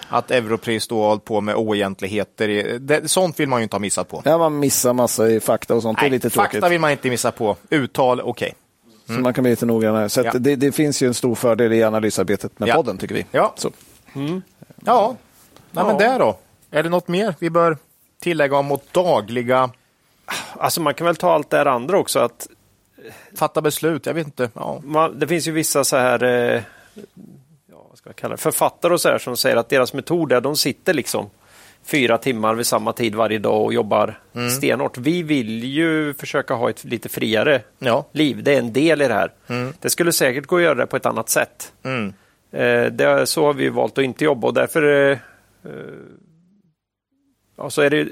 att europris då har hållit på med oegentligheter. Det, sånt vill man ju inte ha missat på. Ja, man missar massa i fakta och sånt. det är Nej, lite tråkigt. fakta vill man inte missa på. Uttal, okej. Så man kan bli lite noggrannare. Så att Ja. det, det finns ju en stor fördel i analysarbetet med Ja. podden, tycker vi. Ja. Så. Ja, Nej, men Ja. där då. Är det något mer vi bör tillägga om vårt dagliga Alltså man kan väl ta allt det här andra också. att fatta beslut? Jag vet inte. Ja. man, Det finns ju vissa så här eh, ja, vad ska jag kalla det, författare och så här som säger att deras metod är de sitter liksom fyra timmar vid samma tid varje dag och jobbar Mm. stenhårt. Vi vill ju försöka ha ett lite friare Ja. liv. Det är en del i det här. Det skulle säkert gå att göra det på ett annat sätt. Mm. Eh, det, så har vi valt att inte jobba och därför eh, ja, så är det,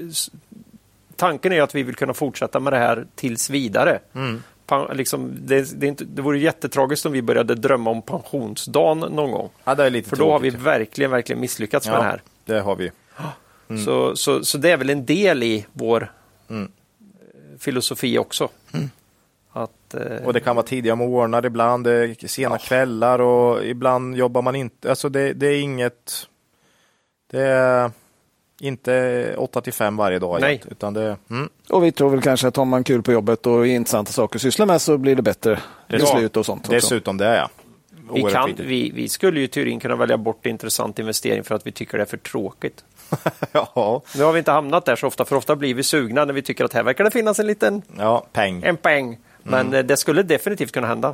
tanken är att vi vill kunna fortsätta med det här tills vidare. Mm. Pen, liksom, det, det, är inte, det vore jättetragiskt om vi började drömma om pensionsdagen någon gång. ja, det är lite För då har vi verkligen, verkligen misslyckats med det Ja, här. det har vi. Så, så, så det är väl en del i vår Mm. eh, filosofi också. Att, eh, Och det kan vara tidiga morgnar ibland, det är sena kvällar och ibland jobbar man inte. Alltså det, det är inget... Det är inte 8 till 5 varje dag. Nej. Utan det, mm, Och vi tror väl kanske att har man kul på jobbet och intressanta saker att syssla med så blir det bättre beslut och sånt. Också. dessutom det, ja. vi, kan, vi, vi skulle ju teorin kunna välja bort intressant investering för att vi tycker det är för tråkigt. ja, Nu har vi inte hamnat där så ofta, för ofta blir vi sugna när vi tycker att här verkar det finnas en liten ja, peng. en poäng. Men Mm. eh, det skulle definitivt kunna hända.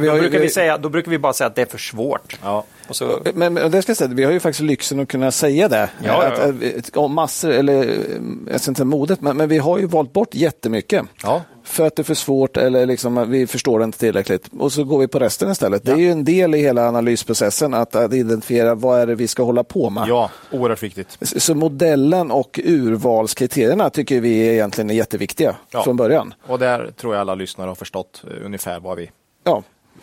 Nej, då, brukar vi säga, då brukar vi bara säga att det är för svårt. Ja. Så... men, men det ska jag säga, vi har ju faktiskt lyxen att kunna säga det. Ja, att, ja, ja. Massor, eller jag ska inte säga modet, men, men vi har ju valt bort jättemycket. Ja. För att det är för svårt eller liksom, vi förstår det inte tillräckligt. Och så går vi på resten istället. Det är ju en del i hela analysprocessen att, att identifiera vad är det vi ska hålla på med. Ja, oerhört viktigt. Så, så modellen och urvalskriterierna tycker vi egentligen är jätteviktiga från början. Och där tror jag alla lyssnare har förstått uh, ungefär vad vi ja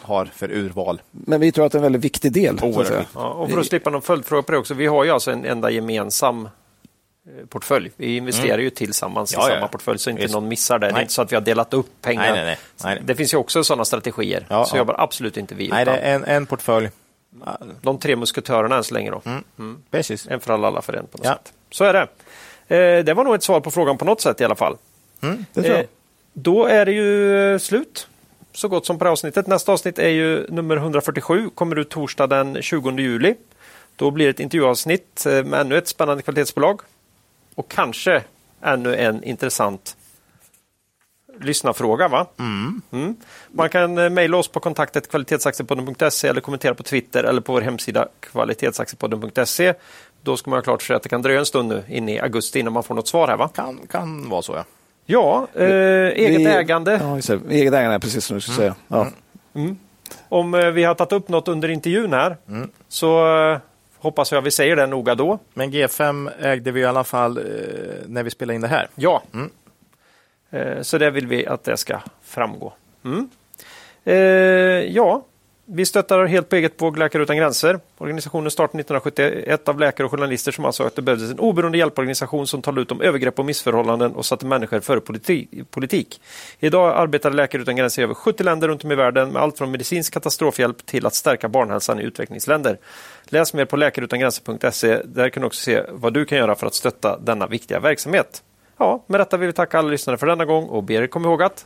har för urval. Men vi tror att det är en väldigt viktig del. Ja, och för att slippa någon följdfråga på det också. Vi har ju alltså en enda gemensam eh, portfölj. Vi investerar mm. ju tillsammans ja, i samma ja. portfölj så inte Just. någon missar det. Nej. Det är inte så att vi har delat upp pengar. Nej, nej, nej. Det finns ju också sådana strategier. Ja, så jobbar absolut inte vi. Nej, det är en, en portfölj. De tre musketörerna än så länge då. Mm. Mm. Precis. En för alla, alla för en på något sätt. Så är det. Eh, det var nog ett svar på frågan på något sätt i alla fall. Mm, det tror jag. Eh, då är det ju slut så gott som på det avsnittet. Nästa avsnitt är ju nummer 147, kommer ut torsdag den 20 juli. Då blir det ett intervjuavsnitt med ännu ett spännande kvalitetsbolag. Och kanske ännu en intressant lyssnarfråga. Va? Mm. Mm. Man kan eh, mejla oss på kontaktet kvalitetsaktiepodden.se eller kommentera på Twitter eller på vår hemsida kvalitetsaktiepodden.se. Då ska man ha klart för sig att det kan dröja en stund nu in i augusti innan man får något svar här. Va? Kan, kan vara så ja. Ja, eh, eget vi, ägande. Ja, eget ägande, precis som du skulle säga. Ja. Mm. mm. Om eh, vi har tagit upp något under intervjun här mm. så eh, hoppas jag vi säger det noga då. Men G5 ägde vi i alla fall eh, när vi spelade in det här. Ja, mm. Eh, så det vill vi att det ska framgå. Mm. Eh, ja, vi stöttar helt på eget bevåg Läkare utan gränser. Organisationen startade 1971 av läkare och journalister som ansåg att det behövdes en oberoende hjälporganisation som talade ut om övergrepp och missförhållanden och satte människor före politik. Idag arbetar Läkare utan gränser i över 70 länder runt om i världen med allt från medicinsk katastrofhjälp till att stärka barnhälsan i utvecklingsländer. Läs mer på läkareutangränser.se. Där kan du också se vad du kan göra för att stötta denna viktiga verksamhet. Ja, med detta vill vi tacka alla lyssnare för denna gång och ber er komma ihåg att